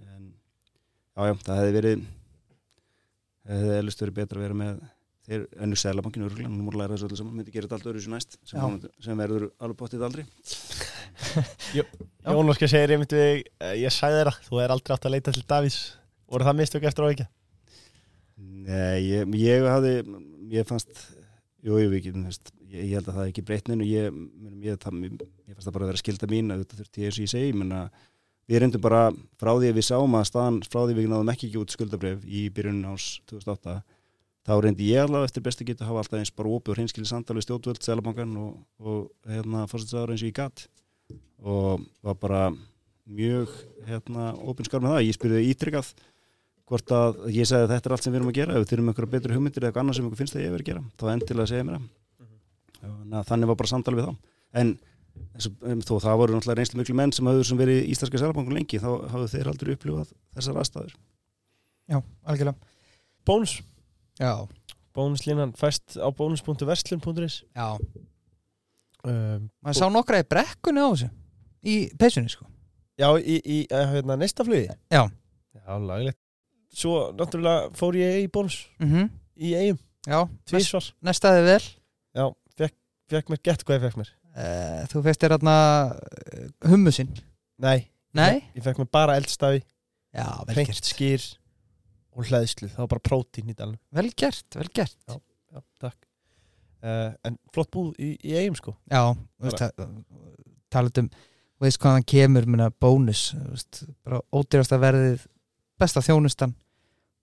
Speaker 3: En já, já, það hefði verið hefði elvist verið betra að vera með þeir ennur Sælabankinu örgulega, nú múr læra þessu öllu saman myndi gera þetta allt öðru sér næst sem, vonandi- sem verður alveg bóttið aldrei
Speaker 1: Jón Óskar segir eh, ég sagði þér að þú er aldrei átt að leita til Davís voru það mistök eftir á ekki?
Speaker 3: Nei, ég, ég hafði ég fannst jú, jú, ekki, ég, ég held að það er ekki breytnin og ég, ég, fannst það bara að vera skilda mín að þetta þurfti ég eins og ég segi, menna við reyndum bara frá því að við sáum að staðan frá því við náðum ekki ekki út skuldabref í byrjunin ás 2008 þá reyndi ég alveg eftir bestu getur að hafa alltaf eins bara opið og hreinskili samtal við stjórnvöld, selabankan og, og hérna fórstæðsvæður eins og ég gatt og var bara mjög hérna opinskar með það, ég spyrði ítrykkað hvort að ég segi að þetta er allt sem við erum að gera ef við þurfum einhverja betri hugmyndir eða eitthvað annað sem ykkur finnst að ég verið að gera þá endilega segja mér það. Þannig var bara samtal við þá. En þó það voru náttúrulega reynslu miklu menn sem hafður sem verið í Íslarska selabankun lengi þá hafðu þeir aldrei upplifað þessar aðstæður.
Speaker 2: Já, algjörlega.
Speaker 1: Bónus,
Speaker 2: Já,
Speaker 1: bónuslínan fæst á bónus.verslun.is
Speaker 2: já.
Speaker 1: Um,
Speaker 2: maður sá nokkra í brekkunni á þessu. Í peysunni sko.
Speaker 1: Já, í, í uh, hérna, næsta flugi
Speaker 2: Já,
Speaker 1: Já, laglegt Svo náttúrulega fór ég í bónus.
Speaker 2: Mhm.
Speaker 1: Í eigum,
Speaker 2: Já,
Speaker 1: tvísvar
Speaker 2: næstaði vel?
Speaker 1: Já, fekk, fekk mér gett hvað ég fekk mér.
Speaker 2: Uh, Þú fegst þér hérna hummusinn
Speaker 1: Nei,
Speaker 2: Nei?
Speaker 1: Ég, ég fekk mér bara eldstafi,
Speaker 2: Já, vel
Speaker 1: hreint
Speaker 2: gert.
Speaker 1: skýr og hlæðslu, það var bara prótín í dalnum.
Speaker 2: Vel gert, vel gert.
Speaker 1: Já, takk. Uh, En flott búð í, í eigum sko.
Speaker 2: Já, talað um veist hvaðan kemur minna bónus veist, bara ódýrasta verðið besta þjónustan.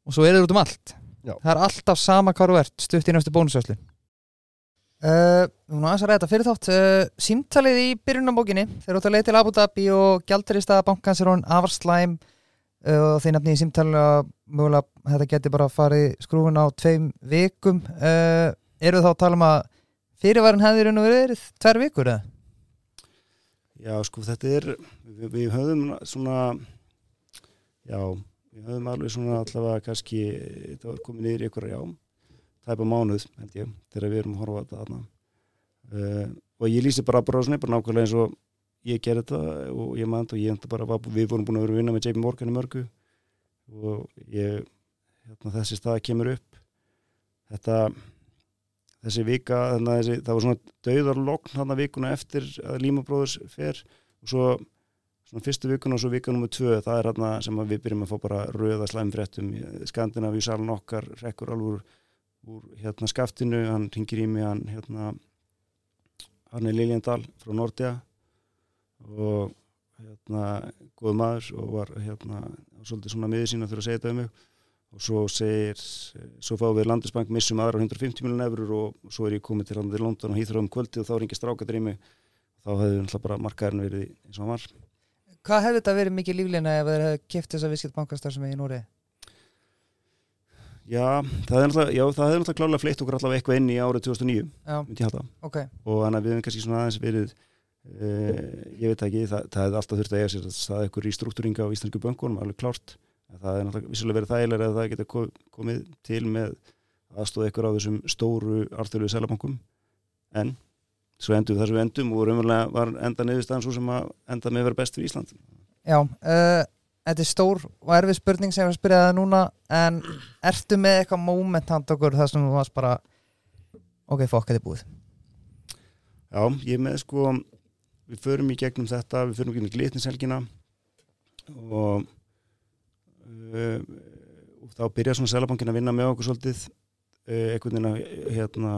Speaker 2: Og svo er það út um allt.
Speaker 1: Já.
Speaker 2: það er alltaf sama hvað þú ert stutt í næstu bónusöslu uh, Nú aðeins að ræða þetta fyrir þátt. Uh, Símtalið í byrjunambókinni þeir eru út að leið til Abu Dhabi og gjaldarista bankans er hún afar slæm uh, og þeir nefni í símtalið að mögulega þetta geti bara farið skrúfun á tveim vikum. Uh, eru þá að tala um að fyrirværin hefði raun og verið tvær vikur eða?
Speaker 3: Já, sko, þetta er, við, við höfum svona, já, við höfum alveg svona allavega kannski, það var komið niður ykkur, já, tæpa mánuð, held ég, þegar við erum að horfa á þetta þarna. Uh, og ég lýsi bara bara svona, bara nákvæmlega eins og ég gerði þetta og ég mann og ég enda bara, við vorum búin að vera að vinna með JP Morgan í mörgu og ég, hérna, þessi stað kemur upp. Þetta, þessi vika, þannig að þessi, það var svona dauðarlokn hann að vikuna eftir að Límabróðurs fer og svo svona fyrstu vikuna og svo vika nummið tvö það er hann sem við byrjum að fá bara röða slæmfréttum, Skandinavíu salun okkar rekkur alveg úr, hérna skaftinu, hann ringir í mig hann hérna hann er Liljendal frá Nordea og hérna góð maður og var hérna svolítið svona miður sína fyrir að segja þetta um mig. Og svo segir, svo fáum við landisbank missum aðra 150 miljonar eurur og svo er ég komið til landið London og hýþra um kvöldi og þá ringið strákaður í mig. Þá hefði náttúrulega bara markaðurinn verið eins og hann var
Speaker 2: Hvað hefði þetta verið mikið líflina ef þeir hefði kæft þessa viðskiptbankastar sem er í Nóri?
Speaker 3: Já, það hefði náttúrulega klálega fleitt okkur allavega eitthvað inn í árið 2009
Speaker 2: Já,
Speaker 3: myndi ég halda.
Speaker 2: Ok.
Speaker 3: Og þannig að við hefum kannski svona aðeins verið uh, ég veit ekki, það, það hefði alltaf þurft að eiga sér það eitthvað í struktúringa á íslensku böngunum alveg klárt, það er náttúrulega vissulega verið þægilega að það geta ko- komið til með aðstóða ykkur á þessum stóru arþjóðlegu selabankum en svo endum við þar sem við endum og raunverulega var enda niðurstaðan svo sem að enda með að vera best fyrir Ísland.
Speaker 2: Já, uh, þetta er stór og erfið spurning sem ég var að spyrja það núna en ertu með eitthvað moment hand okkur þar sem þú varst bara ok, fokk, þetta er búið?
Speaker 3: Já, ég með sko við förum í gegnum þetta, við förum í gegnum glitnishelgina og, uh, og þá byrja svona selabankin að vinna með okkur svolítið uh, einhvern veginn að hérna,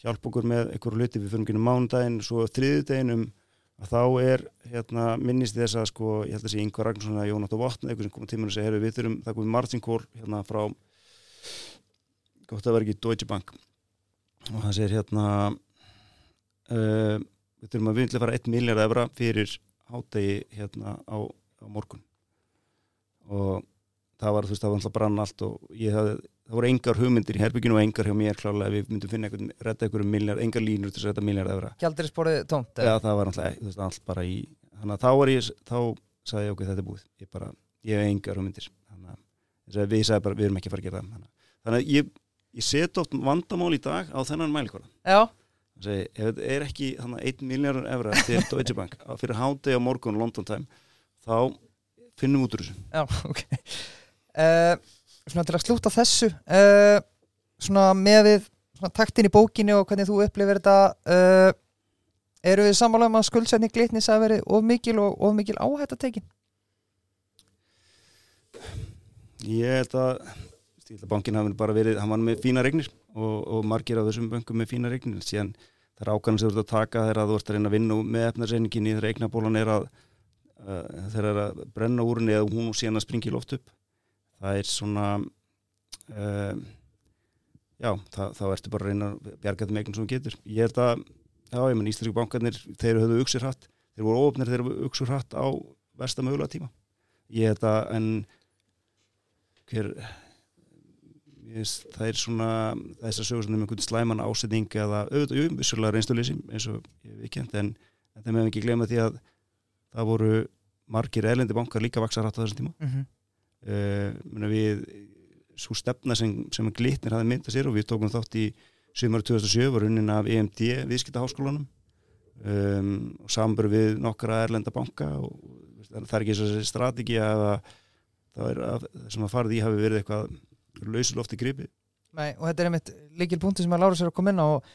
Speaker 3: hjálpa okkur með einhverju luti, við í gegnum mánudaginn svo þriðudaginn um að þá er hérna, minnist þess að sko, ég held að sé Ingvar Ragnarsson að Jónat og Vatn eitthvað sem komið tímur og segja, herru við þurfum það komið Martin Kór hérna frá gott að vera ekki Deutsche Bank. Og það segir hérna uh, við þurfum að vinlega fara 1 miljard evra fyrir hátegi hérna á, á morgun. Og það var þú veist það var alltaf brann allt og ég hafði, það voru engar hugmyndir í herbygginu og engar hjá mér klálega við myndum finna einhvern, redda einhverjum miljard, engar línur til að redda miljard evra.
Speaker 2: Gjaldriðsporið tómt
Speaker 3: Já, það var alltaf, allt bara í þannig að þá var ég, þá sagði ég okkur þetta er búið. Ég bara, ég hef engar hugmyndir. Þannig að að við sagði bara, við erum ekki að fara að gera það. Þannig, að- þannig að ég, ég set oft vandamál í dag á þennan mælikvara
Speaker 2: Já,
Speaker 3: segi, ef þetta er ekki þannig, 1 miljardar evra til Deutsche Bank fyrir hádegi á morgun London time þá finnum við út úr þessu.
Speaker 2: Já, ok. Uh, Svona til að slúta þessu uh, svona með við svona taktin í bókinni og hvernig þú upplifir þetta uh, eru við sammála um að skuldsetning glitnis að veri of mikil og of mikil áhætt að tekin?
Speaker 3: Ég held að bankin hafi bara verið, hann var með fína regnir og, og margir af þessum bönkum með fína regnir síðan það er ákvæmlega sem þú ert að taka þegar þú ert að reyna að vinna með efnarsreininginni þegar eignabólan er að, uh, þegar það er að brenna úrunni eða hún síðan að springi í loft upp það er svona uh, já, það, þá ertu bara að reyna að bjarga þetta meginn sem þú getur. Ég held að, já, ég menn Íslandíku bankarnir þeir höfðu uksir hratt, þeir voru ofnir þeir höfðu uksir hratt á versta mögulega tíma. Ég held að en hver það er svona þess að sögur svona um einhvern slæman ásetning eða auðvitað, jú, vissulega reynsluleysi eins og ég hef ekki kent en, það meðum ekki glema því að það voru margir erlendi bankar líka vaksa hratt á þessum tíma.
Speaker 2: Mm
Speaker 3: uh, við svo stefna sem, sem glitnir hafði myndað sér og við tókum þátt í sumar 2007 var unnin af EMD viðskiptaháskólanum. Um, og sambur við nokkra erlenda banka og það er ekki þessi strategi að það er að það sem að farið í hafi verið eitthvað lausulofti gripi.
Speaker 2: Nei, og þetta er einmitt líkil punkti sem að Lára sér að koma inn á og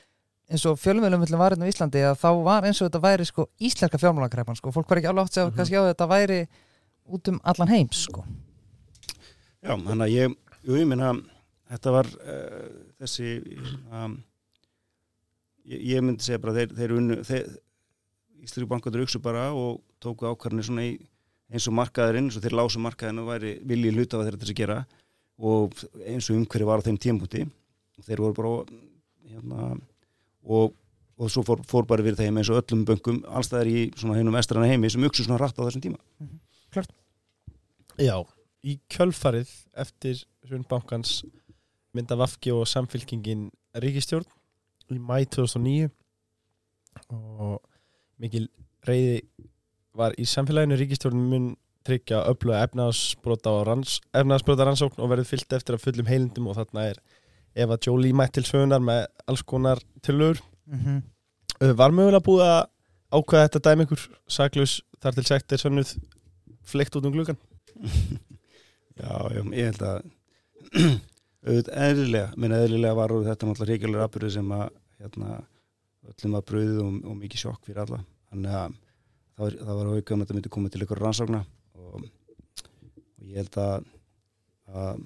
Speaker 2: eins og fjölumölum villum var hérna á Íslandi að þá var eins og þetta væri sko íslenska fjármálakreppan sko, fólk var ekki alveg átt að segja
Speaker 3: Mhm.
Speaker 2: kannski á að þetta væri út um allan heims sko
Speaker 3: Já, þannig að ég, jú, ég minna þetta var uh, þessi um, ég, ég myndi segja bara þeir, þeir unnu þeir, Íslandsbankaður bankaður auksu bara og tóku ákvarðinni svona í, eins og markaðurinn, eins og þeir lásu markaðinu og væri viljið hluta af þeirra til þess að gera og eins og umhverju var á þeim tímpúti þeir voru bara hérna, og, og svo fór, fór bara við þeim eins og öllum bönkum allstæðar í svona hennum vestrana heimi sem auksu svona rætt á þessum tíma.
Speaker 1: Já, í kjölfarið eftir hrunbankans mynda Vafki og samfylkingin ríkistjórn í mæ 2009 og mikil reyði var í samfélaginu ríkistjórn mun tryggja öfluga efnaðsbrota og ranns, efnaðsbrota rannsókn og verið fyllt eftir að fullum heilindum og þarna er Eva Jolie mætt til sögunar með alls konar tilur
Speaker 2: mm -hmm.
Speaker 1: Var mögulega búið að ákveða þetta dæmi ykkur saklaus þar til sekt er sönnuð fleikt út um gluggan?
Speaker 3: Já, ég held að auðvitað eðlilega, minn eðlilega var þetta náttúrulega reykjulegur aðbyrði sem að hérna, öllum að bröðið og, og mikið sjokk fyrir alla. Þannig að það var, það var auka um að þetta myndi koma til ykkur rannsókna og, og ég held að, að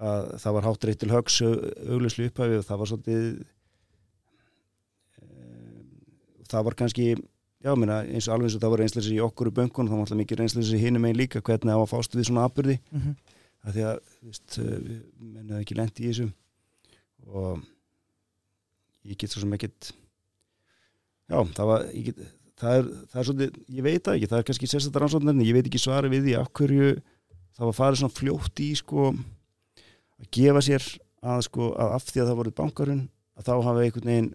Speaker 3: að það var hátt reitt til högs augluslu upphæfi og það var svolítið um, það var kannski Já, minna, eins og alveg eins og það var reynsleisi í okkur í böngun, þá var alltaf mikið reynsleisi í hinum einn líka hvernig það var fást við svona aðbyrði
Speaker 2: Mm -hmm.
Speaker 3: að því að, þú veist, við mennaði ekki lendi í þessu og ég get svo sem ekkit já, það var get, það, er, það er svolítið, ég veit það ekki það er kannski sérstaklega rannsóknarni, ég veit ekki svari við því af hverju það var farið svona fljótt í sko að gefa sér að sko að af því að það voruð bankarun að þá hafa einhvern veginn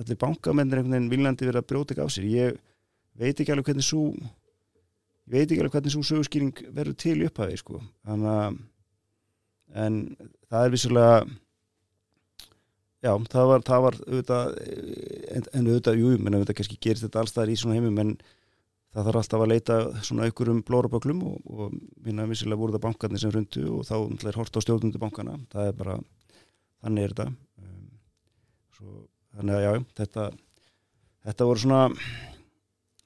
Speaker 3: allir bankamennir einhvern veginn viljandi verið að brjóta ekki á sér. Ég veit ekki alveg hvernig svo ég veit ekki alveg hvernig svo sögurskýring verður til í upphafi sko. Að en það er vissulega já, það var, það var auðvitað, en, en auðvitað, jú, menn auðvitað kannski gerist þetta allstaðar í svona heimum en það þarf alltaf að leita svona aukur um blóraböklum og, og minna vissulega voru það bankarnir sem rundu og þá er hort á stjórnundu bankana það er bara, þannig er þetta. Um, svo, þannig að já, þetta þetta voru svona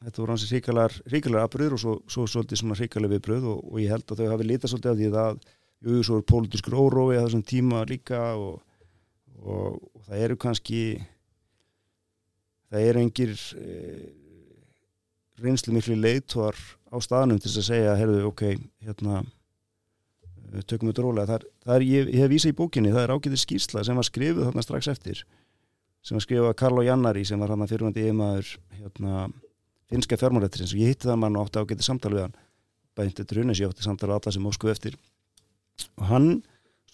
Speaker 3: þetta voru hansi ríkalar ríkalar aðbröður og svo, svo svolítið svona ríkalar viðbröð og, og ég held að þau hafi litað svolítið af því að jú, svo er pólitískur órói að þessum tíma líka og, og, og það eru kannski það eru engir eh, reynslu miklu leiðtóar á staðnum til að segja, herðu, ok, hérna eh, tökum við drólega það er, það er ég, ég hef vísað í bókinni, það er ágætið skýrsla sem var skrifuð þarna strax eftir sem var skrifuð af Karlo Jannari sem var hann að fyrirvændi yfirmaður hérna, finska fjármálættirins og ég hitti það mann og átti ágætið samtal við hann. Bæðið til Runes, ég átti samtal við alla sem óskuð eftir. Og hann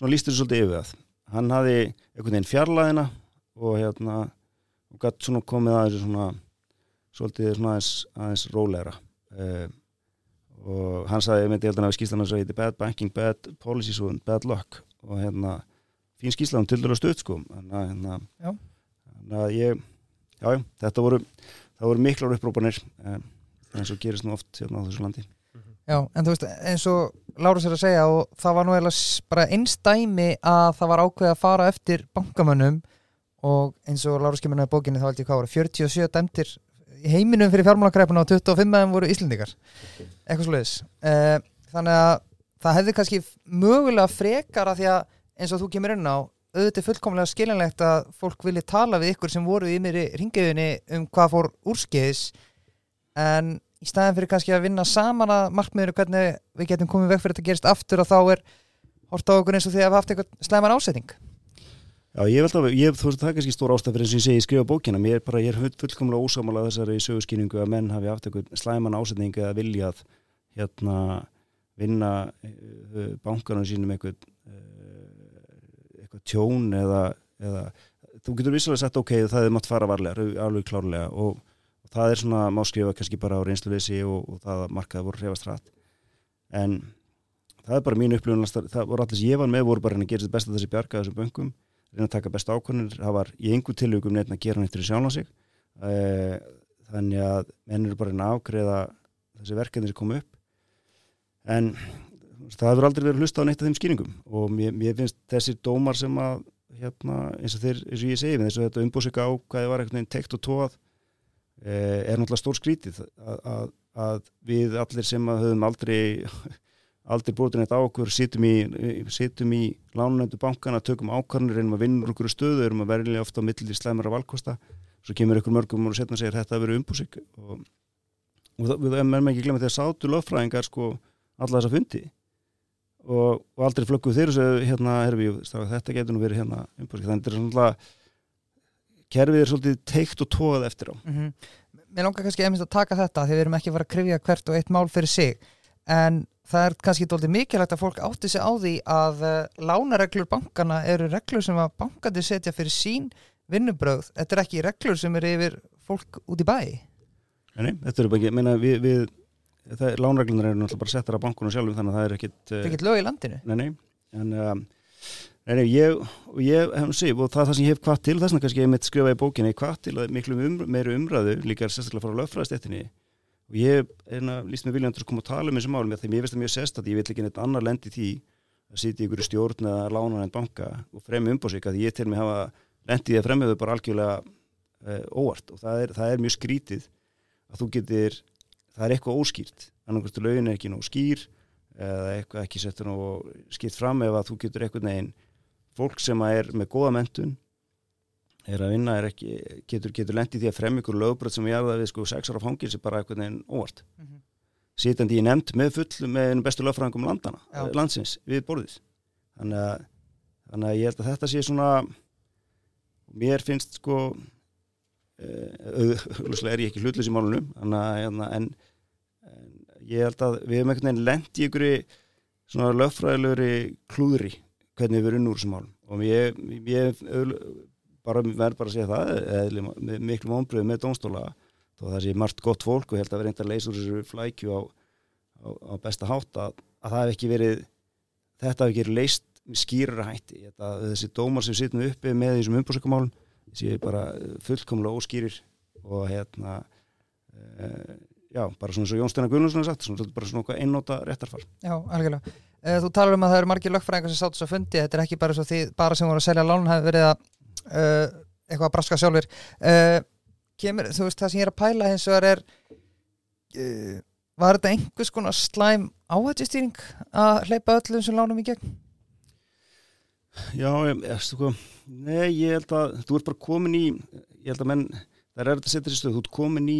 Speaker 3: lístur svolítið yfir það hann hafði einhvern veginn fjarlæðina og hérna og gætt svona komið aðeins svona svolítið svona aðeins, aðeins rólegra. Uh, og hann sagði, ég myndi held að hafi skýrslan að segja bad banking, bad policies og bad luck. Og hérna fín skýrslan til dælu stutt sko. Þannig að hérna að ég, já, þetta voru voru miklar upprópanir um, eins og gerist nú oft hérna á þessu landi.
Speaker 2: Já, en þú veist, eins og Lára sér að segja og það var nú eða bara einstæmi að það var ákveð að fara eftir bankamönnum og eins og Lára skimur í bókinni þá held ég hvað voru 47 dæmtir heiminum fyrir fjármálakræfuna og 25 meðan voru Íslendingar. Eitthvað sluðis eh, þannig að það hefði kannski mögulega frekar að því að eins og þú kemur inn á auðvitað fullkomlega skiljanlegt að fólk vilji tala við ykkur sem voru í mér í ringiðinni um hvað fór úrskeiðis en í staðin fyrir kannski að vinna saman að markmiður hvernig við getum komið veg fyrir að þetta gerist aftur og þá er hort á okkur eins og því að við haft eitthvað slæman ásetning.
Speaker 3: Já, ég held að, ég, þú veist, það er kannski stór ástæð fyrir eins og ég segi, ég skrifa bókina, mér er bara, ég er full- fullkomlega ósámála þessari sögurskýningu að menn hafi haft eitthvað slæman ásetning eða viljað hérna vinna uh, bankanum sínum eitthvað tjón eða, eða þú getur vissulega sagt ok, það er mátt fara varlega, alveg klárlega og, og það er svona, má skrifa kannski bara á reynsluleysi og, og það að markaði voru hrefast rætt en það er bara mín upplifun það voru allir sem ég var með voru bara að gera þetta besta þessi bjarga þessum böngum reyna að taka besta ákvörnir, það var í einhver tilögum neitt að gera hann eftir sjálf á sig. Eh, þannig að menn eru bara að afgreða þessi verkefni sem kom upp. En það hefur aldrei verið hlusta á neitt af þeim skýringum. Og mér, mér finnst þessir dómar sem að hérna, eins og þeir, eins og ég segi eins og þetta umbúsika á hvað var einhvern veginn tekt og tóað eh, er náttúrulega stór skrítið að, að, að við allir sem að höfum aldrei aldrei búin þetta á okkur sittum í, í lánunendu bankana, tökum ákvarnir reynum að vinna okkur stöðu, erum að verðilega ofta á millir slæmara valkosta. Svo kemur ykkur mörgum og setna segir þetta að vera umbúsik og, og það, við erum ekki glemja þegar sátu lögfræðingar sko alla þessa fundi og, og aldrei flögguð þeir og segja hérna herfi, þetta getur nú verið hérna þannig er svona kerfið er svolítið teikt og tóað eftir á.
Speaker 2: Mm -hmm. Mér langar kannski einmitt að taka þetta því við erum ekki að fara að krifja hvert og eitt mál fyrir sig en það er kannski doldið mikilvægt að fólk átti sig á því að uh, lánareglur bankana eru reglur sem að bankandi setja fyrir sín vinnubröð, þetta er ekki reglur sem eru yfir fólk út í bæ.
Speaker 3: Nei, þetta eru bara ekki, meina við, við lánreglunar eru náttúrulega bara settar af bankunum sjálfum þannig að það er ekkit
Speaker 2: Það er ekkit lög í landinu.
Speaker 3: Nei, nei, en um, nei, ég, og ég hef sig og það það sem ég hef kvart til, þess vegna kannski ég mitt skrifa í bókinni kvart til að miklu um, meiri umræðu líka sérstaklega frá lögfræðstettinni og ég er að líst með viljandur að koma að tala um þessu mál með þeim ég veist að mjög sérst að ég vil ekki neitt annar lendi því að sitja í ykkur stjórn eða lána en banka og fremi umbósik að ég til mig hafa lendið að fremjöðu bara algjörlega uh, óvart. Og það er, það er mjög skrítið að þú getur, það er eitthvað óskýrt annarkvæmstu lögin er ekki nóg skýr eða eitthvað ekki settur nóg skýrt fram ef að þú getur eitthvað neginn fólk sem er með góða mentun er að vinna, er ekki, getur, getur lendið því að fremja ykkur lögbröð sem ég hafa við sko sex ára fangilsi bara eitthvað neginn óvart mm -hmm. sitandi í nefnd með full með bestu lögfræðingum landana, Já. landsins við borðið þannig að, þannig að ég held að þetta sé svona mér finnst sko auðvitað er ég ekki hlutlis í málunum hérna, en, en ég held að við hefum einhvern veginn lent í einhverju svona lögfræðilegri klúðri hvernig við erum unnur þessum málum. Og ég, ég bara, verð bara að segja það eða, með miklu mónbröðu með dónstóla þó það sé margt gott fólk og ég held að við reynda að leysa úr þessu flækju á, á, á besta hátt að, að það hef ekki verið þetta hef ekki verið leist skýrara hætti. Þetta, þessi dómar sem sittum uppi með þessum umbúrsökumálum þessi bara fullkomlega óskýrir og hérna uh, já, bara svona svo Jón Steinar Guðlundsson sagt, svona bara svona einnóta réttarfall
Speaker 2: Já, algjörlega. Uh, þú talar um að það eru margir lögfræðingar sem sátt svo fundi, þetta er ekki bara svo því bara sem voru að selja lán hafi verið að uh, eitthvað að braska sjálfur kemur, þú veist, það sem ég er að pæla hins vegar er var þetta einhvers konar slæm áhættistýring að hleypa öllum sem lánum í gegn?
Speaker 3: Já, ég, sko, nei, ég held að þú ert bara komin í, ég held að menn, það er að setja þessi stöð, þú ert komin í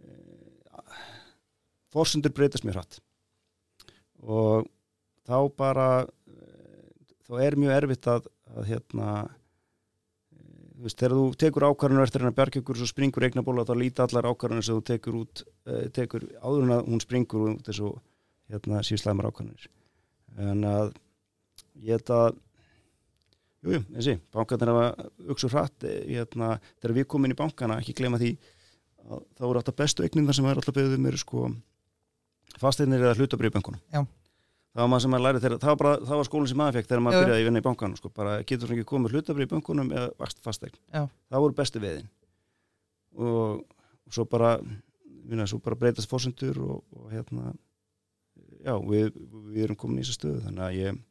Speaker 3: uh, fórsundur breytast mjög hratt og þá bara, uh, þá er mjög erfitt að, að hérna, uh, þú veist, þegar þú tekur ákvarðinu eftir hennar bergjökur og springur eignabóla þá líti allar ákvarðinu sem þú tekur út, tekur áður en að hún springur út þessu, hérna, síðslæmar ákvarðinir. En að ég held að Jújú, jú, þessi, bankarnir hafa auksur hratt, hérna, þegar við komum inn í bankana, ekki glema því að það voru alltaf bestu eignin þar sem er alltaf beðið mér sko fasteignir eða hlutabrið í bankunum.
Speaker 2: Já.
Speaker 3: Það var maður sem maður lærið þegar, það var, bara, það var skólinn sem maður fekk þegar maður byrjaði að vinna í bankanum, sko, bara getur ekki komið hlutabrið í bankunum eða vakst fasteign.
Speaker 2: Já.
Speaker 3: Það voru bestu veðin. Og, og svo bara, vinna, svo bara breytast fórsendur og, og hérna, já, við, við erum komin í þessu stöðu, þannig að ég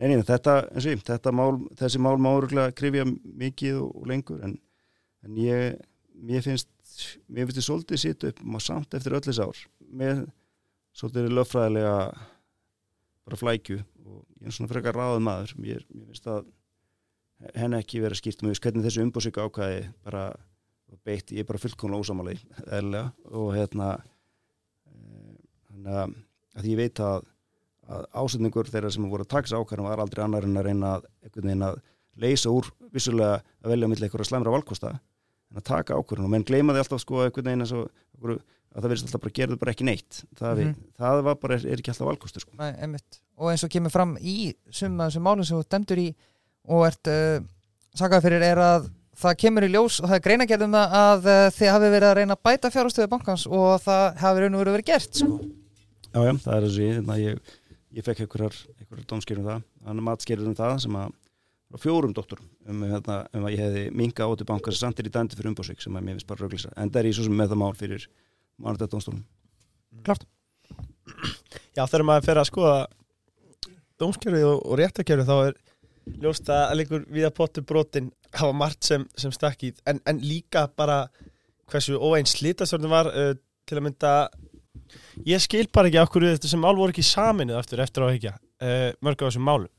Speaker 3: Nei, nei, þetta, sí, þetta mál, þessi mál má öruglega krifja mikið og, og lengur en, en ég, mér finnst, mér finnst þið svolítið sitt upp maður samt eftir öll þess ár með svolítið löffræðilega bara flækju og ég er svona frekar ráðið maður, mér, mér finnst að henn ekki verið skýrt með hvernig þessu umbúsika ákvæði bara beitt, ég er bara fullkomlega ósamáli eðlega og hérna þannig að, að ég veit að, að ásendingur þeirra sem voru að taka þessu ákvarðan var aldrei annar en að reyna að, að leysa úr vissulega að velja milli einhverja slæmra valkosta en að taka ákvarðan og menn gleyma því alltaf sko einhvern veginn og að það verðist alltaf bara gerðu bara ekki neitt það, mm það var bara, er ekki alltaf valkostur sko.
Speaker 2: Og eins og kemur fram í summa þessum málum sem þú demdur í og ert uh, sakað fyrir er að það kemur í ljós og það er greinagerðum að, að uh, þið hafi verið að reyna að bæta fjárhastöðu bankans og það hafi raun og verið verið gert sko.
Speaker 3: Já, já, það er þessi, þannig að ég, ég fekk einhverjar, einhverjar dómskerjum það, hann matskerjum um það sem að fjórum doktorum um, hérna, um að ég hefði minga átti bankar sem samt er í dændi fyrir umbásvík sem að mér finnst bara rauglisa, en það er ég svo sem með það mál fyrir mánudagt dómstólum.
Speaker 1: Já, þegar maður fer að skoða dómskerfið og, og réttarkerfið þá er ljóst að líkur við að potu brotin hafa margt sem, sem stakk í. En, en líka bara hversu óeins slítastjórnum var uh, til að mynda ég skil bara ekki okkur þetta sem mál voru ekki saminuð eftir á að higgja uh, mörg á þessum málum.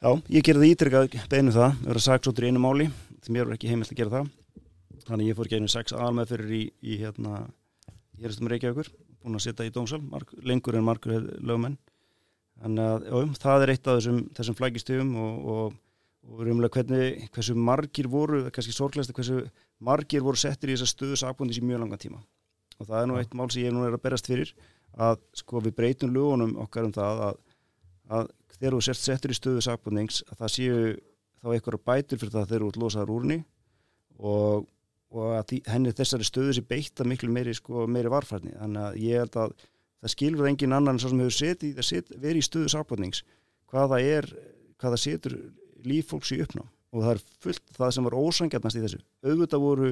Speaker 3: Já, ég gerði það ítrykkað beinu það, vera saksóttur í einu máli, því mér var ekki heimilt að gera það, þannig ég fór einu sex aðalmeð fyrir í, í hérna, ég erist um Reykjavíkur, búin að setja í dómsal, marg, lengur en margur lögmenn, þannig að já, það er eitt af þessum, þessum flækistöfum og, og, og rumlega hvernig, hversu margir voru, kannski sorglegast hversu margir voru settir í þessa stöðu sakbúndis í mjög langan tíma og það er nú eitt mál sem ég nú er að berast fyrir að sko við breytum lögunum okkar um það að, að þegar þú sért settur í stöðu sakbúndings að það séu þá einhverja bætur fyrir það þegar þú ert losaðar úrni og, og að því, henni þessari stöðu sé beitta miklu meiri, sko, meiri varfærni. Þannig að ég held að það skilur engin annan en svo sem hefur setið, það set, verið í stöðu sakbúndings hvað það er, hvað það setur líf fólks í uppná og það er fullt það sem var ósangjarnast í þessu. Auðvitað voru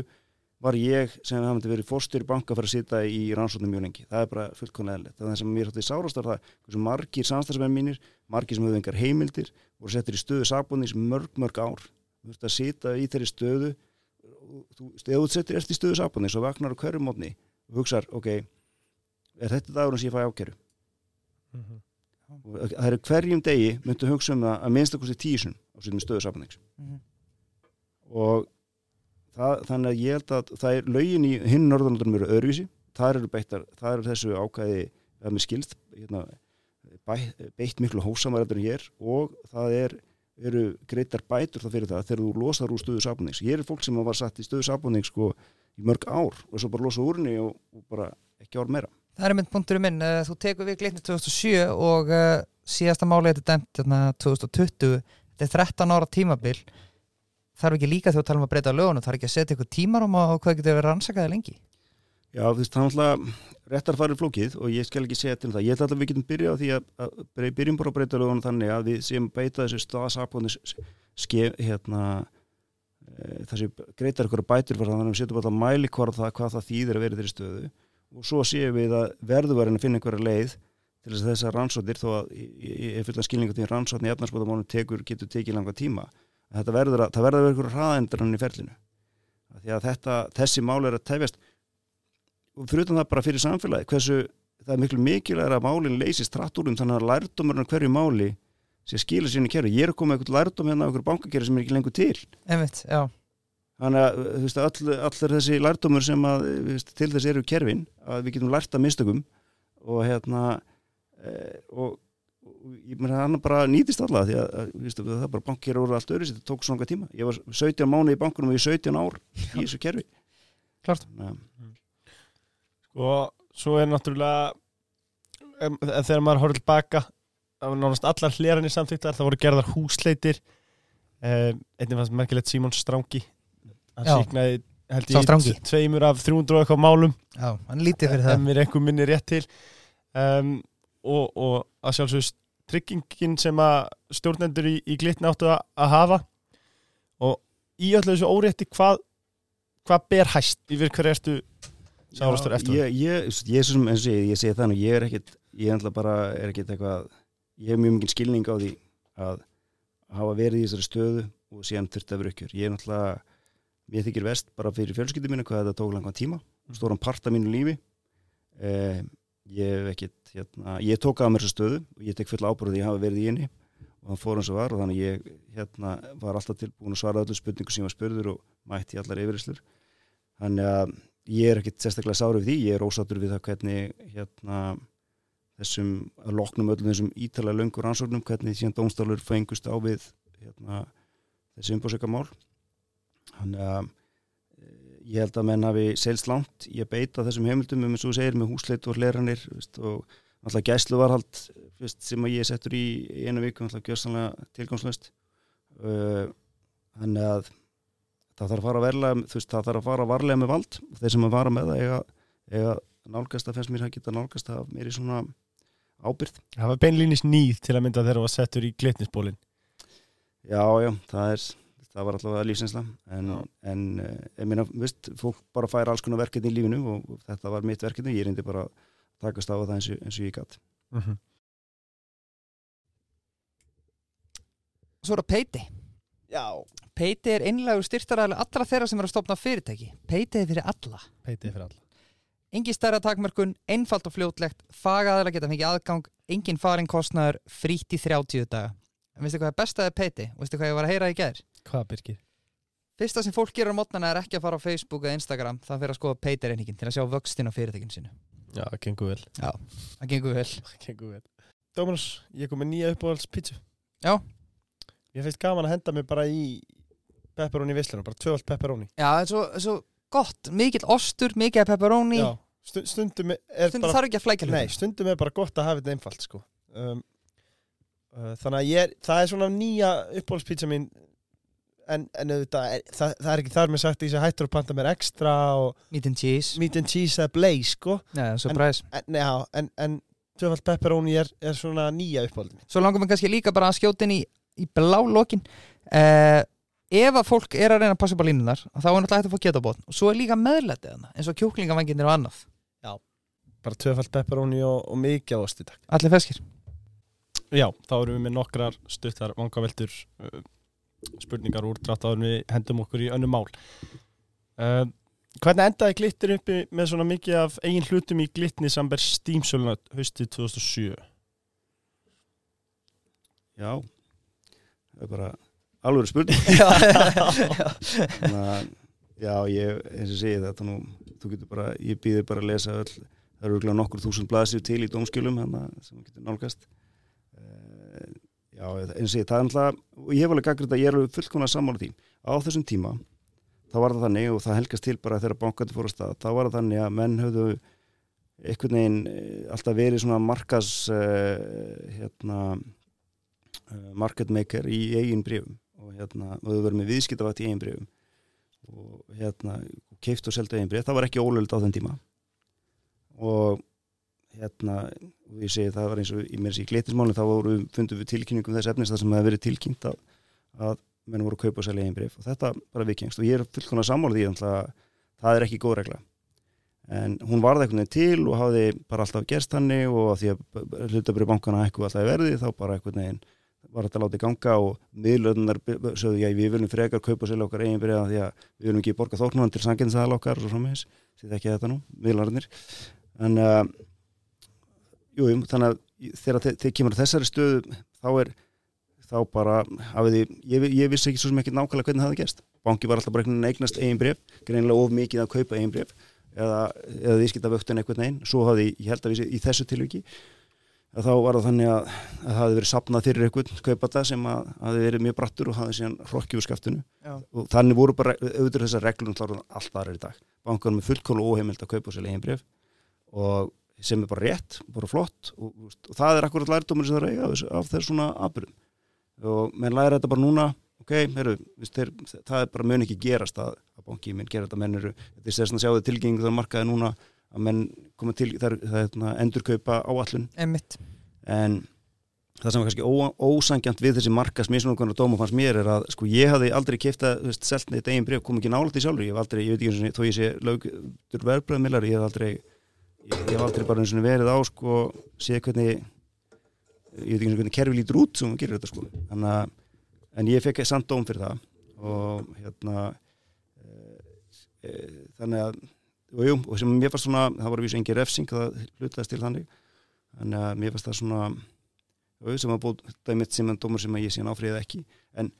Speaker 3: var ég sem hafði verið fórstur í banka fyrir að sitja í rannsóknum mjög lengi. Það er bara fullkonlega eðlilegt. Það er það sem mér hátti sárast var það hversu margir samstagsmenn mínir, margir sem höfðu engar heimildir, voru settir í stöðu sakbúndings mörg, mörg ár. Þú veist að sitja í þeirri stöðu, þú settir eftir stöðu sakbúndings og vagnar á hverju mótni og hugsar, ok, er þetta dagurinn sem ég fæ ákeru? Og það eru hverjum degi myndu hugsa um það að minnstakosti tísun á sínum stöðu sakbúndings
Speaker 2: Mhm.
Speaker 3: og það, þannig að ég held að það er lögin í hinn norðanaldunum eru öðruvísi. Það eru beittar, það eru þessu ákæði að mér skilst hérna, bæ, beitt miklu hósamæraður en ég er og það er, eru greitar bætur það fyrir það þegar þú losar úr stöðu sábúnings ég er fólk sem var satt í stöðu sábúnings sko, í mörg ár og svo bara losa úr henni og, og bara ekki ár meira.
Speaker 2: Það er mynd punkturinn minn, uh, þú tekur við glitni 2007 og uh, síðasta máli þetta er dæmt hérna, 2020 þetta er 13 ára tímabil þarf ekki líka þegar við talum að breyta lögunum þarf ekki að setja ykkur tímarum á hvað getur verið rannsakaði lengi
Speaker 3: Já, þú veist, það er alltaf réttar farið flókið og ég skal ekki segja til um það. Ég ætla að við getum byrjað á því að, að byrjum bara að breyta lögunum þannig að við séum beita þessu staðsapóðnis hérna, e, þessi greitar ykkur bætur fyrir þannig að við setjum alltaf mæli það, hvað það þýðir að vera þeirri stöðu og svo séum við að verðuvarinn að finna einhverja leið til þess að þessar rannsóttir þó að ég er fulla skilningu til rannsóttin í efnarsbóðamónum getur tekið langa tíma þetta verður að, það verður að vera einhverja hraðendran í ferlinu því að þetta, þessi mál er að tefjast utan það bara fyrir samfélagi hversu það er miklu mikilvægur að málinn leysist trætt úr um þannig að lærdómurinn hverju máli sé skilur sín í kerfi. Ég er með eitthvað lærdóm hérna af einhverju bankakerfi sem er ekki lengur til.
Speaker 2: Einmitt,
Speaker 3: Þannig að veist, all, allir þessi lærdómur sem að, veist, til þess eru kerfin að við getum lært að mistökum og hérna e, og, hann bara nýtist alla því að, veist, það er bara bankir voru allt öðru þetta tók svo langa tíma. Ég var 17 mánu í bankunum og ég 17 ár í þessu kerfi.
Speaker 2: Klart.
Speaker 3: Að
Speaker 1: og svo er náttúrulega þegar maður horfður tilbaka það var nánast allar hleranir samþýttar það voru gerðar húsleitir. Einnig fannst merkilegt Símon Strangi. Hann síknaði held ég tveimur af 300 og eitthvað málum.
Speaker 2: Já, hann lítið fyrir það.
Speaker 1: En mér einhver minni rétt til. Um, og, og að sjálfsögst tryggingin sem að stjórnendur í, í glitni áttu að, að hafa. Og í öllu þessu órétti hvað hvað ber hæst? Yfir hverju ertu sárastur eftir
Speaker 3: ég, ég, ég, sem, eins og ég, ég segi þannig ég er ekkit, ég ætla bara er ekkit eitthvað, ég hef mjög mikið skilning á því að hafa verið í þessari stöðu og síðan þurfti að vera ykkur ég er náttúrulega, ég þykir vest bara fyrir fjölskyldum mínu hvað þetta tók langan tíma stóran part af mínu lífi. Eh, ég ekkit hérna, ég tók að mér þessa stöðu ég tek full ábúrði að ég hafa verið í henni og það fór eins og var og þannig ég hérna, var alltaf tilbúin að svara öllu spurningu sem ég var spurður og mætti allar yfirrislur þannig að ég er ekkit sérstaklega sárið við því, ég er ósáttur við það hvernig hérna, þessum að loknum öllum þessum ítalega löngur rannsóknum hvernig síðan dómstálur fengust á við hérna, þessi umbúrsöka mál þannig að ég held að menn hafi selst langt ég beita þessum heimildum um eins og þú segir með húsleit og hleranir og alltaf gæslu varhald veist, sem að ég settur í einu viku alltaf gjörstanlega tilgangslöst uh, þannig að það þarf að fara verlega, veist, það þarf að fara varlega með vald og þeir sem að vara með það eiga, eiga nálgast að fennst mér að geta nálgast að mér í svona ábyrð
Speaker 1: Það var beinlýnis nýð til að mynda þegar það var settur í glitnisbólin
Speaker 3: Já, já, það er það var alltaf lífsinsla en, en eh, ég meina, veist, fólk bara fær alls konar verkefni í lífinu og, þetta var mitt verkefni, ég reyndi bara að takast á það eins og, eins og ég gætt
Speaker 1: mm -hmm.
Speaker 2: Svo er það Peiti.
Speaker 1: Já.
Speaker 2: Peiti er einlegur styrtaræðilega allra þeirra sem eru að stopna fyrirtæki. Peiti er fyrir alla.
Speaker 1: Peitið fyrir alla.
Speaker 2: Engi stærra takmörkun, einfalt og fljótlegt. Fagaðilega geta fengið aðgang. Engin farin kostnaður, frítt í 30 daga. En veistu hvað er bestaðið Peiti? Veistu hvað ég var að heyra í gær?
Speaker 1: Hvað Birgir?
Speaker 2: Fyrsta sem fólk gerir á mótnana er ekki að fara á Facebook eða Instagram. Það fyrir að skoða Peiti-reyningin til að sjá vöxtin á fyrirtækinu sínu.
Speaker 1: Já, það gengur vel.
Speaker 2: Já, það gengur vel.
Speaker 1: Það gengur vel. Dóminus, ég kom með nýja uppáhaldspítsu.
Speaker 2: Já.
Speaker 1: Ég finnst gaman að henda mig bara í pepperoni vissluna, bara tvöld pepperoni.
Speaker 2: Já, það er svo, svo gott, mikill ostur, mikið pepperoni.
Speaker 1: Já, stu, stundum er
Speaker 2: Stundum
Speaker 1: bara
Speaker 2: þarf ekki að flækja
Speaker 1: Nei,
Speaker 2: hlutina.
Speaker 1: stundum er bara gott að hafa þetta einfalt sko. um, uh, Þannig að ég það er svona nýja uppáhaldspítsa mín en, en auðvitað, það, það er ekki þar með sagt að ég sé hættur að panta mér ekstra og
Speaker 2: Meat and cheese.
Speaker 1: Meat and cheese eða blaze sko.
Speaker 2: Já, surprise.
Speaker 1: en, já, en, en tvöfald pepperoni er, er svona nýja uppáhaldin
Speaker 2: Svo langar mér kannski líka bara að skjóta inn í, í blá lokin uh, Ef að fólk er að reyna að passa upp á línunar þá er náttúrulega hægt að fá getabótt og svo er líka meðlætið hana eins og kjúklingavanginir og annað.
Speaker 1: Bara tvöfald pepperoni og, og mikið ástu takk.
Speaker 2: Allir feskir
Speaker 1: Já, þá erum við með nokkrar stuttar vangaveltur uh, spurningar úr drátt áður en við hendum okkur í önnu mál. Uh, Hvernig endaði glittir uppi með svona mikið af eigin hlutum í glitni sem ber stímsöluna haustið 2007
Speaker 3: Já, það er bara alveg spurning. Þannig að, já, ég, eins og segi þetta nú, þú getur bara, ég býðir bara að lesa öll, það eru nokkur þúsund blaðsir til í dómskjölum sem getur nálgast Já, eins og segi, það er alltaf, og ég hef alveg gaggrið að ég er alveg fullkomlega sammála því, á þessum tíma þá var það þannig og það helgast til bara þegar bankandi fór að stað, þá var það þannig að menn höfðu einhvern veginn eh, alltaf verið svona markas uh, hérna uh, market maker í eigin brefum og hérna, og þau verið með viðskiptavætt í eigin brefum og hérna keift og seldu eigin bref, það var ekki ólöld á þenn tíma. Og hérna, ég segi það var eins og í mér sér í gletismálinn, þá voru, fundum við tilkynningum þess efnis það sem hefði verið tilkynnt að, að menn voru að kaupa og selja eigin bref og þetta bara vikingst og ég er fullkonar sammálið í þannig að það er ekki góð regla. En hún varði veginn til og hafði bara alltaf gerst hannig og því að hlutabrið bankana eitthvað alltaf verði þá bara einhvern veginn var þetta látið ganga og miðlöðunar sögðu já við viljum frekar kaupa og selja okkar eigin bref því að við viljum ekki borga þórnum til sanginsaðal okkar og svo framvegis, því ekki þetta nú miðlarnir. En uh, jú, þannig að þegar þe- þeir kemur á þessari stöðu þá er þá bara hafiði, ég, ég vissi ekki svo sem ekki nákvæmlega hvernig það hefði gerst. Banki var alltaf bara einhvern veginn að eignast eigin bref greinilega of mikið að kaupa eigin bref eða, eða viðskipta vöktun einhvern veginn. Svo hafði, ég held að við, í þessu tilviki að þá var það þannig að, að það hafði verið sapnað fyrir einhvern kaupata sem að hafði verið mjög brattur og hafði síðan hrokki úr skaftinu.
Speaker 2: Já.
Speaker 3: og þannig voru bara auðvitað þessar reglum alltaf aðra í dag. Bankanum er fullkólu óheimild að kaupa selja eigin bref og sem er bara rétt, bara flott og, og það er akkurat lærdómur sem það að eiga af þessu- svona aðbyrðum og menn læra þetta bara núna ok, heru, þeir, það er bara mun ekki gerast að, að banki minn gera þetta menn eru, þetta er að sjáðu tilgengi þar markaði núna að menn koma til það er, hérna, endurkaupa áallun en það sem var kannski ó, ósangjant við þessi markas misnókunar dóma fannst mér er að sko ég hafði aldrei kefta selt neitt eigin bref, kom ekki nálægt í sjálfur ég hef aldrei, ég veit ekki eins og þó ég sé lögdur verðbröðmillar, ég hef aldrei ég, hef aldrei bara eins og verið á sko, séð hvernig ég veit ekki og hvernig kerfi lítur út sem hún gerir þetta sko. Að, en ég fekk samt dóm fyrir það og hérna e, e, þannig að og, jú, og sem mér fannst svona, það var að vísa engin refsing það hlutaðist til þannig. Þannig að mér fannst það svona jú, sem að búið dæmitt sem en dómur sem ég síðan áfriði ekki. En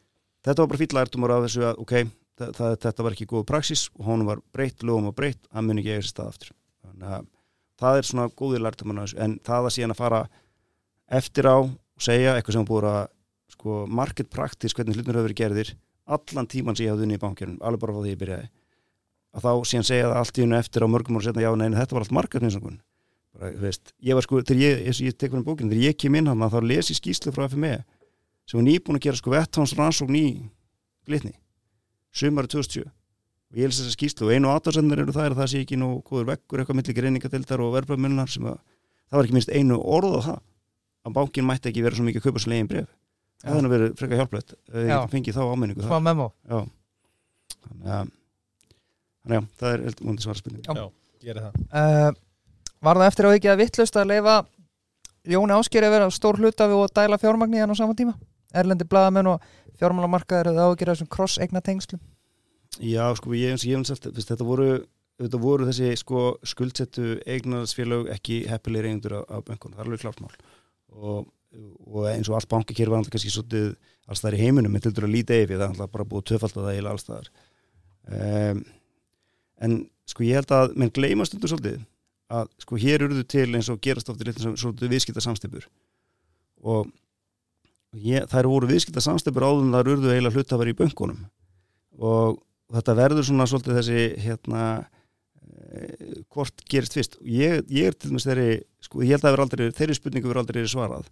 Speaker 3: þetta var bara fýll lærtumur af þessu að ok, það, þetta var ekki góð praxis og honum var breytt, lögum var breytt, hann muni ekki eiga sér stað aftur. Þannig að það er svona góðir lærtumann en það að síðan að fara eftir á og segja eitthvað sem búið að sko, market practice hvernig hlutin hefur verið gerðir allan tíman sem ég hafði unni í bankjörnum alveg bara frá því ég byrjaði. Að þá síðan segja það allt í unni eftir á mörgum ára setna já, neina, þetta var allt veist, ég var sko, þegar ég, ég, ég tek fyrir bókinu, þegar ég kem inn hann þá les ég skýslu frá FME sem var nýbúin að gera sko vettáns rannsókn í glitni, sumari 2007 og ég les þessa skýslu og einu áttasendur eru það er að það sé ekki nú góður vekkur eitthvað millir greiningatildar og verbröðmunnar sem að það var ekki minnst einu orð á það að bankin mætti ekki vera svo mikið að kaupa svo legin bref það verið frekar hjálplegt ef
Speaker 2: Já.
Speaker 3: ég fengið þá ámenningu Já. Þannig að að það er heldur múndi
Speaker 2: Já.
Speaker 1: Það.
Speaker 2: Uh, Var það eftir á ekki að vittlust að leifa Jóni Áskeri að vera stór hluta við og dæla fjármagni hann á sama tíma? Erlendi blaðamenn og fjármálamarkaður eða ágjur þessum cross-egna tengslum
Speaker 3: Já, sko, ég eins og ég hef þetta voru, þetta voru þessi sko, skuldsettu eignarsfélög ekki heppilegir eigendur af, bönkunum, það er alveg klart mál. Og, og eins og allt bankakýr var alltaf kannski svolítið alls þar í heiminum, með tildur að líta yfir það er alltaf bara búið tvöfald að það eiginlega alls þar um, en sko ég held að menn gleyma stundur svolítið að sko hér eruðu til eins og gerast litin svolítið viðskipta samstipur og ég, þær voru viðskipta samstipur áður en þar eruðu eiginlega hlutafari í bönkunum. Og þetta verður svona svolítið þessi hérna eh, hvort gerist fyrst. Ég, ég er til dæmis þeirri sko, ég held að aldrei, þeirri spurningu verður aldrei svarað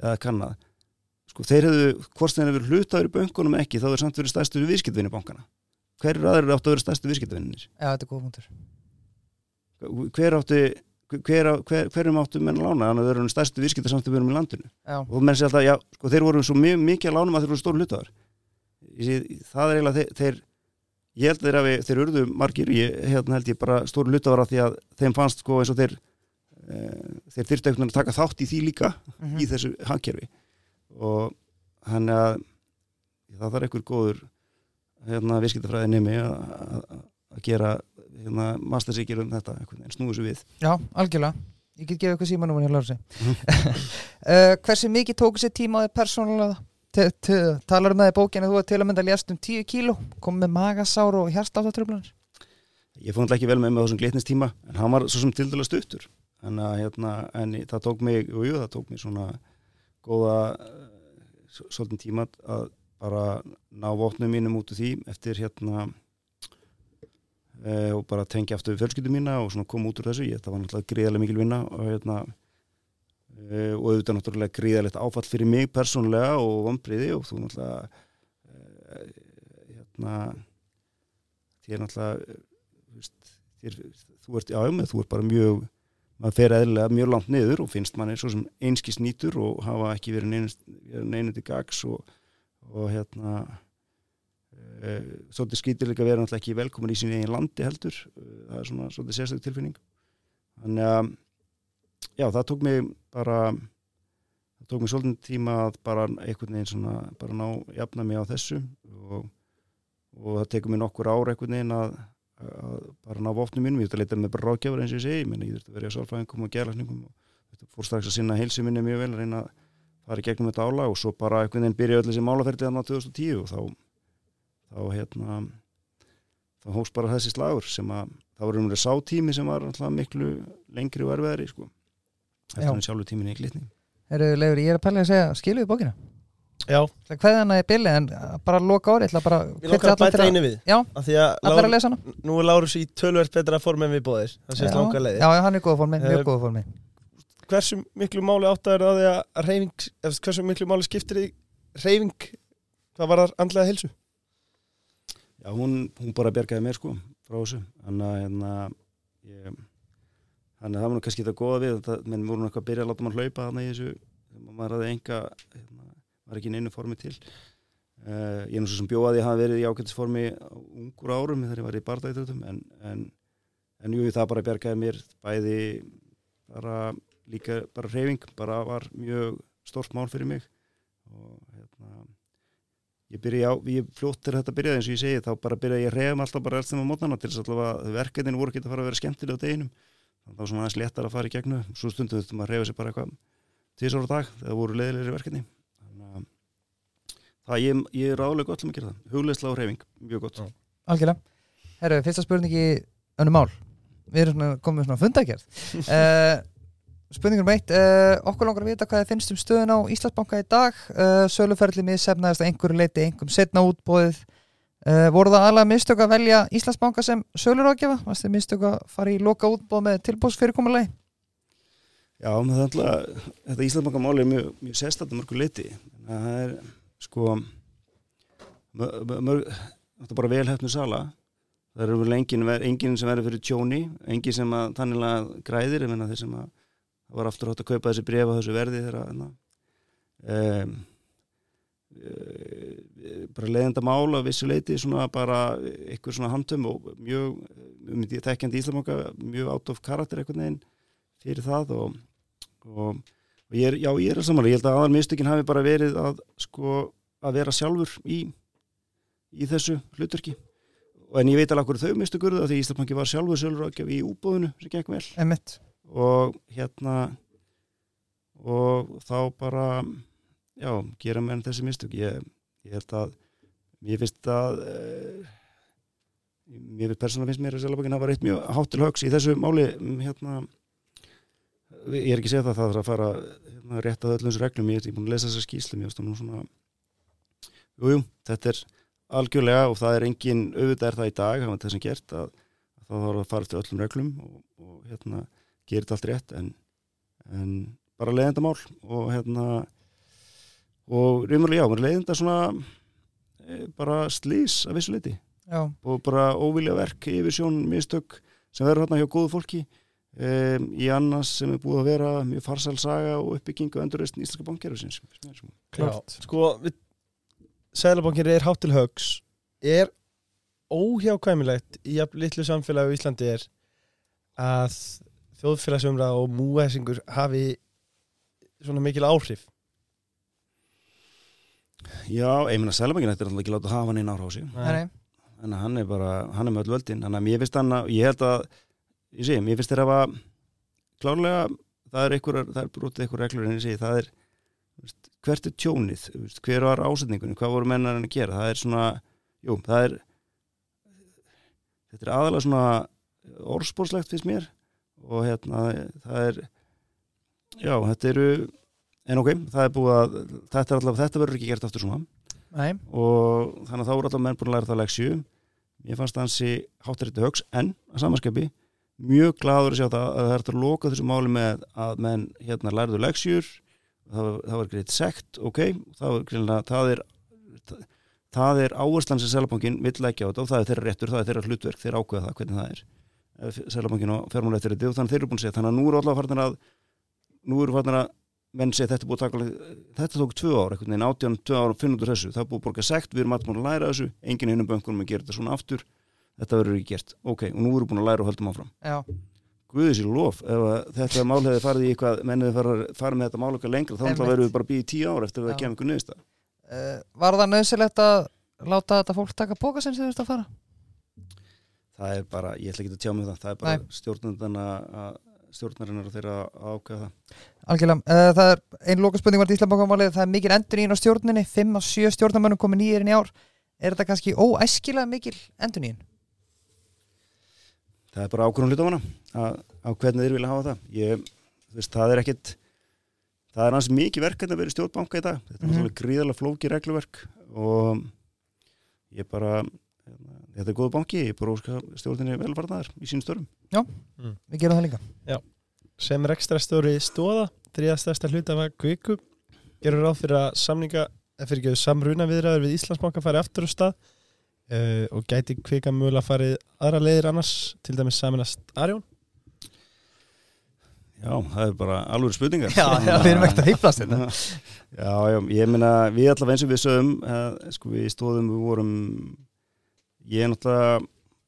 Speaker 3: eða kannad sko, þeir hefðu, hvort þeir hefur hlutaður í bönkunum ekki, þá er samt verið stærstu viðskiptvinni bankana hver er aðrir áttu að vera stærstu viðskiptvinninir
Speaker 2: Já, þetta er góð punktur.
Speaker 3: Hver átti hver, hver, hverjum áttu menn að lána? Þannig að þeir eru stærstu viðskiptarsamstöðurum í landinu.
Speaker 2: Já,
Speaker 3: og menn sé alltaf, já, sko, þeir voru svo mjög, mikið að lánum að þeir voru stór hlutaðar það er eiginlega þeir ég held þeir að við, þeir urðu margir ég hérna held ég bara stór hlutaðar að því að þeim fannst sko eins og þeir e, þeir þyrftu einhvern veginn að taka þátt í því líka
Speaker 2: Mhm.
Speaker 3: í þessu hagkerfi og hann að það þarf einhver góður hérna viðskiptafræði nemi að gera hérna mastersíkir um þetta veginn snúið svo við
Speaker 2: Já, algjörlega Ég get gefið eitthvað símanúmer hér Lársi
Speaker 3: Mhm.
Speaker 2: uh, Hversu mikið tóku sér tíma á þig persónulega? Talar um það í bókinu að þú er til að mynda lést um 10 kíló kom með magasár og hjartáttatröflanir
Speaker 3: ég fóð ekki vel með með þessum glitnistíma en hann var svo sem til dæla stuttur. En, að, hérna, en það tók mig jú, jú, það tók mig svona góða eh, s- svolítinn tíma að bara ná vopnum mínum út úr því eftir hérna e, og bara tengja aftur við fjölskyldu mína og svona koma út úr þessu. Ég, það var náttúrulega gríðarlega mikil vinna og hérna e, og auðvitað náttúrulega gríðarlegt áfall fyrir mig persónulega og vombriði og þú náttúrulega e, hérna þér náttúrulega þú veist, þér, þú ert, já, já, þú ert bara mjög maður fer eðlilega mjög langt niður og finnst manni svo sem einskis nýtur og hafa ekki verið til gags og, og hérna e, svolítið að vera náttúrulega ekki velkomin í sín eigin landi heldur. Það er svona svolítið sérstök tilfinning. Þannig að já, það tók mig bara það tók mig svolítið tíma að bara einhvern veginn svona, bara ná jafna mig á þessu og, og það tekur mig nokkur ár einhvern veginn að að bara ná vopnum mínum, ég þurfti að leita með bara ráðgjafur eins og ég segi, ég, ég þurfti að vera í sálfræðingum og gerlækningum og þetta fór strax að sinna heilsu minni mjög vel, reyna að fara í gegnum þetta ála og svo bara einhvern veginn byrja öll þessi málaferdi þannig á 2010 og þá þá hérna þá hóst bara þessi slagur sem að það var umlega sátími sem var miklu lengri og erfiðari sko. Eftir hann sjálfu tíminni í glitni.
Speaker 2: Eru legur, ég er að pæla að segja, skiluðu bókina?
Speaker 1: Já,
Speaker 2: Hvað er hana í bili en uh, bara loka bara
Speaker 1: ég lokkar að bæta einu við.
Speaker 2: Já,
Speaker 1: af Því að
Speaker 2: að
Speaker 1: Lár, nú er Lárus í tölvert betra form en við bóðir Það sést langa leiði
Speaker 2: Já, hann er góða formi, mjög
Speaker 1: Eh,
Speaker 2: góða formi.
Speaker 1: Hversu miklu máli áttaður á því að reyfing eða Hversu miklu máli skiptir í reyfing Hvað var það andlega hilsu?
Speaker 3: Já, hún, hún bara bjargaði mér sko frá þessu. Þannig að hérna, ég, þannig að það var nú kannski það góða við þetta, menn voru nú eitthvað að byrja að láta mann hlaupa þannig í þessu, maður hafði enga hérna, var ekki neinu formi til. Uh, ég er nú svo sem bjóði að ég hafa verið í ágættisformi á ungur árum þegar ég var í bardægtöðum en, en, en jú, það bara bjargaði mér bæði bara líka bara reyfing, bara var mjög stórt mál fyrir mig. Og hérna ég byrja á, ég fljótt til þetta byrjaði eins og ég segi, þá bara byrjaði ég að reyðum alltaf bara alltaf á mótnana til þess að verkefnin voru ekki að fara að vera skemmtilega á deginum. að það var svona aðeins léttar að fara í gegnu svo stundum þurftum að reyða sér bara eitthvað tísar á dag, þegar voru leiðilegri verkefni. Þannig að það ég, ég er álega gott sem að gera það. Hugleisla og reyfing, mjög gott.
Speaker 2: Algjörlega. Herru, fyrsta spurningi önnum mál. Við erum svona, komið svona fundagerð uh, spurningur um eitt uh, okkur langar að vita hvað þið finnst um stöðun á Íslandsbanka í dag. Uh, söluferðli missefnaðist að einhverju leiti einhverjum setna útbóðið uh, voru það alveg mistök að velja Íslandsbanka sem sölurákjafa, varst þið mistök að fara í loka útbóð með tilbóðsfyrirkomulegi
Speaker 3: Já, með það alltaf, þetta Íslandsbankamáli er mjög, mjög sérstætt mörgur liti. Það er, sko, mörg, þetta er bara velhæfnu sala. Það eru vel engin, engin sem verður fyrir tjóni, engin sem að þannig græðir, ég menna þeir sem að var aftur átt að kaupa þessi brefa þessu verði þegar um, um, bara leiðenda mál af vissu leiti, svona bara eitthvað svona handum og mjög, um því þekkjandi Íslandsbanka, mjög átt of karakter eitthvað neginn fyrir það og og, og ég er, já ég er að samanlega, ég held að aðal mistökin hafi bara verið að sko að vera sjálfur í, í þessu hlutverki. En ég veit alveg hverju þau mistökur það því Íslandbanki var sjálfur sjálfur í úbóðinu sem gekk vel. Og hérna og þá bara já, gera mér þessi mistök. Ég, ég held að mér finnst að eh, mér finnst persónulega finnst mér að Sjálfbankin hafa reitt mjög hátil högs í þessu máli. Hérna ég er ekki að segja það það er að fara hérna, rétt að öllum þessu reglum. Ég er búin að lesa þessa skýslu mér svona jújú, þetta er algjörlega og það er engin auðvitað er það í dag, það var það sem gert að, að það var að fara til öllum reglum og, og hérna, gerir þetta allt rétt en, en bara leiðenda mál og hérna og raunverulega já, mér leiðenda svona e, bara slís af vissu leiti
Speaker 2: Já.
Speaker 3: og bara óvilja verk yfir sjón mistök sem verður hérna hjá góðu fólki. Um, í annars sem er búið að vera mjög farsalsaga og uppbyggingu og endurreystin íslenska bankjærfisins
Speaker 1: Klart. Sko, Sælabankin er hátt til högs er óhjákvæmilegt í jafn litlu samfélagi á Íslandi er að þjóðfélagsumra og múhæsingur hafi svona mikil áhrif
Speaker 3: Já, ég meina Sælabankin er alltaf ekki látað að hafa hann
Speaker 2: Nei.
Speaker 3: þannig að hann er bara, hann er með öll völdin. Að mér finnst hann að, ég held að ég sé, mér finnst þér að klárlega, það er einhver það er brotið einhver reglur en ég segi, það er veist, hvert er tjónið, veist, hver var ásetningunni, hvað voru mennar hann að gera? Það er svona, jú, það er þetta er aðalega svona orðspórslegt finnst mér. Og hérna, það er já, þetta eru en ok, það er búið að þetta allavega, þetta verður ekki gert aftur svona.
Speaker 2: Nei.
Speaker 3: og þannig að þá voru allavega menn búin að læra það leksju ég fannst það hansi háttarítið högs en að samanskapi mjög gladur að sjá það að það er að loka þessu máli með að menn hérna lærðu leksjur það var, það var greitt sekt, ok það, var, greinlega, það er það er áherslan sem Sælabankin vill leggja á þetta og það er þeirra réttur, það er þeirra hlutverk þeirra ákveða það, hvernig það er. Sælabankin og fjármálættir þannig þeir eru búin að segja þannig að nú eru allavega farnir að nú eru farnir að menn segja þetta er búið að taka þetta tók tvö ár, einhvern veginn átján, tvö ár og finn út úr þessu, það er búið að borga sekt við erum alltaf búin að læra þessu, enginn hinnum bönkunum að gera þetta svona aftur, þetta verður ekki gert. Ok, og nú erum við búin að læra og höldum áfram. Guðið sér lof, ef að þetta mál hefði farið í eitthvað, mennið farið fara með þetta mál eitthvað lengra, þá verður við bara býðið tíu ár eftir að
Speaker 2: Já.
Speaker 3: það kemur einhver niðursta
Speaker 2: Uh, var það nöðsilegt að láta þetta fólk taka póka sem þið að
Speaker 3: það er bara, ég ætla ekki að tjá mig það það er bara stjórnarna stjórnarinnar og þeirra ákveða það?
Speaker 2: Algjörlega, uh, það er einn loka spurning var Íslandbankamálið, það er mikil endur á stjórninni. 5 af 7 stjórnarmönnum komið nýjir inn í ár. Er þetta kannski óæskilega mikil endur
Speaker 3: það er bara ákvörðum hlutamana að, að hvernig þeir vilja hafa það. Ég, veist, það er ekkit það er hans mikið verk að vera í stjórnbanka í dag. Þetta er
Speaker 2: Mhm.
Speaker 3: náttúrulega gríðarlega flóki regluverk og ég bara hérna, þetta er góðu banki, ég bara óska stjórninni velvarnar í sínum störum
Speaker 2: Við gerum það líka.
Speaker 1: Sem er ekstra stóri stóða þriðastærsta hluta af kviku gerur ráð fyrir að samninga fyrir ekki samruna viðræður við Íslandsbanka fari aftur á stað uh, og gæti kvika mögulega farið aðra leiðir annars til dæmis saminast Arjón
Speaker 3: Já, það er bara alveg spurningar.
Speaker 2: Já, já, við erum ekkert að hýplast hérna.
Speaker 3: Já, já, ég meina við allavega eins og við sögum að, sko við stóðum, við vorum ég er náttúrulega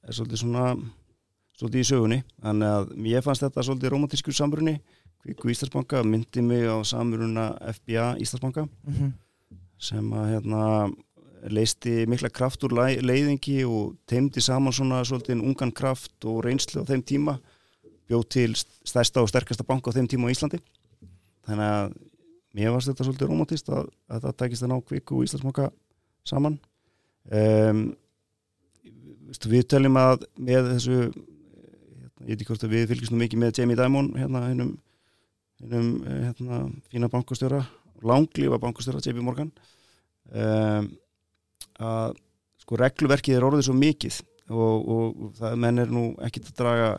Speaker 3: er svolítið svona svolítið í sögunni, þannig að ég fannst þetta svolítið romantískur samrunni Kvíku Íslandsbanka, myndi mig á samruna FBA Íslandsbanka
Speaker 2: Mhm.
Speaker 3: sem að hérna leisti mikla kraft úr leiðingi og teimdi saman svona svolítið ungan kraft og reynslu á þeim tíma. Bjóð til stærsta og sterkasta banka á þeim tíma á Íslandi. Þannig að mér varst þetta svolítið romantist að, að það tækist að ná kviku og Íslandsbanka saman. Um, við teljum að með þessu ég veit ekki hvort að við fylgjast nú mikið með Jamie Dimon hérna hennum hennum hérna, fína bankastjóra langlífa bankastjóra JP Morgan. Um, að sko regluverkið er orðið svo mikið og, og það menn er nú ekkit að draga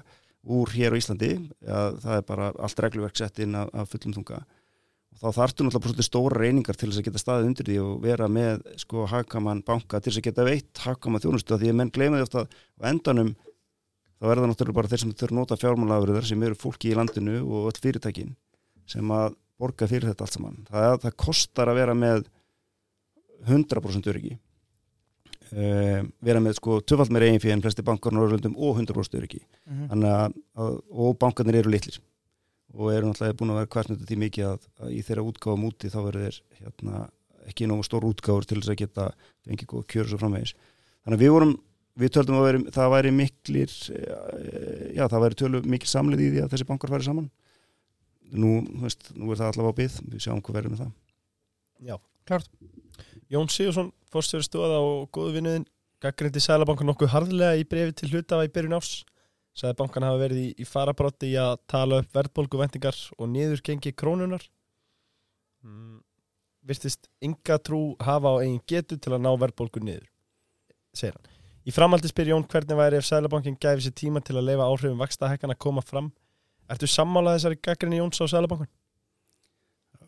Speaker 3: úr hér á Íslandi að það er bara allt regluverk sett inn af, af fullum þunga. Og þá þarftu náttúrulega stóra reyningar til þess að geta staðið undir því og vera með sko hagkaman banka til þess að geta veitt hagkaman þjónustu að því að menn gleyma því ofta á endanum þá er það náttúrulega bara þeir sem þurfa að nota fjármálafurðar sem eru fólki í landinu og öll fyrirtækin sem að borga fyrir þetta allt saman. Það, það kostar að vera með 100% öryggi uh, vera með sko töfald með reygin fyrir en flesti bankar Norrlundum og 100% öryggi
Speaker 2: mm -hmm.
Speaker 3: Þannig að, að, og bankarnir eru litlir og eru náttúrulega búin að vera hversnötu því mikið að, að í þeirra útgáfum úti þá verður þeir hérna, ekki nógu stór útgáfur til þess að geta fengið góð kjör svo framvegis. Þannig að við vorum við töldum að veri, það væri miklir eh, já það væri tölu mikil samlið í því að þessi bankar færi saman. Nú, veist, nú er það allavega á byggð við sjáum hvað verður með það.
Speaker 1: Já,
Speaker 2: Klárt.
Speaker 1: Jón Sigursson, fórstjóri stóða og góðu vinnuðin gaggrindi Sælabankan nokkuð harðlega í brefi til hlutafa í byrjun ás sagði bankan hafa verið í, í farabrotti í að tala upp verðbólguvendingar og niðurgengi krónunar mm, virtist ynga trú hafa á eigin getu til að ná verðbólgu niður segir hann Í framhaldi spyr Jón hvernig væri ef Sælabankin gæfi sér tíma til að leifa áhrifum vakstahekkan að koma fram. Ertu sammálað þessari gaggrinni Jóns á Sælabankan?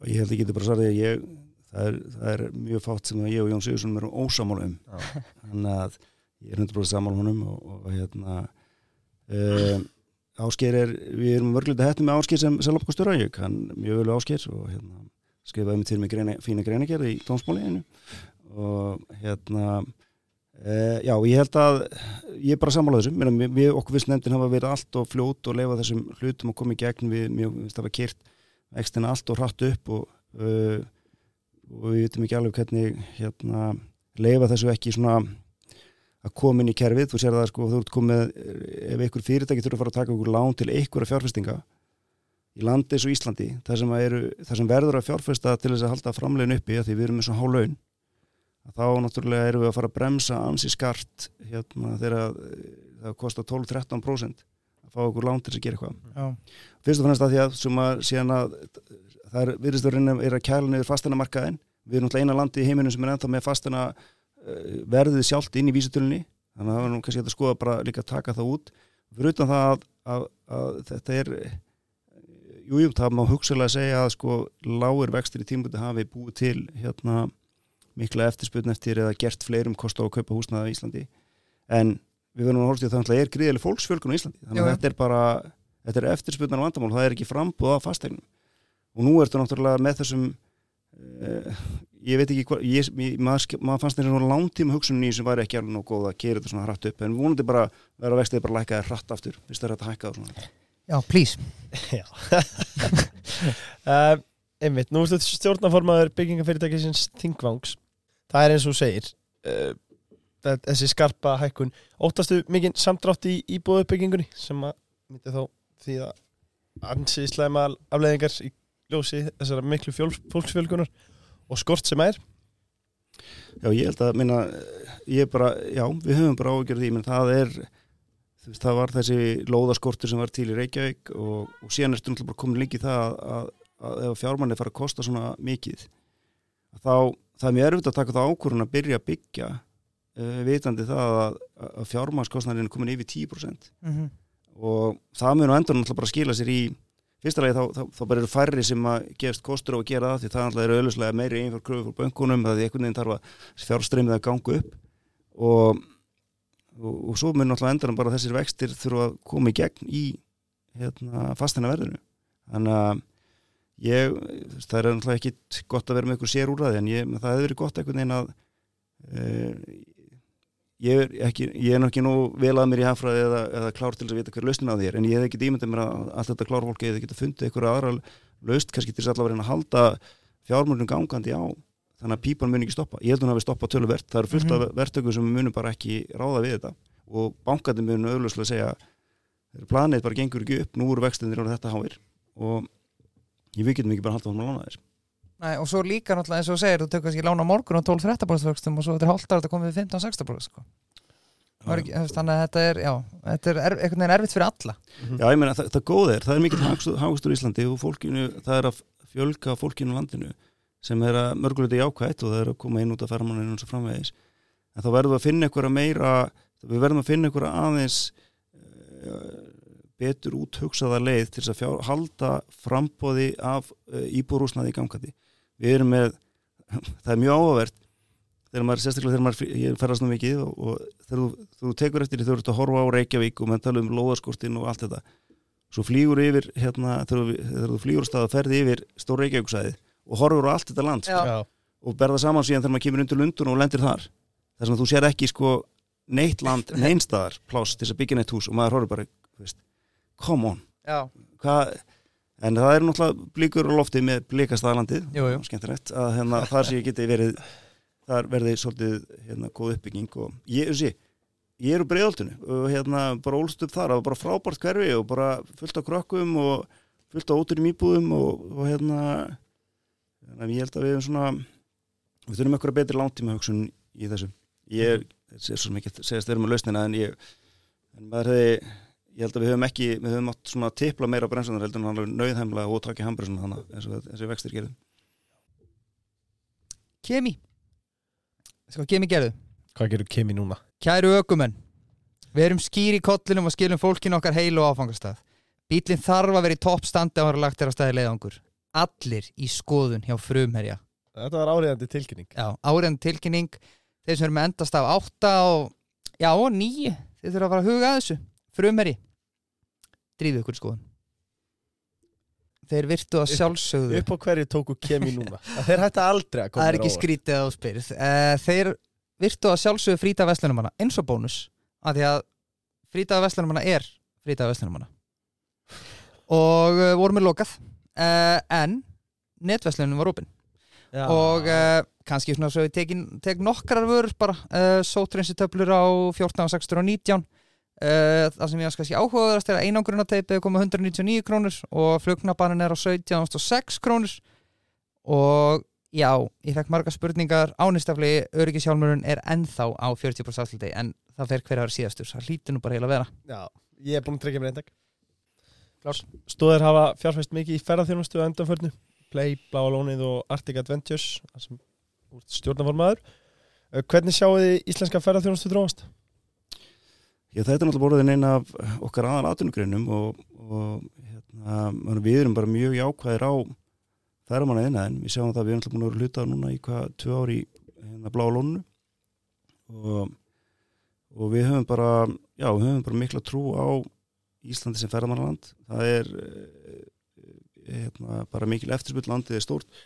Speaker 3: ég held að ég geti bara svarið að ég það er, það er mjög fátt sem að ég og Jón Sigursson erum ósamála um. Þannig að ég er 100% sammála honum og, og hérna um, Ásker er við erum mörgleita hættum með Ásker sem Sælabankastöra ég kann mjög vel við Ásker og hérna skrifaði mig til mig greina, fína greinagerð í tónsmáli og hérna Uh, já, ég held að ég er bara sammála þessu, Meina, við okkur fyrst nefndin hafa verið allt og fljót og lefa þessum hlutum og komið gegn. Við, mjög, það var kert ekstina allt og hratt upp og, uh, og við veitum ekki alveg hvernig hérna, lefa þessu ekki svona að koma inn í kerfið, þú sér það sko, þú ert komið ef einhver fyrirtæki þurfa að fara að taka einhver lán til einhverja fjárfestinga í landi eins og Íslandi, það sem, eru, það sem verður að fjárfesta til þess að halda framlegin uppi að því við erum með svona há laun þá náttúrulega erum við að fara að bremsa ansi skart hérna þegar það kostar 12-13% að fá okkur lán til þess að gera eitthvað.
Speaker 2: Já.
Speaker 3: fyrst og fannst að því að, að, síðan að það er virðisturinn er að kæla niður fastana markaðin við erum náttúrulega eina landi í heiminum sem er ennþá með fastana uh, verðið sjálft inn í vísutölunni þannig að það var nú kannski að skoða bara líka að taka það út. Fyrir utan það að, að, að þetta er jújú, það má hugsalega segja að sko lágur vextir í tímbuti hafi búið til hérna mikla eftirsputn eftir eða gert fleirum kost á að kaupa húsnaða í Íslandi. En við verðum að horfst í að það er gríðileg fólksfjölkun á Íslandi. Þannig að þetta er bara þetta er eftirsputnar og vandamál, það er ekki frambúð á fastegnum og nú ertu náttúrulega með þessum uh, ég veit ekki hvað maður, maður fannst þetta svona langtíma hugsunin í sem væri ekki alveg nóg góð að kera þetta svona hratt upp en vonandi bara vera vextið bara lækkaði hratt aftur fyrst það er að hækka það svona.
Speaker 2: Já, please.
Speaker 1: uh, einmitt, nú ertu stjórnaformaður byggingafyrirtækisins Þingvangs það er eins og segir uh, þessi skarpa hækkun. Óttastu mikinn samdrátt í íbúðubyggingunni sem að myndi þá því að ansið slæma afleðingar í ljósi þessara miklu fjóls, fólksfjölkunar og skort sem er?
Speaker 3: Já, ég held að minna, ég er bara, já, við höfum bara ágjörð því, menn það er, veist, það var þessi lóðaskortur sem var til í Reykjavík og, og síðan ertu náttúrulega bara komin í það að, að, að ef fjármanni fara að kosta svona mikið, þá það er mjög erfitt að taka það ákvörðun að byrja að byggja, uh, vitandi það að, að fjármannskostnarinn er komin yfir 10%
Speaker 2: Mm
Speaker 3: og það mun á endur náttúrulega bara skila sér í fyrsta lagi þá, þá, þá bara eru færri sem að gefst kostur á að gera það því það náttúrulega eru auðvitað meiri einfjör kröfu fór bönkunum það er einhvern veginn þarf að fjárstreymið að ganga upp. Og, og, og svo mun náttúrulega endur bara þessir vextir þurfa að koma í gegn í hérna, fastina verðinu þannig að ég, það er náttúrulega ekki gott að vera með ykkur sér úr það en ég, það hefur verið gott einhvern veginn að e, ég er, ekki, ég er ekki nú vel að mér í hafraði eða, eða klár til að vita hver lausnin á þér en ég hef ekki ímyndið mér að allt þetta klár fólki hefði getið fundið einhverja aðra laust kannski til þess að allavega reyna að halda fjármörnum gangandi á þannig að pípan mun ekki stoppa, ég held hún hafi stoppað töluvert það eru fullt af verktökum sem munum bara ekki ráða við þetta og bankandi mun auðvitað segja planið bara gengur ekki upp, nú eru vextinir og þetta háir. Og ég við getum ekki bara haldið að lána þér.
Speaker 2: Nei, og svo líka náttúrulega eins og segir, þú tekur kannski lána morgun og 12-13% vöxtum og svo þetta er hálft að koma við 15-16% sko. Ekki, þannig að þetta er, já, þetta er er, einhvern veginn erfitt fyrir alla.
Speaker 3: Já, ég meina, það, það góð er, það er mikill hagstur í Íslandi og fólkinu, það er að fjölga fólkinu landinu sem er að mörguleiti jákvætt og það er að koma inn út af ferramanninu og svo framvegis. En þá verðum við að finna einhverja meira við verðum að finna einhverja aðeins uh, betur úthugsaða leið til að fjár, halda frambóði af uh, íbúrúsnaði í gangandi við erum með, það er mjög áhugavert þegar maður, sérstaklega þegar maður ég ferðast nú mikið og, og þegar þú, þú tekur eftir því þú ert að horfa á Reykjavík og menn tala um lóðaskortin og allt þetta svo flýgur yfir hérna, þegar, þegar þú flýgur stað að ferði yfir stór Reykjavíksæði og horfur á allt þetta land sko,
Speaker 2: Já.
Speaker 3: og berða saman síðan þegar maður kemur undir lundun og lendir þar þess að þú sér ekki sko neitt land, neinstaðar pláss til þess að byggja neitt hús og maður horfur bara, veist, come on. En það er náttúrulega blíkur á lofti með blíkastaðlandið að hérna, þar sé ég geti verið þar verði svolítið hérna, góð uppbygging og ég, sé, ég er úr breiðoltinu og hérna bara ólst upp þar. Og bara frábært hverfi og bara fullt af krökkum og fullt af óturum íbúðum og, og hérna en ég held að við erum svona við þurfum eitthvað betri langtíma hugsun í þessu. Ég er, er svo mikið að segast þeirra með lausnina en ég en maður hefði ég held að við höfum ekki, við höfum átt svona tipla meira á brensunar heldur en hann nöðheimlega og takja hambrusuna þannig eins og þessi vextir gerðu.
Speaker 2: Kemi. Sko, Kemi gerðu.
Speaker 1: Hvað gerur Kimi núna?
Speaker 2: Kæru ökumenn Við erum skýr í kollinum og skilum fólkinu okkar heilu á áfangastað Bílinn þarf að vera í toppstandi að vera lagt þér á staði leiðangur. Allir í skoðun hjá frumherja.
Speaker 1: Þetta var áriðandi tilkynning.
Speaker 2: Já, áriðan tilkynning. Þeir sem eru með endast af 8 og Já, og 9 Þeir þurfa að fara að huga að þessu Frumherji Dríðu ykkur í skoðun. Þeir virtu að sjálfsögðu.
Speaker 1: Upp á hverju tóku Kimi núna? Þeir hætta aldrei að koma
Speaker 2: Það er ekki
Speaker 1: á
Speaker 2: skrítið þú spyrð. Uh, Þeir virtu að sjálfsögðu frýta vestlunumanna eins og bónus að því að frýta vestlunumanna er frýta vestlunumanna og uh, voru með lokað. Uh, en netverslunum var opinn. Og kannski svona svo við tekin, tek nokkrar vörur bara. Uh, sótrensitöflur á 14, 16 og 19 uh, það sem ég að kannski áhugaðast er að einangrunarteipið koma 199 krónur og flugnabannin er á 17.6 krónur. Og já, ég fekk marga spurningar. Ánistafli, öryggishjálmurinn er ennþá á 40% afsluti en það fer hver að vera síðastur, það hlýtur nú bara heila að vera.
Speaker 1: Já, ég er búin að tryggja mér eindag Stóðir hafa fjárfæst mikið í ferðarþjónustu að endanförnu Play, Bláa Lónið og Arctic Adventures þar sem stjórnaformaður Hvernig sjáu þið íslenska ferðarþjónustu dróast?
Speaker 3: Já, þetta er náttúrulega borðin eina af okkar aðal atvinnugreinum og, og hérna, við erum bara mjög jákvæðir á ferðamanna eina en við sjáum það að við erum náttúrulega búin að vera hluta núna í hvað tvö ári hérna, blá lónu og, og við höfum bara já, við höfum bara mikla trú á Íslandi sem ferðamannaland. Það er eh, hérna, bara mikil eftirspill landið er stórt.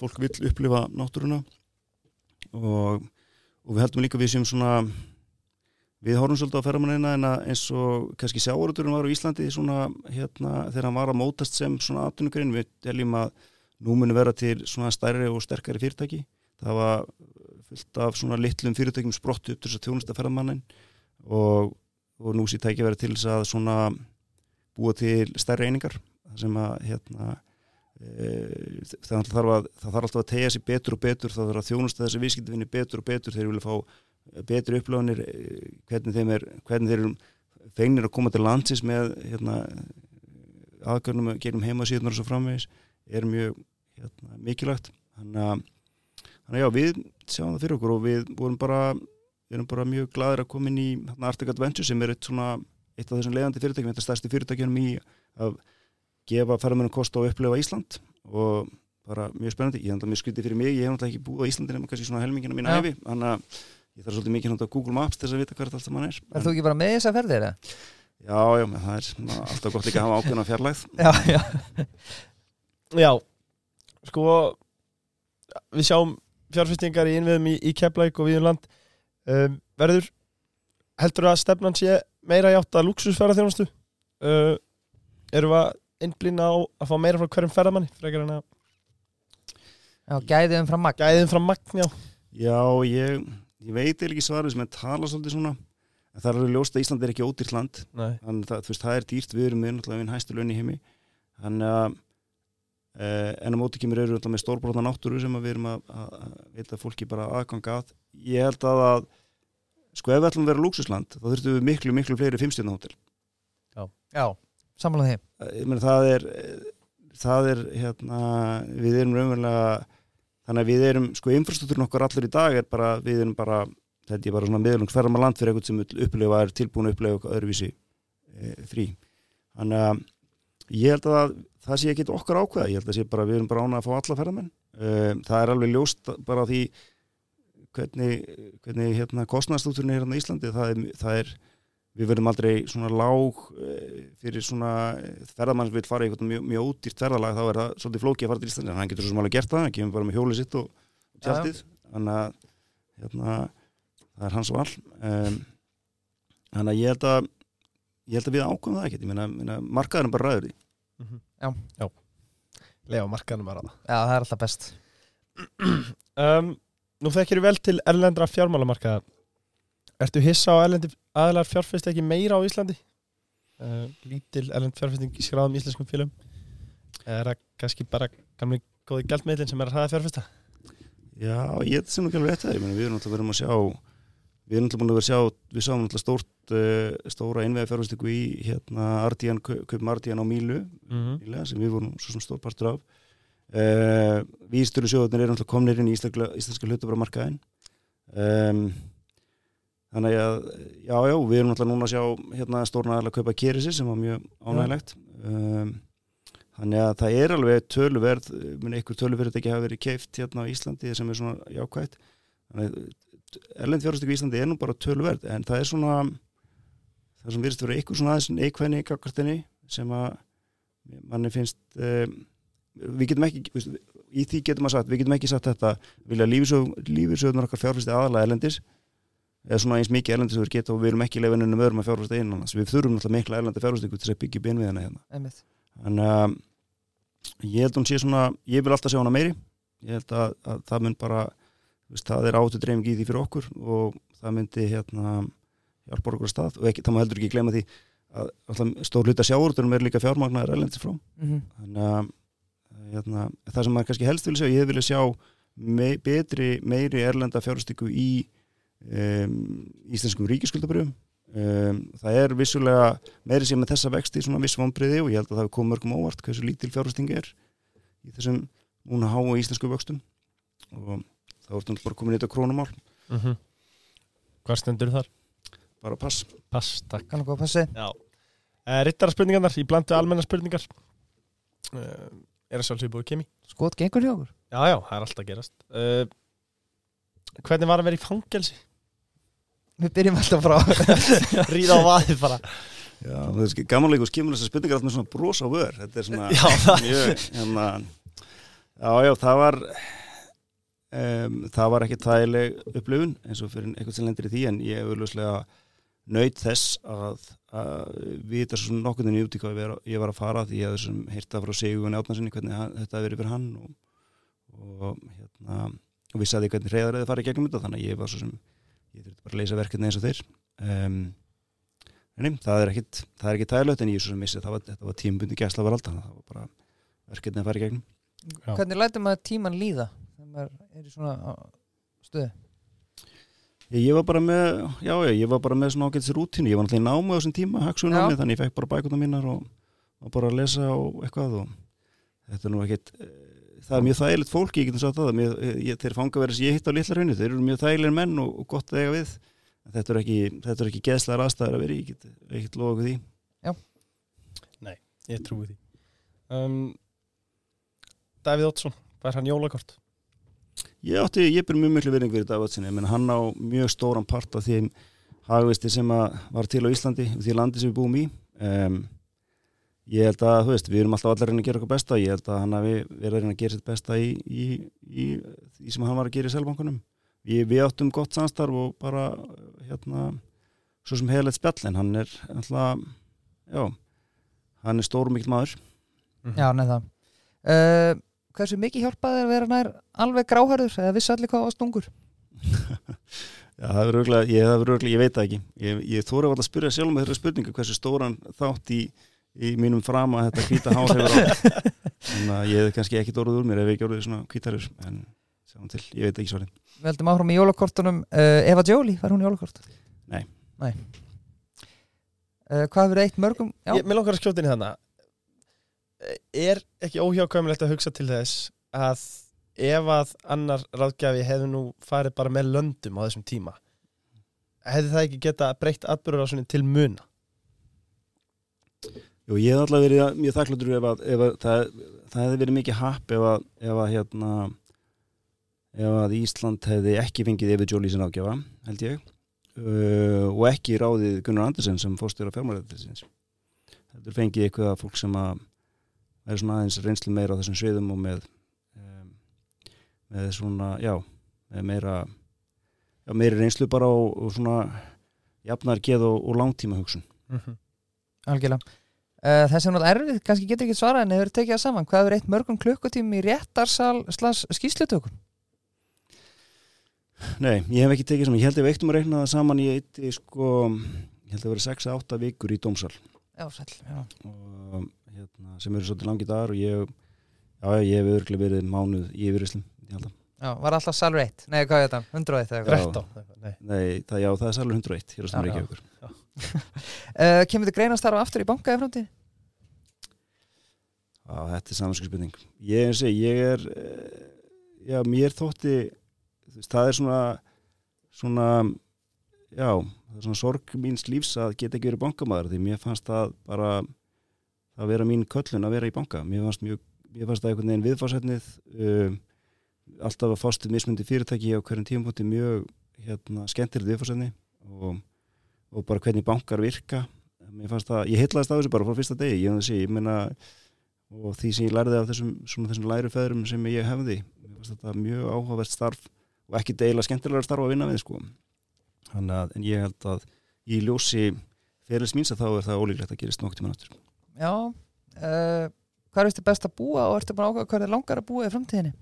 Speaker 3: Fólk vill upplifa náttúruna. Og, og við heldum líka við séum svona Við horfum svolítið á ferðamannina en eins og kannski sjávaruturinn var á Íslandi svona hérna þegar hann var að mótast sem svona atvinnugrein við teljum að nú muni vera til svona stærri og sterkari fyrirtæki. Það var fullt af svona litlum fyrirtækjum sprottu upp til þess að þjónusta ferðamannin og, og nú sé tæki verið til þess að svona búa til stærri einingar sem að hérna e, það, þarf að, það þarf alltaf að tegja sér betur og betur, það þarf að þjónusta þessi viðskiptafinni betur og betur þegar vilja fá betri upplöfunir hvernig þeim er hvernig þeir eru feinir að koma til landsins með hérna, aðgörnum gegnum heimasíðunar og svo framvegis er mjög hérna, mikilvægt þannig að, þannig að já, við sjáum það fyrir okkur og við vorum bara við erum bara mjög gladir að koma inn í hérna, Arctic Adventure sem er eitt, svona, eitt af þessum leiðandi fyrirtækjum, þetta stærsti fyrirtækjum í að gefa ferðamennum kost á að upplifa Ísland og bara mjög spennandi, ég hef náttúrulega mjög skutið fyrir mig ég hef náttúrulega ekki búið á Íslandi nema kannski svona helmingina mína
Speaker 2: Já.
Speaker 3: æfi, þannig að ég þarf svolítið mikið náttúrulega Google Maps til þess að vita hvert allt það mann er
Speaker 2: Er þú ekki bara með þessa ferðir? eða?
Speaker 3: Já, já, menn það er alltaf gott líka að hafa ákveðna fjarlægð.
Speaker 2: Já, já.
Speaker 1: Já, sko við sjáum fjárfestingar í innviðum í, í Keflæk og viðum land. Um, verður heldur að stefnan sé meira í átt að luxusferðarþjónustu uh, erum við að innblýna á að fá meira frá hverjum ferðamanni frekar en að
Speaker 2: Já, gæðið um fram magn.
Speaker 1: Gæðin frá magn, já.
Speaker 3: Já, ég, ég veit ekki svarið sem er tala svolítið svona en það er alveg ljóst að Ísland er ekki ódýrt land. Þannig að það, það er dýrt, við erum með náttúrulega við hæstu laun í heimi. Þannig að eh, en á móti kemur eru með stórbrotna náttúru sem við erum að, að, að veita fólki bara aðgang að. Ég held að, að sko ef við ætlum að vera lúksusland þá þurftum við miklu, miklu fleiri fimmstjörnahótel
Speaker 2: Já, samanlega því.
Speaker 3: Ég meina það er það er hérna við erum raunverulega þannig að við erum, sko infrastruktúrin okkar allir í dag er bara, við erum bara þetta er bara svona meðlungs ferðar land fyrir eitthvað sem vill upplefa er tilbúin að eitthvað öðruvísi e, frí. Þannig að ég held að það sé ekki okkar ákveða, ég held að sé bara við erum bara ánað að fá alla ferðarmenn e, það er alveg ljóst bara því hvernig, hvernig hérna, kostnæðstúturinn er hérna í Íslandi það er, það er við verðum aldrei svona lág eh, fyrir svona eh, ferðamann sem vil fara í eitthvað mjög, mjög ódýrt ferðalag þá er það svolítið flókið að fara til Íslandi en hann getur svo sem alveg gert það, hann kemur bara með hjólið sitt og, og tjaldið þannig að hérna, það er hans val. Um, þannig að ég held að ég held að við ákvæmum það ekkert. Ég meina, meina markaðurinn bara ræður því.
Speaker 1: Mm -hmm.
Speaker 2: Já.
Speaker 1: Já. Lega markaðurinn bara.
Speaker 2: Já, það er alltaf best.
Speaker 1: Um, Nú þekkir við vel til erlendra fjármálamarkaða Ertu hissa á aðlar fjárfæst ekki meira á Íslandi? Uh, lítil erlend fjárfæsting í skráðum íslenskum félum Er það kannski bara gamli góði gældmeilin sem er að hraða fjárfæsta?
Speaker 3: Já, ég er sem ekki alveg rétt að meina, við erum alltaf verið að sjá við erum alltaf búin að vera að sjá við sáum alltaf stórt, uh, stóra innvega fjárfæstingu í hérna Ardian, kaupum Ardian á Mílu
Speaker 1: Mm -hmm.
Speaker 3: sem við vorum svo stór partur af uh, Vístöru sjóðunir eru alltaf komnir inn í íslenska, íslenska hlutabaramarkaðin um, þannig að já, já, við erum alltaf núna að sjá hérna stórna aðalega að kaupa Kerisi sem var mjög ánægilegt um, þannig að það er alveg töluverð minn einhver töluverð ekki hafa verið keift hérna á Íslandi sem er svona jákvægt erlend fjárhastöku í Íslandi er nú bara töluverð en það er svona það sem virðist að vera einhver svona aðeins neikvæðni í kakkartinni sem að manni finnst um, við getum ekki veist, í því getum að sagt, við getum ekki sagt þetta vilja lífisöðunar okkar fjárfæsti aðalega erlendis eða svona eins mikið erlendis sem við getum og við erum ekki lefinunum öðrum að fjárfæsta einan við þurfum náttúrulega mikla erlendi fjárfæstingu til að byggja beinviðina hérna.
Speaker 2: Einmitt.
Speaker 3: þannig að ég held að hún sé svona ég vil alltaf sjá hana meiri. Ég held að, að það mun bara veist, það er áttu dreifing í því fyrir okkur og það myndi hérna hjálpa okkur að stað. Og ekki, það má heldur ekki glema því að alltaf stór hluta sjáurðurum er líka fjármagnar erlendis frá.
Speaker 2: Mm -hmm.
Speaker 3: þannig að hérna, það sem maður kannski helst vil sjá, ég um, íslenskum ríkiskuldabrjöfum um, það er vissulega meiri sem með þessa vexti svona viss vonbriði og ég held að það hefur komið mörgum óvart hversu lítil fjárhastingi er í þessum núna há og íslensku vöxtum. Og það voru náttúrulega bara komin í þetta krónumál.
Speaker 1: Mm -hmm. Hvað stendur þar?
Speaker 3: bara pass.
Speaker 1: Pass, takk.
Speaker 2: Kannu góða passi.
Speaker 1: Já. Uh, Rittara spurningarnar, í blandu almenna spurningar. Uh, Er það svolítið búið kemi?
Speaker 2: Skot gengur hjá okkur.
Speaker 1: Já, já, það er alltaf að gerast. Uh, Hvernig var að vera í fangelsi?
Speaker 2: Við byrjum alltaf frá
Speaker 1: Ríða á vaðið bara.
Speaker 3: Já, það er gamanleikus kemur þessar spurningar alltaf með svona bros á vör. Þetta er svona
Speaker 1: Já,
Speaker 3: mjög hérna, já, já, það var um, það var ekki þægileg upplifun eins og fyrir eitthvað sem lendir í því en ég hef auðvitað nöyt þess að, að við þetta svona nokkurninni út í hvað ég var, ég var að fara því ég hef þessum heyrta frá Sigur Átnarsinni hvernig hann, þetta hefur verið fyrir hann og, og hérna og vissi að því hvernig reyðaröði farið gegnum þetta þannig að ég var svo sem ég þurfti bara að leysa verkefni eins og þeir. Um, en það er ekkit það er ekki tægilegt en ég svo sem missi það var, þetta var tímbundi gæsla var alltaf það var bara verkefni að fara í gegnum.
Speaker 1: Já.
Speaker 2: Hvernig lætur maður tíman líða þegar maður er í svona stöðu?
Speaker 3: Ég, ég var bara með, já, já, ég var bara með svona ágætis rútínu, ég var náttúrulega í námi á þessum tíma námi, þannig ég fekk bara bækuna mínar og, og bara að lesa og eitthvað og þetta er nú ekkit eh, það er mjög þægilegt fólki, ég getum sagt það mjög, ég, þeir fanga verið sem ég hitt á litla rauninu þeir eru mjög þægilegir menn og, og gott að eiga við. En þetta er ekki, þetta er ekki geðslegar aðstæður að vera í, ég get ekkit lofa okkur því.
Speaker 1: Ég trúi því. Um, Davíð Ótsson, hvað er hann jólakort?
Speaker 3: Ég átti, ég ber mjög miklu verðing fyrir Davidsinni, menn hann á mjög stóran part af því hagvisti sem var til á Íslandi, því landi sem við búum í. Um, ég held að, þú veist, við erum alltaf allir að reyna að gera okkur besta, ég held að hann hafi verið að reyna að gera sitt besta í, í, í því sem hann var að gera í selbankunum við, við áttum gott samstarf og bara hérna, svo sem heilægt spjall, en hann er alltaf, já hann er stór og mikill maður.
Speaker 2: Já, neða uh, Hversu mikið hjálpaði að vera nær alveg gráhærður? Eða vissi allir hvað var stungur
Speaker 3: Já, það verður örgulega, ég, ég veit það ekki. Ég, ég þóra að spyrja sjálf með þeirra spurningu hversu stóran þátt í, í mínum frama þetta hvíta hár hefur á þannig að ég hef kannski ekki dóruð úr mér ef ég ekki orðið svona hvítarur en sjáum til, ég veit ekki svarið
Speaker 2: Við heldum áfram í jólakortunum uh, Eva Jolie, var hún í jólakort?
Speaker 3: Nei.
Speaker 2: Nei. Uh, hvað hefur eitt mörgum? Já,
Speaker 1: Ég, mér langar að skjóta inn í þannig Er ekki óhjákvæmilegt að hugsa til þess að ef að annar ráðgjafi hefði nú farið bara með löndum á þessum tíma hefði það ekki geta breytt atbyrður á til muna
Speaker 3: Jú, ég hef alltaf verið mjög þakkláttur ef að, ef að það, það hefði verið mikið happ ef að, ef að hérna ef að Ísland hefði ekki fengið Efi Jóli sem ágjafa, held ég. Uh, og ekki ráðið Gunnar Andersen sem fórstur á fjármáræðisins heldur fengið eitthvað fólk sem að er svona aðeins reynslu meira á þessum sviðum og með um, með svona, já með meira já, meiri reynslu bara og, og svona jafnar geð og, og langtíma hugsun
Speaker 1: mm -hmm.
Speaker 2: algjörlega uh, Það sem náttúrulega erfið, kannski getur ekki svarað en hefur tekið það saman, hvað hefur eitt mörgum klukkutími í réttarsal slags skýslutökum?
Speaker 3: Nei, ég hef ekki tekið saman, ég held að við eittum að reyna það saman í eitt, sko ég held að vera 6-8 vikur í dómsal.
Speaker 2: Já, sæl, já.
Speaker 3: Og hérna, sem eru svolítið langi dagar og ég, já, ég hef örglega verið mánuð í yfirrislum
Speaker 2: Já, var alltaf salur 1, nei hvað er þetta, 101 eða eitthvað?
Speaker 1: 13 nei.
Speaker 3: Nei, það, já, það er salur 101 hér á Reykjavíkur
Speaker 2: uh, Kemur þið greina að starfa aftur í banka í framtíð?
Speaker 3: Já, þetta er samanskilspurning Ég, sé, ég er eh, já, mér þótti veist, það er svona svona já, það er svona sorg míns lífs að geta ekki verið bankamæður því mér fannst það bara að vera mín köllun að vera í banka mér fannst, mjög, mér fannst það einhvern veginn viðfarsætnið um, alltaf að fástu mismundi fyrirtæki á hverjum tímpunkti mjög hérna, skemmtilegt viðfarsætni og, og bara hvernig bankar virka það, ég heitlaðist af þessu bara frá fyrsta degi, ég, sé, ég meina og því sem ég læriði af þessum, þessum lærufæðurum sem ég hefði þetta mjög áhugavert starf og ekki deila skemmtilegar starf að vinna við sko. Að en ég held að í ljósi ferils míns að þá er það ólíklegt að gerist nokk tíma náttúr.
Speaker 2: Já, uh, hvað er þetta best að búa og ertu bara ákvæða hvað er langar að búa í framtíðinni?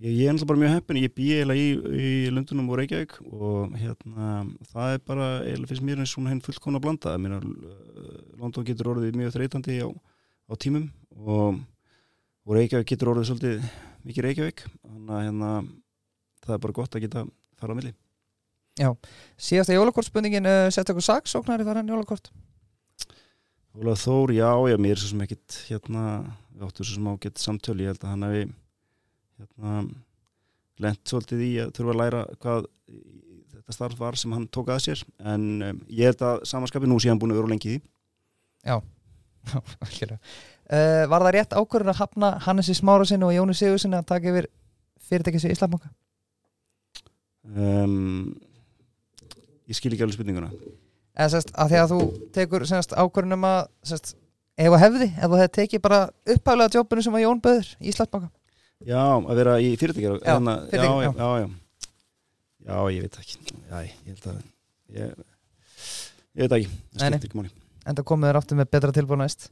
Speaker 3: Ég, ég er náttúrulega bara mjög heppin, ég bý eiginlega í, í Lundunum og Reykjavík og hérna, það er bara, eiginlega finnst mér eins svona henn fullkona blanda. Mér, London getur orðið mjög þreytandi á, á tímum og, og Reykjavík getur orðið svolítið mikið Reykjavík, þannig að hérna, það er bara gott að geta fara á milli.
Speaker 2: Já, síðasta jólakortspurningin uh, sett okkur saksóknari þar hann jólakort?
Speaker 3: Óla Þór, já, já, mér er svo sem ekkit hérna, við áttum svo sem ágætt samtölu, ég held að hann hefði hérna lent svolítið í að þurfa að læra hvað þetta starf var sem hann tók að sér. En um, ég held að samanskapi nú sé hann búin að vera lengi í því.
Speaker 2: Já, alveg uh, Var það rétt ákvörður að hafna Hannesi Smára sinni og Jóni Sigur sinni að taka yfir fyrirtækis í Íslandbanka?
Speaker 3: um, Ég skil ekki alveg spurninguna.
Speaker 2: Eða sérst, að því að þú tekur sérst ákvörðunum að sérst, ef að hefði, ef þú hefði tekið bara upphæflega jobbinu sem að Jón böður í Íslandbanka
Speaker 3: Já, að vera í fyrirtækjar
Speaker 2: Já, fyrirtæki,
Speaker 3: já,
Speaker 2: já.
Speaker 3: já, já, já. Já, ég veit ekki. Já, ég held að ég, ég veit ekki, það skiptir ekki máli.
Speaker 2: En það komið þér aftur með betra tilbúið næst.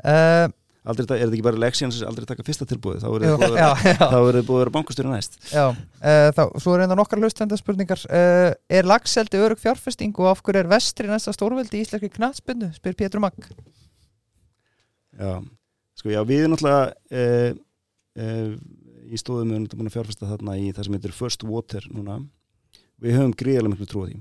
Speaker 2: Uh,
Speaker 3: Aldrei, er þetta ekki bara leksíans aldrei taka fyrsta tilbúið, þá er er þið búið að vera bankastjóri næst.
Speaker 2: Já uh, þá, Svo er einnig nokkar hlustenda spurningar. Uh, Er lagseldi örug fjárfesting og af hverju er vestri næsta stórveldi í íslenski knatsbyndu spyr Pétur Magg.
Speaker 3: Já, sko já, við náttúrulega í stóðum við erum búin að fjárfesta þarna í það sem heitir First Water núna. Við höfum gríðarlega miklu því.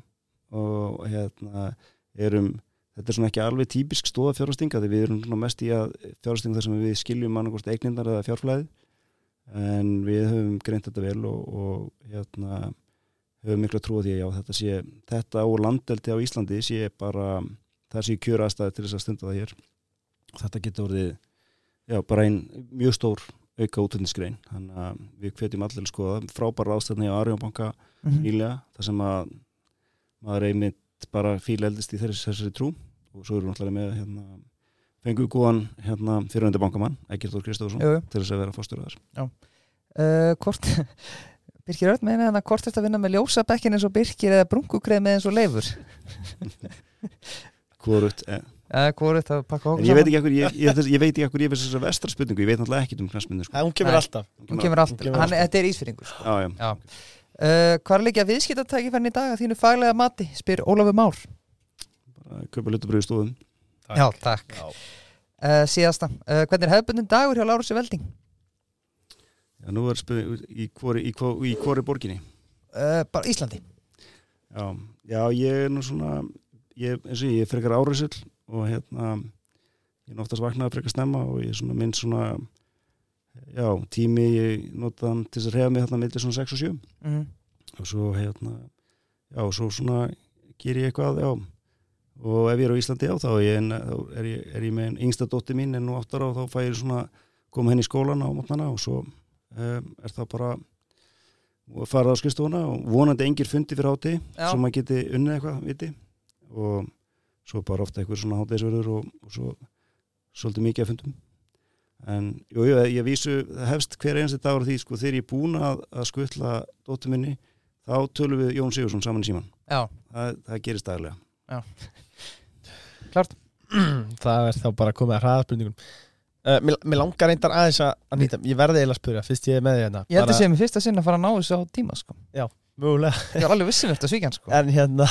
Speaker 3: Og hérna erum þetta er svona ekki alveg típisk stóða fjárfestinga því við erum mest í að fjárfestinga þar sem við skiljum annarkost eignindar eða fjárflæði en við höfum greint þetta vel og, og hérna höfum miklu trú á þetta sé þetta og landeldi á Íslandi sé bara það sé kjöra aðstæði til þess að stunda það hér. Þetta getur orðið já, bara einn mjög stór auka útlendisgrein þannig að við hvetjum allir að skoða frábæra ástæðni á Arjónbanka
Speaker 2: Mhm.
Speaker 3: nýlega þar sem að maður einmitt bara fíl eldist í þessari, þessari trú. Og svo erum við náttúrulega með hérna, fengu góðan hérna, fyrirhundi bankamann,
Speaker 2: Jú, jú.
Speaker 3: til þess að vera fórstjóraðar
Speaker 2: uh, Hvort Birkir Örn meina þannig að hvort þetta vinna með ljósabekkin eins og Birkir eða brunkukreið með eins og leifur?
Speaker 3: Hvorut, eh,
Speaker 2: uh, Hvort þetta pakka
Speaker 3: en
Speaker 2: okkur
Speaker 3: ég veit ekki ekkur ég, ég, ég veit ekki ekkur ég veist þessa vestra spurningu ég veit náttúrulega ekkit um knastmyndu sko.
Speaker 1: Hún kemur alltaf
Speaker 2: Hún kemur allt,
Speaker 1: kemur
Speaker 2: hann,
Speaker 1: alltaf.
Speaker 2: þetta er ísfyrringur sko.
Speaker 3: já, já.
Speaker 2: Já. uh, Hvað er líka viðskiptatækifærin í dag að þínu faglega mati, spyr Ólafur Már
Speaker 3: bara kaupa lutubröðu stóðum
Speaker 2: Já, takk
Speaker 1: Já.
Speaker 2: uh, Síðasta, uh, hvernig er hefðbundin dagur hjá Lárusi Velding?
Speaker 3: já, nú er spurning í hvori, í, hvori, í hvori borginni
Speaker 2: Uh, bara Íslandi
Speaker 3: Já, já, ég er nú svona ég, eins og ég, ég er frekar áriðsull og hérna ég er oftast vaknað að frekar snemma og ég er svona minn svona já, tími ég nota hann til þess að reyða mig þarna millir svona 6 og 7
Speaker 2: mm.
Speaker 3: og svo hérna já, svo svona ger ég eitthvað já, og ef ég er á Íslandi já, þá er ég, er ég, er ég með en yngsta dótti mín en nú áttar og þá fæ ég svona koma henni í skólan á mótnana og svo um, er það bara og fara á skristofuna og vonandi engir fundi fyrir háti
Speaker 2: Já.
Speaker 3: sem maður geti unnið eitthvað viti og svo bara ofta eitthvað svona hátegisverður og, og svo svolítið mikið að fundum. En jú, jú, ég vísu hefst hver einasti dagur því sko þegar ég er búin að, að skutla dóttur minni þá tölum við Jón Sigursson saman í síman
Speaker 2: Já,
Speaker 3: það, það gerist daglega.
Speaker 1: Það er þá bara komið að hraðaspurningum uh, mér, mér langar reyndar aðeins að, að nýta ég verði eiginlega að spyrja, fyrst ég er með því hérna
Speaker 2: ég held að
Speaker 1: Bara-
Speaker 2: sé mér fyrsta sinn að fara að ná þessu á tíma sko.
Speaker 1: mögulega.
Speaker 2: Ég var alveg vissin eftir svíkjan sko.
Speaker 1: en hérna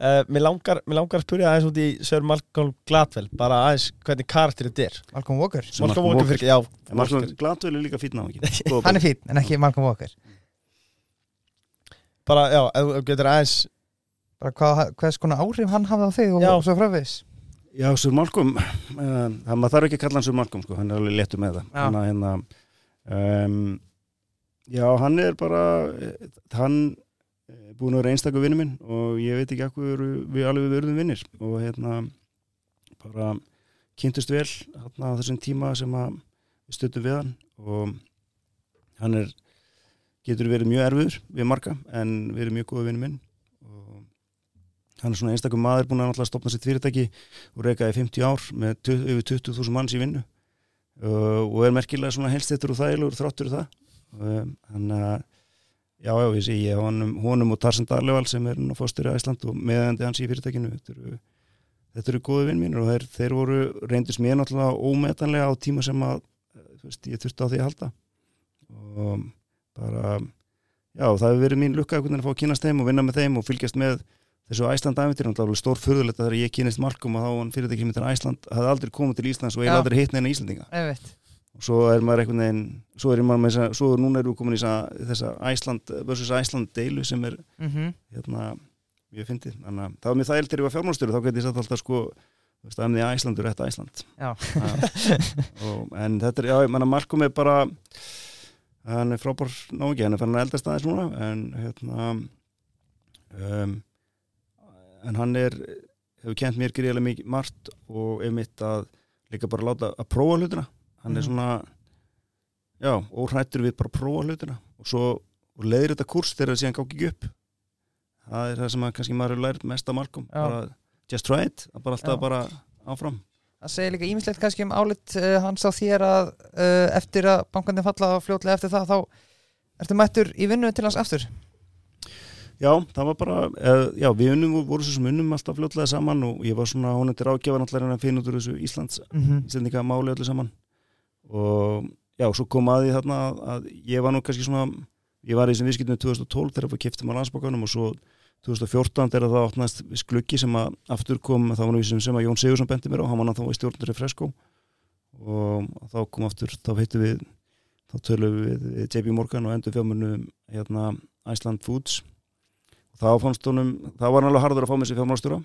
Speaker 1: uh, mér, langar, mér langar að spyrja aðeins út í Sir Malcolm Gladwell bara aðeins hvernig karakter þetta er.
Speaker 2: Malcolm Walker?
Speaker 1: Malcolm
Speaker 3: Malcolm
Speaker 1: Walker fyrir, já.
Speaker 3: En Malcolm Gladwell er líka fýtna á ekki
Speaker 2: Hann er fín, en ekki Malcolm Walker.
Speaker 1: Bara, já, ef getur aðeins
Speaker 2: Bara hvað, hvað skona áhrif hann hafði á þig og
Speaker 1: Já.
Speaker 2: svo fröfis
Speaker 3: Já, Sir Malcolm uh, það maður þarf ekki að kalla hann Sir Malcolm sko, hann er alveg léttur með það.
Speaker 2: Já.
Speaker 3: hann, hérna, um, Já, hann er bara eh, hann búin að vera einstakur vinnu minn og ég veit ekki akkur við alveg verðum vinnir og hérna bara kynntust vel hérna, á þessum tíma sem að við stöttum við hann og hann er getur verið mjög erfiður við marga en verið mjög góða vinnu minn og hann er svona einstakur maður búin að stopna sitt fyrirtæki og reyka í 50 ár með yfir 20.000 manns í vinnu og er merkilega svona helstittur og þægilegur þráttur það. Um, hann að já, já, ég sé ég honum, honum og Tarsan Darleval sem er nú fórstur í Æsland og meðandi hans í fyrirtækinu. Þetta eru, þetta eru góði vinn mínur og þeir, þeir voru reyndist mér náttúrulega ómetanlega á tíma sem að eh, veist, ég þurfti á því að halda. Og bara já, það hefur verið mín lukka að fá að kynast þeim og vinna með þeim og fylgjast með þessu Æsland æfintir, náttúrulega stór furðulegt að þegar ég kynist Malcolm og þá hann fyrirtæki sem heitir Æsland hafði aldrei komið til Íslands og
Speaker 2: Já.
Speaker 3: Og svo er maður einhvern veginn svo er maður með þessa, svo núna erum við komin í þessa, þessa Æsland versus Æsland deilu sem er
Speaker 2: Mhm.
Speaker 3: hérna mjög fyndið, þannig að það var mér það þegar ég var fjármálstöru þá geti ég sagt alltaf sko veist, emni Æslandur rétt Æsland. Og, en þetta er, já, ég manna Malcolm er bara hann er frábár náingi, hann er fann að eldast aðeins núna en hérna um, en hann er hefur kent mér greiðlega mikið margt og ef mitt að líka bara láta að prófa hlutina hann er
Speaker 2: Mhm.
Speaker 3: svona já, óhrættur við bara að prófa hlutina og svo og leiðir þetta kurs þegar það síðan gátt ekki upp það er það sem að kannski maður hefur lært mest að Malcolm
Speaker 2: Já.
Speaker 3: bara just try it, bara alltaf
Speaker 2: Já.
Speaker 3: bara áfram
Speaker 2: Það segir líka ímislegt kannski um álit uh, hans á þér að uh, eftir að bankandi falla og fljótlega eftir það þá ertu mættur í vinnu til hans aftur
Speaker 3: Já, það var bara, uh, já, við unnum voru svo sem unnum alltaf fljótlega saman og ég var svona honum til ráðgjafa náttúrulega að finna út úr þessu Íslands
Speaker 2: mm -hmm.
Speaker 3: íslendinga máli öllu saman og já, svo kom að því þarna að, ég var nú kannski svona ég var í þessum viðskiptum 2012 þegar við kiptum á landsbókanum og svo 2014 þegar það opnaðist viss gluggi sem að aftur kom, þá var nú sem, sem að Jón Sigursson bendi mér á, hann var þá í stjórnur í Fresko og þá kom aftur þá heitum við, þá tölum við, við JP Morgan og endur fjármunum hérna Iceland Foods. Og þá fannst honum, þá var hann alveg harður að fá með sér fjármálastjóra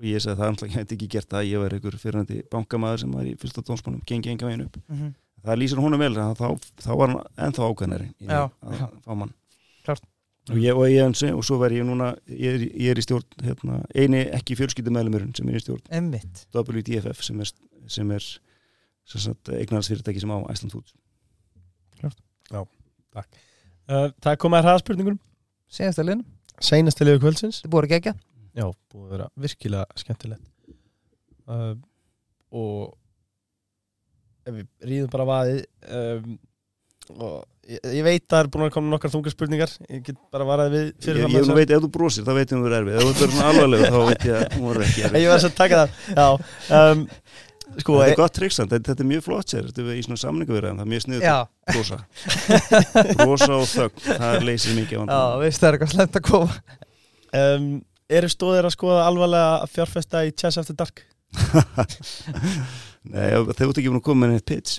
Speaker 3: og ég segi það náttúrulega gæti ekki gert það, ég var einhver fyrirhandi bankamaður sem var í fyrsta tónsmannum, gengi enga veginn upp.
Speaker 2: Mhm.
Speaker 3: það lýsir honum vel, þá, þá var hann ennþá ákveðnari í
Speaker 2: Já,
Speaker 3: að
Speaker 2: já.
Speaker 3: fá mann.
Speaker 2: Klárt.
Speaker 3: og ég, og ég ansi, og svo verð ég núna ég er, ég er í stjórn, hérna, eini ekki fjölskyldumæðlumurinn sem er í stjórn.
Speaker 2: Emmitt
Speaker 3: WDFF sem er, sem er sem sagt, eignarhansfyrirtæki sem á Æsland Foods.
Speaker 1: Uh, það er komið að hraðaspurningunum.
Speaker 2: Senast að liðnum,
Speaker 1: seinasti liður kvöldsins.
Speaker 2: Þið búið að gegja
Speaker 1: já, búið að vera virkilega skemmtilegt. Uh, og ef við ríðum bara vaðið um, og ég, ég veit að það er búin að koma nokkar þungar spurningar. Ég get bara varaði við
Speaker 3: ég,
Speaker 1: fyrir
Speaker 3: ég, ég nú veit, ef þú brosir, þá veit ég hún verður erfið. Ef þú verður svona alvarlega, þá veit ég að hún verður ekki erfið.
Speaker 1: Ég var að taka það. Já, um, sko
Speaker 3: þetta er gott triksand, þetta, þetta er mjög flott sér. Þetta er í svona samningu verið, það er mjög sniður
Speaker 2: Já,
Speaker 3: brosa. Brosa og þögn, það leysir mikið á
Speaker 2: já,
Speaker 3: vandamál.
Speaker 2: veist það er eitthvað slemt að koma.
Speaker 1: Um, eru stóðir að skoða alvarlega að fjárfesta í Chess After Dark?
Speaker 3: Nei, þeir út ekki búin að koma með neitt pitch.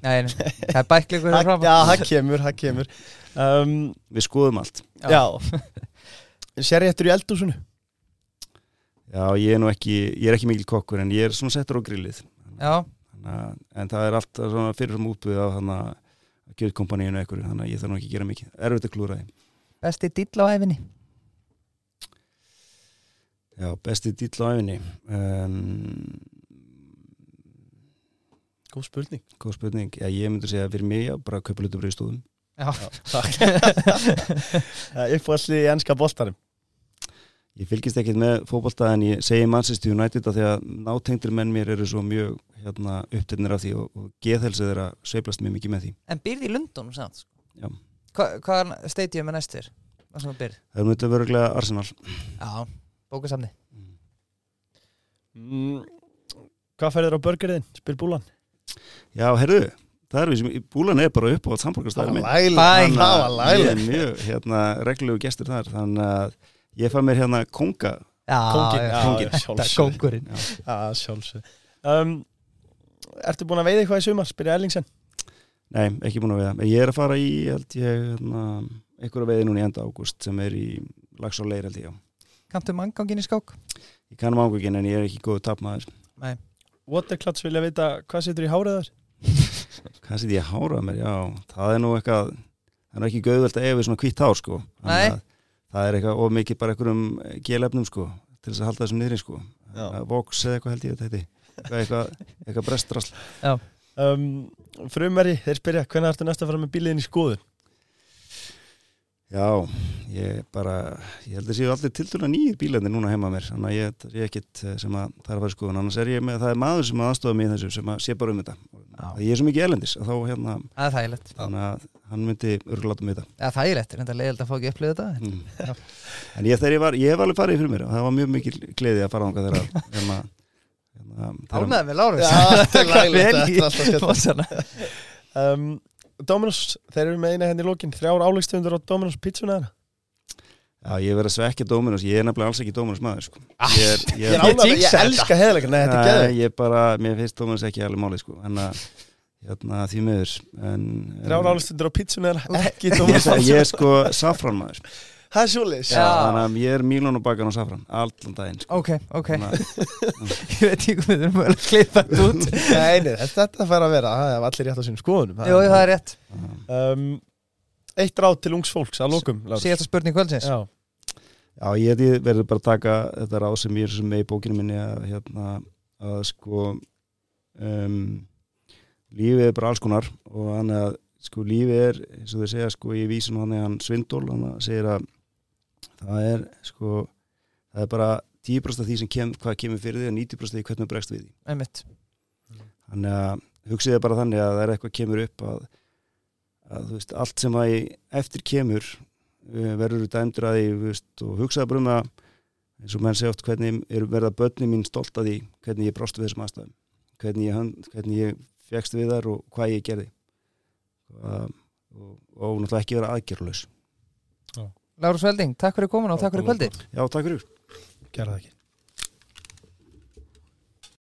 Speaker 2: Nei, nei, það er bæklingur
Speaker 1: já, það kemur, það kemur. Um,
Speaker 3: við skoðum allt.
Speaker 1: Já, Sér ég eftir í eldúsinu
Speaker 3: Já, ég er nú ekki, ég er ekki mikil kokkur en ég er svona settur á grillið.
Speaker 2: Já,
Speaker 3: Þannig að- en það er alltaf svona fyrirfram útbúið á þannig að kjöðkompaníinu ekkur þannig að ég þarf nú ekki að gera mikið. Erfitt að klúra því.
Speaker 2: Besti dýll á æfinni
Speaker 3: Já, besti dýll á æfinni um,
Speaker 1: Góð spurning.
Speaker 3: Góð spurning, já, ég myndi segja fyrir mig já, bara að kaupa lutu breyðstofum
Speaker 2: Já,
Speaker 1: Uppfalli í ennska boltarum
Speaker 3: Ég fylgist ekkert með fótbolta en ég segi Manchester United af því að nátengdir menn mér eru svo mjög hérna, upptennir af því og, og geðhelsið er að sveiflast mjög mikið með því.
Speaker 2: En býrði í Lundunum samt sko.
Speaker 3: Já.
Speaker 2: Hva, Hvað stadium er byrð?
Speaker 3: Það er myndið verðurlega Arsenal.
Speaker 2: Já, bókasamni
Speaker 1: mm, Hvað færður á burgerinn? Spyr búlan?
Speaker 3: Já, herru, það er við sem búlan er bara upp á
Speaker 1: var
Speaker 3: Ég er mjög hérna, reglulegu gestur þar þannig að ég fæ mér hérna konga.
Speaker 2: Já,
Speaker 1: sjálfsög um, Ertu búin að veiða eitthvað í sumar? Spyrir Ellingsen
Speaker 3: Nei, ekki búin að veiða. Ég er að fara í, held ég, hérna, einhverja veiði núna í enda ágúst sem er í lags og leir, held ég, já.
Speaker 2: Kamtu manngangin í skák?
Speaker 3: Ég kannum águgin en ég er ekki góðu tapmaður.
Speaker 2: Nei
Speaker 1: Waterclouds vilja vita hvað situr í hárið þar?
Speaker 3: Hvað setið ég að hára mér? Já, það er nú eitthvað, það er nú ekki gauðvöld að eiga við svona hvitt hár, sko.
Speaker 2: Nei.
Speaker 3: að Það er eitthvað of mikið bara einhverjum gelefnum, sko, til þess að halda þessum niðri, sko.
Speaker 1: Já.
Speaker 3: Vox eða eitthvað held ég að þetta heiti. Eitthvað, eitthvað, eitthvað brestrasl.
Speaker 1: Um, frumveri, þeir spyrja Hvernig ertu næst að fara með bíliðin í skoðun?
Speaker 3: Já, ég bara, ég held að séu allir tildur að nýjir bílarnir núna heima mér, þannig að ég, það er ekkit eh, sem að það er að fara skoðun, annars er ég með, það er maður sem aðstofa mig í þessu sem að sé bara um þetta.
Speaker 2: Já.
Speaker 3: Ég er svo mikið elendis að þá hérna,
Speaker 2: Það er þægilegt
Speaker 3: þannig að hann myndi örguláta mig þetta.
Speaker 2: Það er þægilegt, er enda leiðilegt að fá ekki upplýða þetta
Speaker 3: Mm. En ég, ég var, ég hef alveg farið fyrir mér og það var mjög mikil gleði að fara ánga þegar að, hérna, hérna,
Speaker 2: Álmeða með Lárus
Speaker 1: Já, Dominos, þeir eru með eina henni í lókin Þrjár áleikstundur á Dominos pizzuna þeirra.
Speaker 3: Já, ég verið að svekja Dóminus, ég er nefnilega alls ekki Dóminus maður, sko. Ég er, ég
Speaker 1: Ég ánægður, ég elska heðleika Nei, þetta er geður
Speaker 3: Nei, ég bara, mér finnst Dóminus ekki alveg málið, sko, en að, hérna, því miður, en...
Speaker 1: Þrjár áleikstundur á pizzuna þeirra Ekki Dominos
Speaker 3: ég er sko safran maður
Speaker 1: Það er
Speaker 2: Já.
Speaker 3: Þannig að ég er Mílun og bakan og safran Allan daginn sko.
Speaker 2: Ok, ok.
Speaker 3: Að-
Speaker 2: Ég veit ekki hvað við erum að klippa þetta út.
Speaker 1: Nei, nei, þetta, fær að vera Það er allir rétt á sínum skoðunum.
Speaker 2: Jú, það er rétt.
Speaker 1: Um, Eitt ráð til ungs fólks að lókum Lárus.
Speaker 2: Síðasta spurning kvöldsins.
Speaker 1: Já,
Speaker 3: Já, ég ég verður bara að taka þetta ráð sem ég er sem með í bókinu minni að, hérna, að sko um, lífið er bara alls konar og hann að sko lífið er, eins og þau segja sko í vísun hann er hann Svindól hann segir að það er sko það er bara 10% af því sem kem, hvað kemur fyrir því og 90% af því hvernig þú bregst við því.
Speaker 2: Einmitt.
Speaker 3: Þannig að hugsiði bara þannig að það er eitthvað kemur upp að, að þú veist, allt sem að eftir kemur uh, verður dæmdur að því þú veist, og hugsaði bara um það eins og menn segja oft hvernig er verða börni mín stolt að því hvernig ég brást við þessum aðstæðum? Hvernig ég, hvernig ég fegst við þar og hvað ég gerði? Og, og, og náttúrulega ekki vera aðgerðlaus
Speaker 2: Lárus Velding, takk fyrir komin og takk fyrir kvöldi
Speaker 3: Já, takk fyrir.
Speaker 1: Gerða ekki